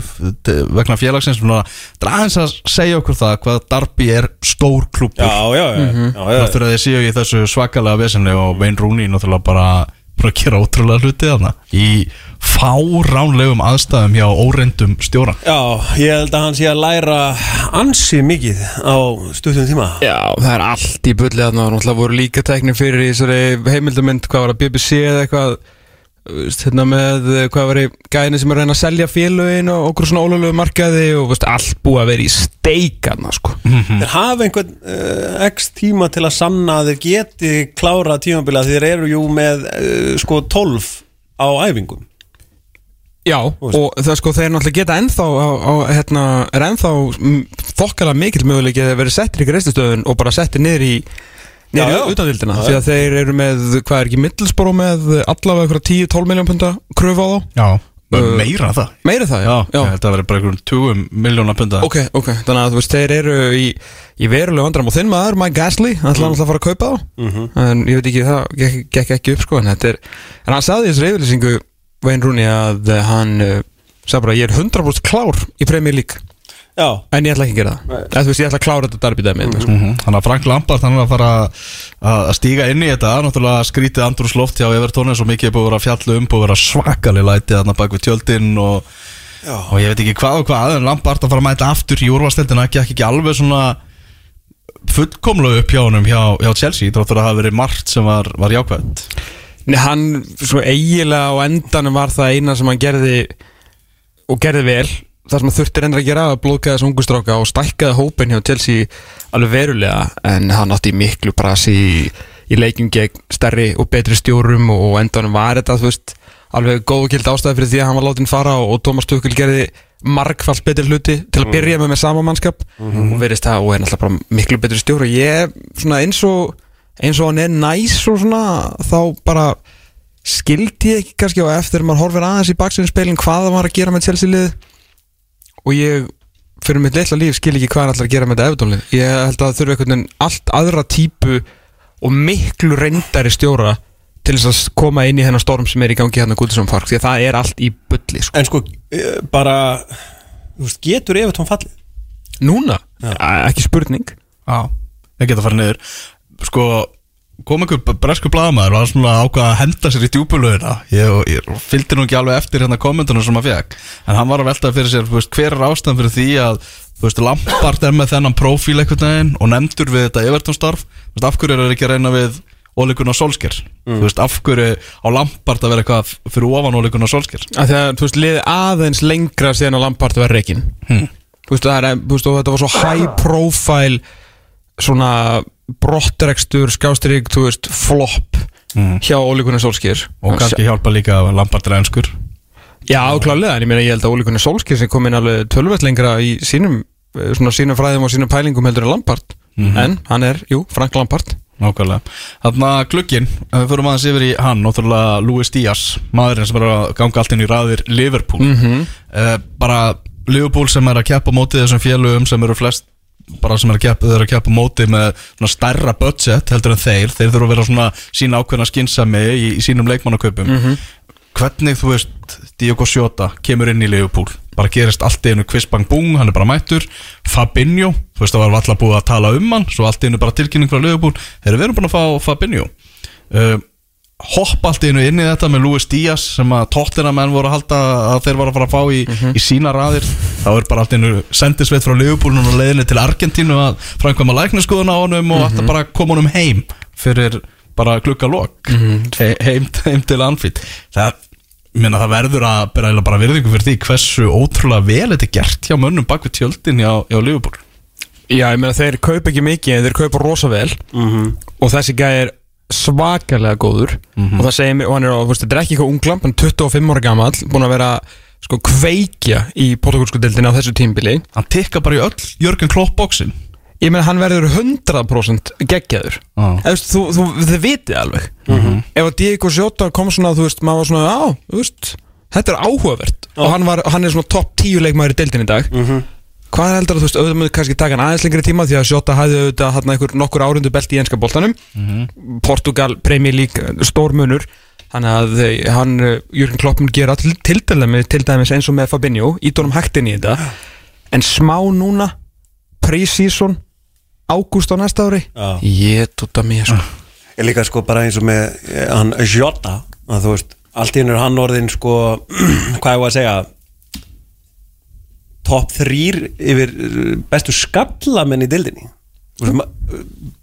vegna félagsins. Er aðeins að segja okkur það hvað Darby er stór Já, já, já, já, já, þáttur að þeir séu í þessu svakalega vesenni og Wayne Rooney náttúrulega bara bara að gera ótrúlega hluti þarna. Í fáránlegum aðstæðum hjá óreindum stjóran Já, ég held að hann sé að læra ansi mikið á stuttum tíma. Já, það er allt í bulli þarna. Og náttúrulega voru líka teknir fyrir í þessari heimildamynd, hvað var það, BBC eða eitthvað hérna með, eh, hvað var það, gæðinni sem er að reyna að selja félögin og okkur svona ólöflegu markaði og veist, allt búið að vera í steikarna sko. Þeir hafa einhvern uh, x tíma til að sanna að þeir geti klára tímabila því þeir eru jú með uh, sko 12 á æfingum. Já, og það sko, þeir náttúrulega geta ennþá á, á, hérna, er ennþá mm, þokkalega mikill möguleiki að vera settir í greiðslustöðun og bara settir niður í Já, niður já. í utandildina, því að þeir eru með, hvað er ekki middelsboro með allavega eitthvað 10-12 miljón punta kröfu á þá? Já, Meira en það. Meira það, Já, já, ég held að vera bara einhverjum 20 miljónar punda. Ok, ok, þannig að þú veist, þeir eru í, í verulegu vandram og þinn maður, Mike Gasly, hann ætlaði alltaf að fara að kaupa þá? En ég veit ekki, það gekk, gekk ekki upp sko, en þetta er, en hann sagði þessu reyfylýsingu Wayne Rooney að eh, hann uh, sagði bara, ég er 100% klár í Premier League, Já, en ég ætla ekki að gera það. Þú veist, ég ætla að klára þetta darbi dæmið mm Mhm. Þannig að Frank Lampard hann er að fara að stíga inn í þetta. Náttúrulega skrítið andrús loft hjá Evertón eins og mikið er búið að vera að fjalla um Búið að vera svakalig lætið þarna bak við tjöldin og, og ég veit ekki hvað og hvað En Lampard að fara að mæta aftur í úrvasteldina Ekki ekki alveg svona fullkomlega upp hjá honum hjá, hjá Chelsea Þáttur að það hafa verið margt sem var, var jákvæmt Nei, hann, svo eiginlega á endanum var það eina sem hann gerði og gerði vel það sem hann þurfti reyndar að gera að blóðka þessu ungu stráka og stækkaði hópin hjá Chelsea alveg verulega en hann átti miklu brasi í, í leikjum gegn stærri og betri stjórum og á endanum var þetta veist alveg góð og gild ástæði fyrir því að hann var látin fara og, og Thomas Tuchel gerði margfallt betri hluti til að byrja með með sama mannskap. Og verðist það og er náttúrulega miklu betri stjóri. Og ég svona eins og eins og hann er næs og svona þá bara skildi ég ekki kannski á eftir maður horfir aðeins í baksinspilin hvað það var að gera með Chelsea lið og ég fyrir mitt litla líf skil ekki hvað hann ætlar að gera með þetta eftirlið ég held að það þurfi einhvern veginn allt aðra típu og miklu reyndari stjóra til þess að koma inn í þennan storm sem er í gangi hérna Guldsson Park því að það er allt í bulli sko. en sko, eh, bara veist, getur Evertón fallið? Núna, ja. ekki spurning. Já, ég geta farið niður. Sko, kom einhver bresku blaðamaður og hann svona ákvað að henda sér í djúbulöðina ég, ég fylgdi nú ekki alveg eftir hérna kommentunum sem hann fekk en hann var að velta fyrir sér, veist, hver er ástæðan fyrir því að, veist, Lampard er með þennan prófíl einhvern veginn og nefndur við þetta Everton starf, þú veist, af hverju er það ekki að reyna við ólíkuna Solskjær þú veist, af hverju á Lampard að vera eitthvað fyrir ofan ólíkuna Solskjær að þú veist, liði aðeins lengra síðan að Lampard var reikin Hmm. þetta var svo high profile svona brottrekstur, skjástrík, þú veist, flop hjá ólíkunni Solskjær og kannski hjálpa líka að Lampard er ennskur Já, klálega, en ég meina ég held að ólíkunni Solskjær sem kom inn alveg tölvett lengra í sínum eh, svona sínum fræðum og sínum pælingum heldur en Lampard en hann er, jú, Frank Lampard Nákvæmlega. Þarna glukkin, ef við fyrir maður yfir í hann, náttúrulega Luis Díaz, maðurinn sem er að ganga allt inn í raðir Liverpool. Mhm. Eh, bara Liverpool sem er að keppa á móti þessum félögum sem eru flest bara sem er að keppa, þeir að keppa á móti með svona stærra budget heldur en þeir. Þeir þurfa að vera svona sína ákveðna skynsami í, í sínum leikmannaköpum. Hvernig þú veist Diogo Jota kemur inn í Liverpool bara gerist allt í einu kvistbang bung hann er bara mættur, Fabinho þú veist það var alltaf búið að tala um hann svo allt í einu bara tilkynning frá Liverpool. Þeir eru verið búin að fá Fabinho. Uh, hoppa allt í einu inn í þetta með Luis Díaz sem að tóttina menn voru að halda að þeir voru að fara að fá í, í sína raðir. Þá er bara allt í einu sendisveit frá Liverpool og leiðinni til Argentínu að framkvæma læknaskoðun á honum og mm bara koma honum heim fyrir bara klukka lok. He, heim, heim til Anfield. Það, minna, það verður að bera eiginlega bara virðingu fyrir því hversu ótrúlega vel þetta er gert hjá mönnum bak við tjöldin hjá, hjá Liverpool. Já, ég meina þeir kaupa ekki mikið en þeir kaupa rosa vel. Og þessi er svakalega góður. Og það segir mig, og hann er á, þú veist, þetta er ekki eitthvað unglamp hann er 25 ára gamall, búin að vera sko kveikja í portugalsku deildinni á þessu tímbili hann tikka bara í öll Jörgen Klopp bóksin ég meina hann verður 100% geggjaður. Já. Eða, þú, þú, þú, þið vitið alveg. Ef að Diego Jota kom svona þú veist, maður var svona, já, þú veist þetta er áhugavert. Og hann, var, hann er svona topp 10 leikmaður í deildinni í dag hvað er heldur að þú veist, auðvitað mögðu kannski taka hann aðeins lengri tíma því að Jota hafði auðvitað hann einhver nokkur árundu belt í enska boltanum. Portugal, Premier League, stór munur. Þannig að hann, uh, Jürgen Klopp mun gera til, til, dæmis, til dæmis eins og með Fabinho, hægt inn í þetta. En smá núna pre-season ágúst á næsta ári. Já. ég tóta mér sko. Ég líka sko bara eins og með eh, hann Jota að þú veist, allt í hennu er hann orðin sko, *clears throat* hvað ég var að segja top 3 yfir eh, bestu skallamenn í dildinni eh,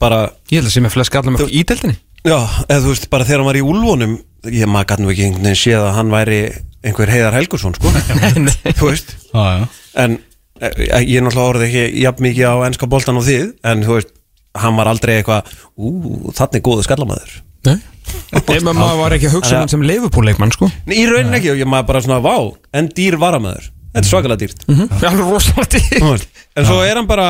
bara, ég held að sé með flest skallar með í deildinni. Já, eða þú veist, bara þegar hann var í úlvonum ég maður gæti nú ekki einhvern veginn séð að hann væri einhver Heiðar Helgursson sko. *laughs* Þú veist, já, já. en eh, ég er náttúrulega orðið ekki jafn mikið á enska boltan og þið, en þú veist hann var aldrei eitthvað, ú, þannig góðu skallamæður Nei. Nei, maður var ekki að hugsa um hann sem leifupúleikmann sko. Nei, í raunin ekki, ég maður bara svona, vá, en dýr varamæður Þetta er svakalega dýrt. Alveg rosalega Þú til veist. En svo er hann bara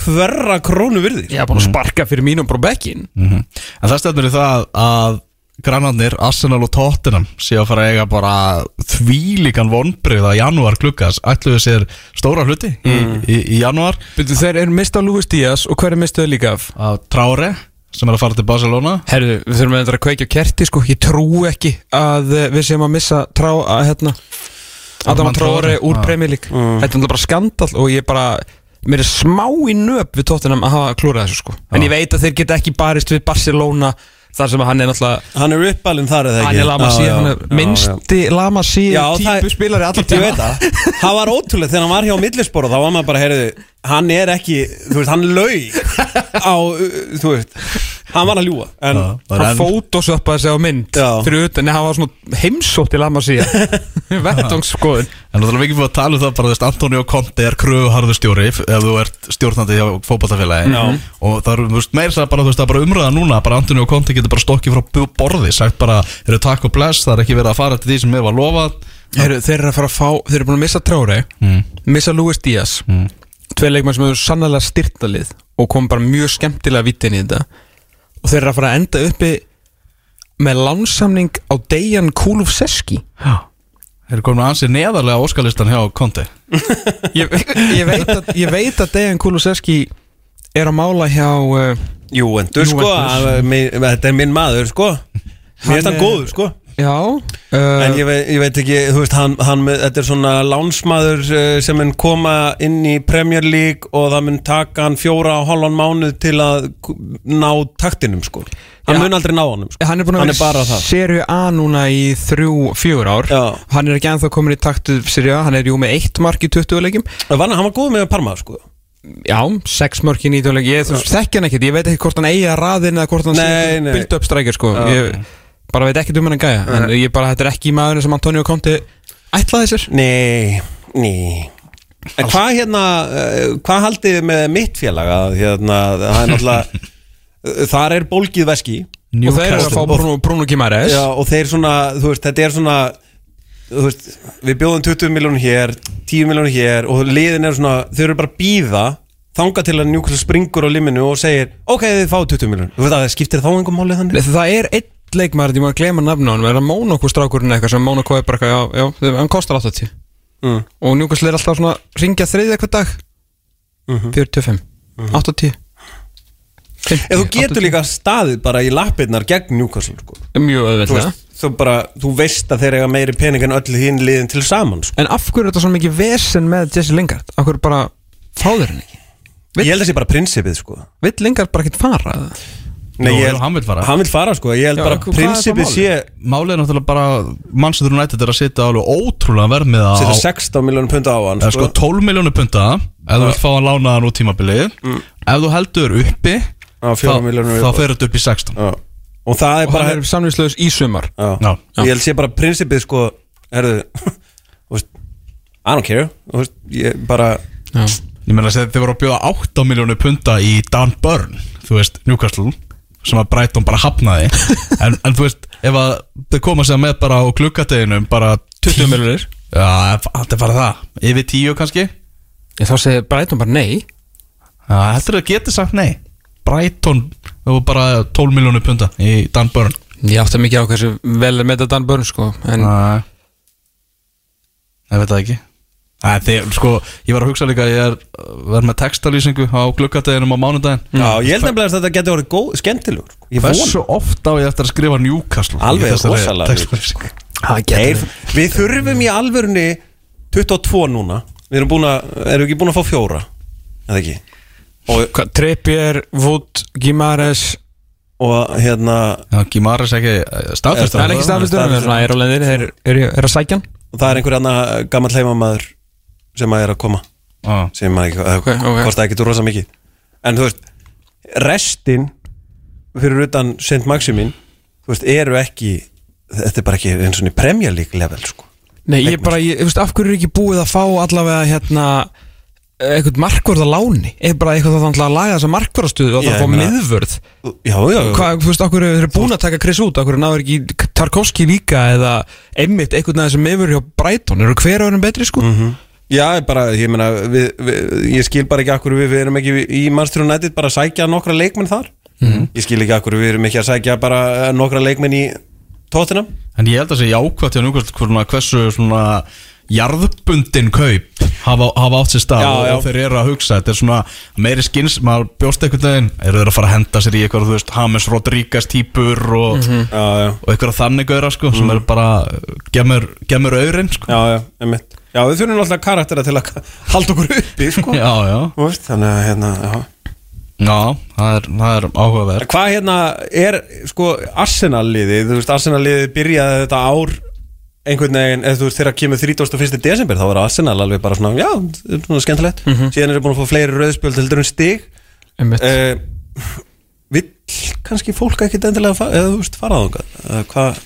hverra krónu virðir ég er búin að sparka fyrir mínum bró bekkin En það stefnir í það að grannarnir, Arsenal og Tottenham sé að fara að eiga bara þvílíkan vonbrið að janúar klukkas ætluðu sér stóra hluti í, í, í janúar. Byrju, Þeir eru mistað Luis Díaz og hver er mistaðu líka af? að Traore sem er að fara til Barcelona. Herðu, við þurfum að að kveikja kerti sko. Ég trú ekki að eh, við séum að missa trá að hérna Adam Traore, úr já. Premier League. Þetta er náttúrulega bara skandal og ég bara Mér er smá í nöp við tóttunum að hafa klúrað þessu sko. En ég veit að þeir geta ekki barist við Barcelona Þar sem hann er náttúrulega Hann er uppalinn þar eða ekki? Hann er Lamassi, hann er minnsti Lamassi típu spilari allar Ég veit það. Það var ótrúlega þegar hann var hjá millispor og þá var maður bara, heyrðu, hann er ekki þú veist, hann laug á, þú veist, hann var að ljúa en, Hann fótosöppaði sig á mynd Já. Fyrir utan, en hann var svona heimsótt til Lamassi *laughs* Vettungsskoðun En það er mikið búið að tala um það bara, veist, Antonio Conte er kröfuharður stjóri ef þú ert stjórnandi hjá fótballtafélagi Já. og það er, þú veist, meira það bara, þú veist, það er bara umræða núna, bara Antonio Conte getur bara stokkið frá bu- borði, sagt bara, eru takk og bless, það er ekki verið að fara til því sem mér var lofað Heru, Þeir eru að fara að fá, þeir eru búin að missa Traore mm. Missa Luis Díaz Mm. Tvei leikmann sem hefur sannlega styrtalið Og kom bara mjög skemmtilega vitt inn í þetta. Og þeir eru að fara að enda uppi Með lánsamning á Dejan Kulusevski Já. Þeir eru komin ansið neðarlega óskalistan hjá Conte. *laughs* Ég, ég, veit að, ég veit að Dejan Kulusevski Er að mála hjá uh, Jú, en þú sko, að, mi- þetta er minn maður, sko. Mér finnst hann góður, sko Já uh, En ég veit, ég veit ekki, þú veist, hann, hann með, þetta er svona lánsmaður uh, sem mun koma inn í Premier League og það mun taka hann fjóra og hálfan mánuð til að ná taktinum, sko Hann Já. mun aldrei ná honum, sko Hann er Hann er bara það. Serie A núna í þrjú, fjögur ár Já. Hann er ekki ennþá komin í taktu Serie A Hann er jú með eitt mark í 20 leikjum Það var, hann var góð með Parma, sko Já, sex mörk í 19 leikjum Ég þekki hann ekkert, ég veit ekki hvort hann eigi að raðin eða hvort hann Nei, nei. build up strækir sko. Ég bara veit ekkert um hann að gæja En ég bara, þetta er ekki maðurinn sem Antonio Conte ætlaði sér. Nei, nei. En hvað hérna, uh, hvað haldið þið með mitt félag? Að hérna, það er náttúrulega *laughs* þar er bólgið veski. Og þeir eru að fá Bruno, Bruno Gimares Já, og þeir svona, þú veist, þetta er svona þú veist, við bjóðum 20 miljónur hér 10 miljónur hér og liðin er svona, þau eru bara að býða þanga til að Newcastle springur á liminu og segir, ok, þið fá 20 miljónur þú veist að það skiptir þá einhver málið þannig. Það er einn leikmaður, ég má að glema hann Er það Mónokó strákurinn eitthvað sem Mónokó er bara eitthvað, Já, já, hann kostar 80 mm. Og Newcastle er alltaf svona ringja þriðja eitthvað dag Mhm. 45, 80 50, En þú getur 80. líka staðið bara í lappirnar gegn Newcastle, sko Mjög veist, þú, bara, þú veist að þeir eiga meiri pening en öll hinn liðin til saman sko. En af hverju er þetta svo mikið vesen með Jesse Lingard? Af hverju bara fáður hann ekki? Vill- Ég held að það sé bara prinsipið sko. Vill Lingard bara ekkert fara? Nei, Jú, ég hann vill fara. Hann vil fara sko. Ég held Já, bara hvað er prinsipið það sé Málið er náttúrulega bara Manchester United er að setja alveg ótrúlega verðmiða á Setja 16 miljónum punta á hann eða sko 12 miljónu punta ef þú vilt fá hann lánaðan úr tímabilið ef þú heldur uppi Á þá, 4 milljónir þá fer þetta upp í 16 Já. Og það er Og bara hann er samvíslegus í sumar Já. Já. Ég held sé bara prinsipið sko Herðu *laughs* þú veist, I don't care þú veist, Ég bara Já. Ég meina að þið voru að bjóða 8 miljónu punta í Dan Burn þú veist, Newcastle sem að Brighton bara hafnaði. *laughs* En, en þú veist, ef að þau koma sér með bara á gluggadeginum bara 20 miljonir Já, þetta er bara það. Yfir 10 kannski. Ég þá segir Brighton bara nei. Já, heldur þau getið sagt nei. Brighton, það var bara 12 miljónu punta í Dan Burn. Ég átti mikið á hversu vel er með þetta Dan Burn sko En Nei. Ég veit það ekki Æ, þeir, sko, ég var að hugsa líka að ég er verð með textalýsingu á gluggadeginum á mánudaginn. Já, ég held nefnilega að þetta getur góð, skemmtilegur sko. Ég von Hversu oft á ég eftir að skrifa Newcastle Alveg rosalega það Þeir, Við þurfum í alvörunni 22 núna. Við erum búin að, erum við ekki búin að fá fjóra Eða ekki? Og, Trippier, Wood, Gimares og hérna Já, Gimaris ekki staðfest Það er ekki staðfistur Það er svona Þeir eru er að sækja það er einhver annar gammal heimamaður sem að er að koma sem maður ekki, Ok, ok. hvort það getur rosa mikið en þú veist restin fyrir utan St. Maximin þú veist, eru ekki þetta er bara ekki eins og Premier League level sko. Nei, ég bara, ég, ég veist, af hverju er ekki búið að fá allavega hérna eitthvað markvörð að láni eða bara eitthvað það að laga þessa markvörðastöðu og það að fá miðvörð já, já, já. Hvað, þú veist, þeir eru búin að taka Chris út hverju náður ekki Tarkovski líka eða einmitt eitthvað næður sem miðvörð hjá Brighton eru hver öðrum betri sko já, bara, ég meina við, við, ég skil bara ekki akkur við, við erum ekki í Manchester United bara að sækja nokkra leikmenn þar. Ég skil ekki akkur við erum ekki að sækja bara nokkra leikmenn í tóttina En ég held að sé jákvæmt hjá svona, hversu svona jarðbundin kaup hafa, hafa átt sér stað Já, og, já. og þeir eru að hugsa. Þetta er svona meiri skins, maður bjóst veginn. Eru þeir að fara að henda sér í eitthvað þú veist, James Rodríguez típur og, Já, já, og eitthvað þannig gauðra sko, sem eru bara gemur, gemur auðrin sko. já, já, einmitt Já, við þurfum alltaf karaktera til að *laughs* halda okkur uppi, sko. Já, já, Þú veist, Þannig að, hérna, já. Já, það er, það er áhugaverð. Hvað hérna er, sko, Arsenal-liðið, þú veist, Arsenal-liðið byrjaði þetta ár einhvern veginn, eða þú veist, þegar kemur 31. desember, þá var Arsenal alveg bara svona, já, svona skemmtilegt. Síðan er það búin að fá fleiri rauðspjöld heldur en stig. Einmitt. uh, Vill kannski fólk ekkit endilega fara, eða þú veist, fara á það hvað,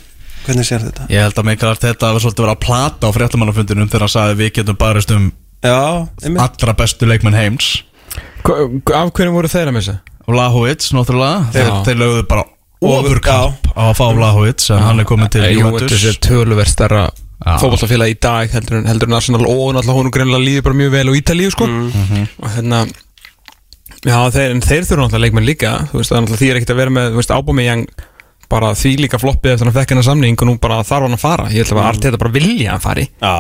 hvernig sér þetta? Ég held að mikilvægt þetta var svolítið verið að plata á fréttamannafundinum þegar hann sagði við getum barist um Já, allra bestu leikmenn heims Hva- Af hverju voru þeir að missa? Vlahovic, náttúrulega þeir, þeir lögðu bara Og- ofurkamp á að fá Vlahovic en hann er komin til Juventus Juventus er tölverð stærra Já. fótballtafélag í dag heldur en, heldur en Arsenal og náttúrulega hún greinlega líður bara mjög vel á Ítalíu sko Mhm. og hérna já þeir, en þeir þurfa náttúrulega leikmenn líka þú veist það er náttúrulega því er ekkert að vera með þú veist Ábúmijang bara því líka floppið eftir að hann fekk hennar samning og nú bara þarf hann að fara. Ég ætla að Arteta bara vilja að hann fari. Já,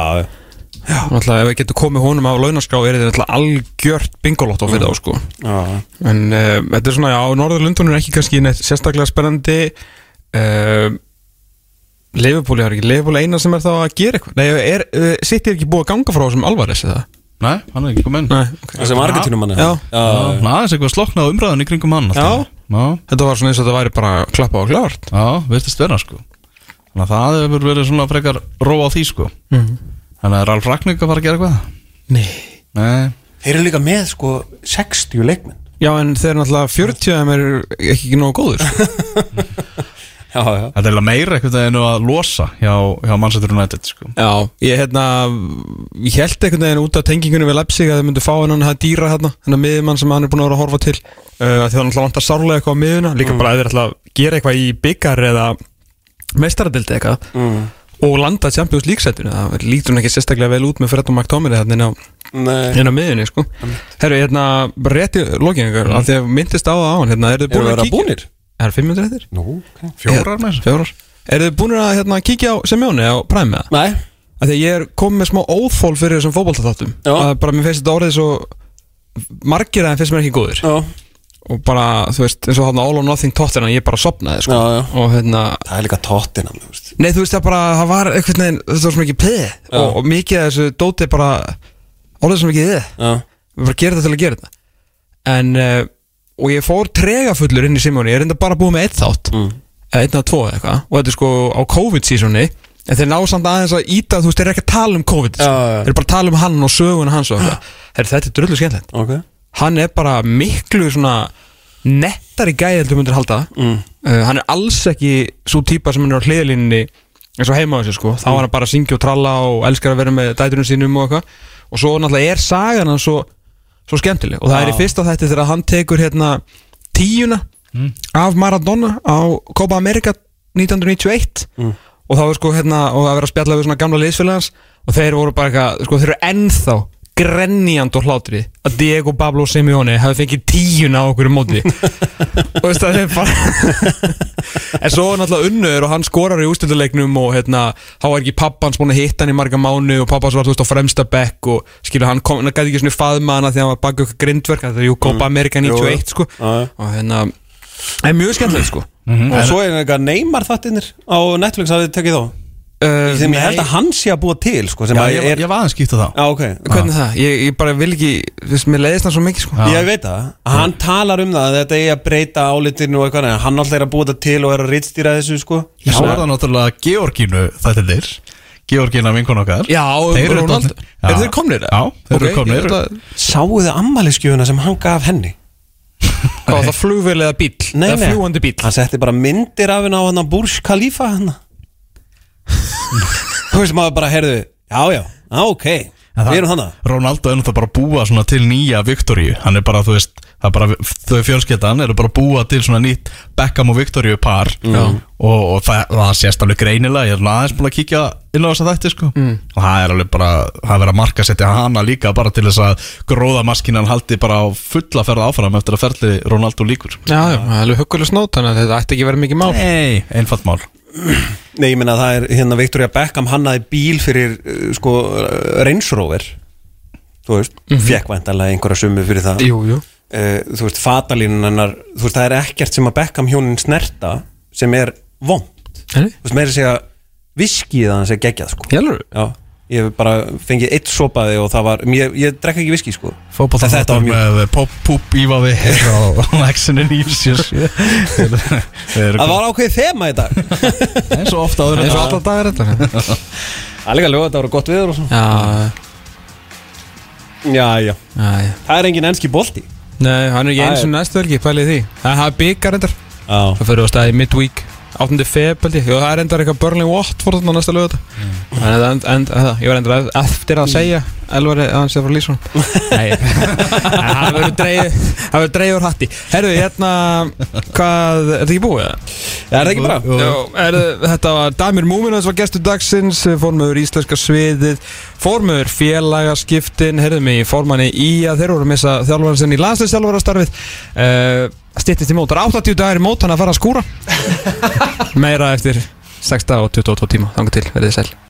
já náttúrulega ef við getum komið honum á launaskrá er þetta algjört bingolotto fyrir þá sko. Já, En uh, þetta er svona, já, Norður Lundun er ekki kannski neitt sérstaklega spennandi. Uh, Leifupúli er ekki Leifupúli eina sem er þá að gera eitthvað? Nei, er, uh, sitt er ekki búið að ganga frá þessum alvaris eða? Nei, hann er ekki komin Nei, ok. Það sem Argentínumann Já. já, Ná, aðeins eitthvað sloknað umræðan í kringum hann alltaf. Já, Þetta var svona eins og þetta væri bara klappa og klárt já, veistist vera sko. Þannig að það hefur verið svona frekar róa á því sko. Mhm. Þannig að Ralf Ragník að fara að gera eitthvað? Nei. Nei, Þeir eru líka með, sko, 60 leikmenn. Já, en þeir eru náttúrulega 40 af þeim er ekki, ekki nógu góður sko. *laughs* Já, já. Þetta er meira eitthvað en að losa hjá, hjá Manchester United sko. Já, ég hérna Ég held einhvern veginn út af tengingunni við Leipzig að þau myndu fá hennan að dýra hérna hennan miðjumann sem hann er búin að vera að horfa til. Uh, því það náttúrulega vantar sárlega eitthvað á miðuna líka bara að þeir ætla að gera eitthvað í byggar eða meistaradildi eitthvað. Mm. og landa Champions League setinu. Það lítur hún ekki sérstaklega vel út með Fred og McTominay hérna inn á, miðunni sko. Herru, hérna, bara rétt í lokinningar mm. að myndist á það á hann hérna, eru þið búin vera að kíkja búnir? Er það 500 eftir? Nú, ok. Fjórar með þessu. Fjórar. Eru þið búin að hérna, kíkja á Semjóni á Prime með það? Nei. Af því að ég er komið með smá óþól fyrir þessum að bara mér finnst þetta orðið svo margir að þeim finnst mér ekki góðir. Já, og bara, þú veist, eins og hann All or Nothing Tottenham ég bara sopnaði, sko. Já, já. Og hérna, Það er líka tóttina, þú veist. Nei, þú veist, það bara, það var eitthvað neginn, þetta var svo mikið peð og, og mikið af þessu dóti bara orðið svo mikið þið, Já, við bara gerum þetta til að gera þetta. En, uh, og ég fór tregafullur inn í Simóni, ég er enda bara búið með eitt þátt. Mm. eða einn eða tvo eða eitthvað. Og þetta er sko á COVID-sísoni en þeir ná samt aðeins að íta, þú veist, þeir eru ekki að tala um COVID Já, já. þeir eru bara að tala um hann og sögun hans og *gasps* Heyrðu, þetta er drullu skemmtilegt. Ok. Hann er bara miklu svona nettari gæði heldur myndir halda. Mm. uh, hann er alls ekki svo típa sem hann er á hliðlínni eins og heima á þessu sko. Þá er hann bara að syngja og tralla og elskar að vera með dæturinn sínum og eitthvað. Og svo náttúrulega er sagan hann svo, svo skemmtileg. Og það er í fyrsta þætti þegar hann tekur hérna tíuna af Maradona á Copa America 1991 og það var sko hérna og það verið að spjalla við svona gamla liðsfélagans og þeir voru bara eitthvað, sko þeir eru ennþá grenjand og hlátri að Diego Pablo Simeone hafi fengið tíuna á okkur móti. *laughs* Og veist það er bara en svo er náttúrulega unnur og hann skorar í ústilduleiknum og hérna þá er ekki pappans búin að hitta hann í marga mánu og pappans var þú veist á fremsta bekk og skilur hann kom, hann gæti ekki svona faðma hana því að hann var baka ykkur grindverk það er jú Copa America 91 sko. Og hérna það er mjög skemmtilegt sko. Og svo er eitthvað Neymar þattinir á Netflix að þið tekið þá uh, Sem ég held að hann sé að búa til, sko Sem Já, að ég, er ég var aðeins skýtt á það. Já, ok. Hvernig það? Ég, ég bara vil ekki, þú veist, mér leiðist það svo mikið sko. Ég veit það, hann talar um það að Þetta er að breyta álitinu og eitthvað Hann alltaf er að búa þetta til og er að rittstýra þessu, sko. Svo er það náttúrulega Georgínu þetta er Georgína vinkun okkar. Já, Þeir eru dálítið- Eru Já. þeir komnir? Já, þeir eru Ok, komnir. Ætla að- Sáu þið ammæliskjöfuna sem hann gaf henni? Hvað var það flugvél eða bíl? Nei, nei. fljúandi bíl? Hann setti bara myndir af henni á hann Burj Khalifa hann Þú veist maður bara, heyrðu Já, já, já, ok En Við erum þannig Ronaldo er náttúrulega bara að búa svona til nýja Viktoríu. Hann er bara, þú veist, það er bara Þau fjölskyldan eru bara að búa til svona nýtt Beckham og Viktoríu par. Og, og það, það sést alveg greinilega Ég er svona aðeins búin að kíkja inn á þess að þætti sko. og það er alveg bara Það er verið að marka setja hana líka bara til þess að Gróðamaskinan haldi bara á fulla ferða áfram Eftir að ferli Ronaldo líkur Já, já, það er alveg huggulega snót Þannig að þetta ætti ekki verið mikið mál. Nei, einfalt mál *clears throat* Nei, ég meina það er hérna Victoria Beckham hannaði bíl fyrir uh, sko Range Rover. Þú veist, mm -hmm. fekk væntanlega einhverja summu fyrir það. Jú, jú. Uh, þú veist, fatalínan hennar þú veist, það er ekkert sem að Beckham hjónin snerta sem er vond þú veist, meira að segja viskið að hann sé geggjað sko. Hjálfur Já, ég hef bara fengið eitt sopaði og það var, ég, ég drekka ekki viski sko. Fótbolta Þetta var mjög- með pop, púp, ívafi á Exinu 977 Það var ákveðið þema í dag. Eins og ofta áður eins og alltaf dagar þetta. Það er líka lög að þetta voru gott viður og svona. Já, Já, já, já, já. Það er engin enski bolti. Nei, hann er ekki eins og er- næstu helgi, pælið því. Það hafa byggar endar Já, Það fyrir á staði midweek 8. feb held ég, og það er endar eitthvað Burnley Watford þarna næsta lögða mm. en, en, en, ég var endar eftir að segja Elvari að hann sé frá Lýsson Nei, það verður það úr hatti Herðu, hérna, hvað, er þetta ekki búið? eða? er það ekki bara? Já, er, þetta var Damir Múminas var gestur dagsins formöður íslenska sviðið formöður félagaskiptin heyrðum mig í formanni í að þeir voru að missa þjálfara sinni í landsleisþjálfarastarfið uh, stittist í mót, það er 80 dagar í mót hann að fara að skúra *laughs* meira eftir 6 dag og 22 tíma, þangar til, verðið sæl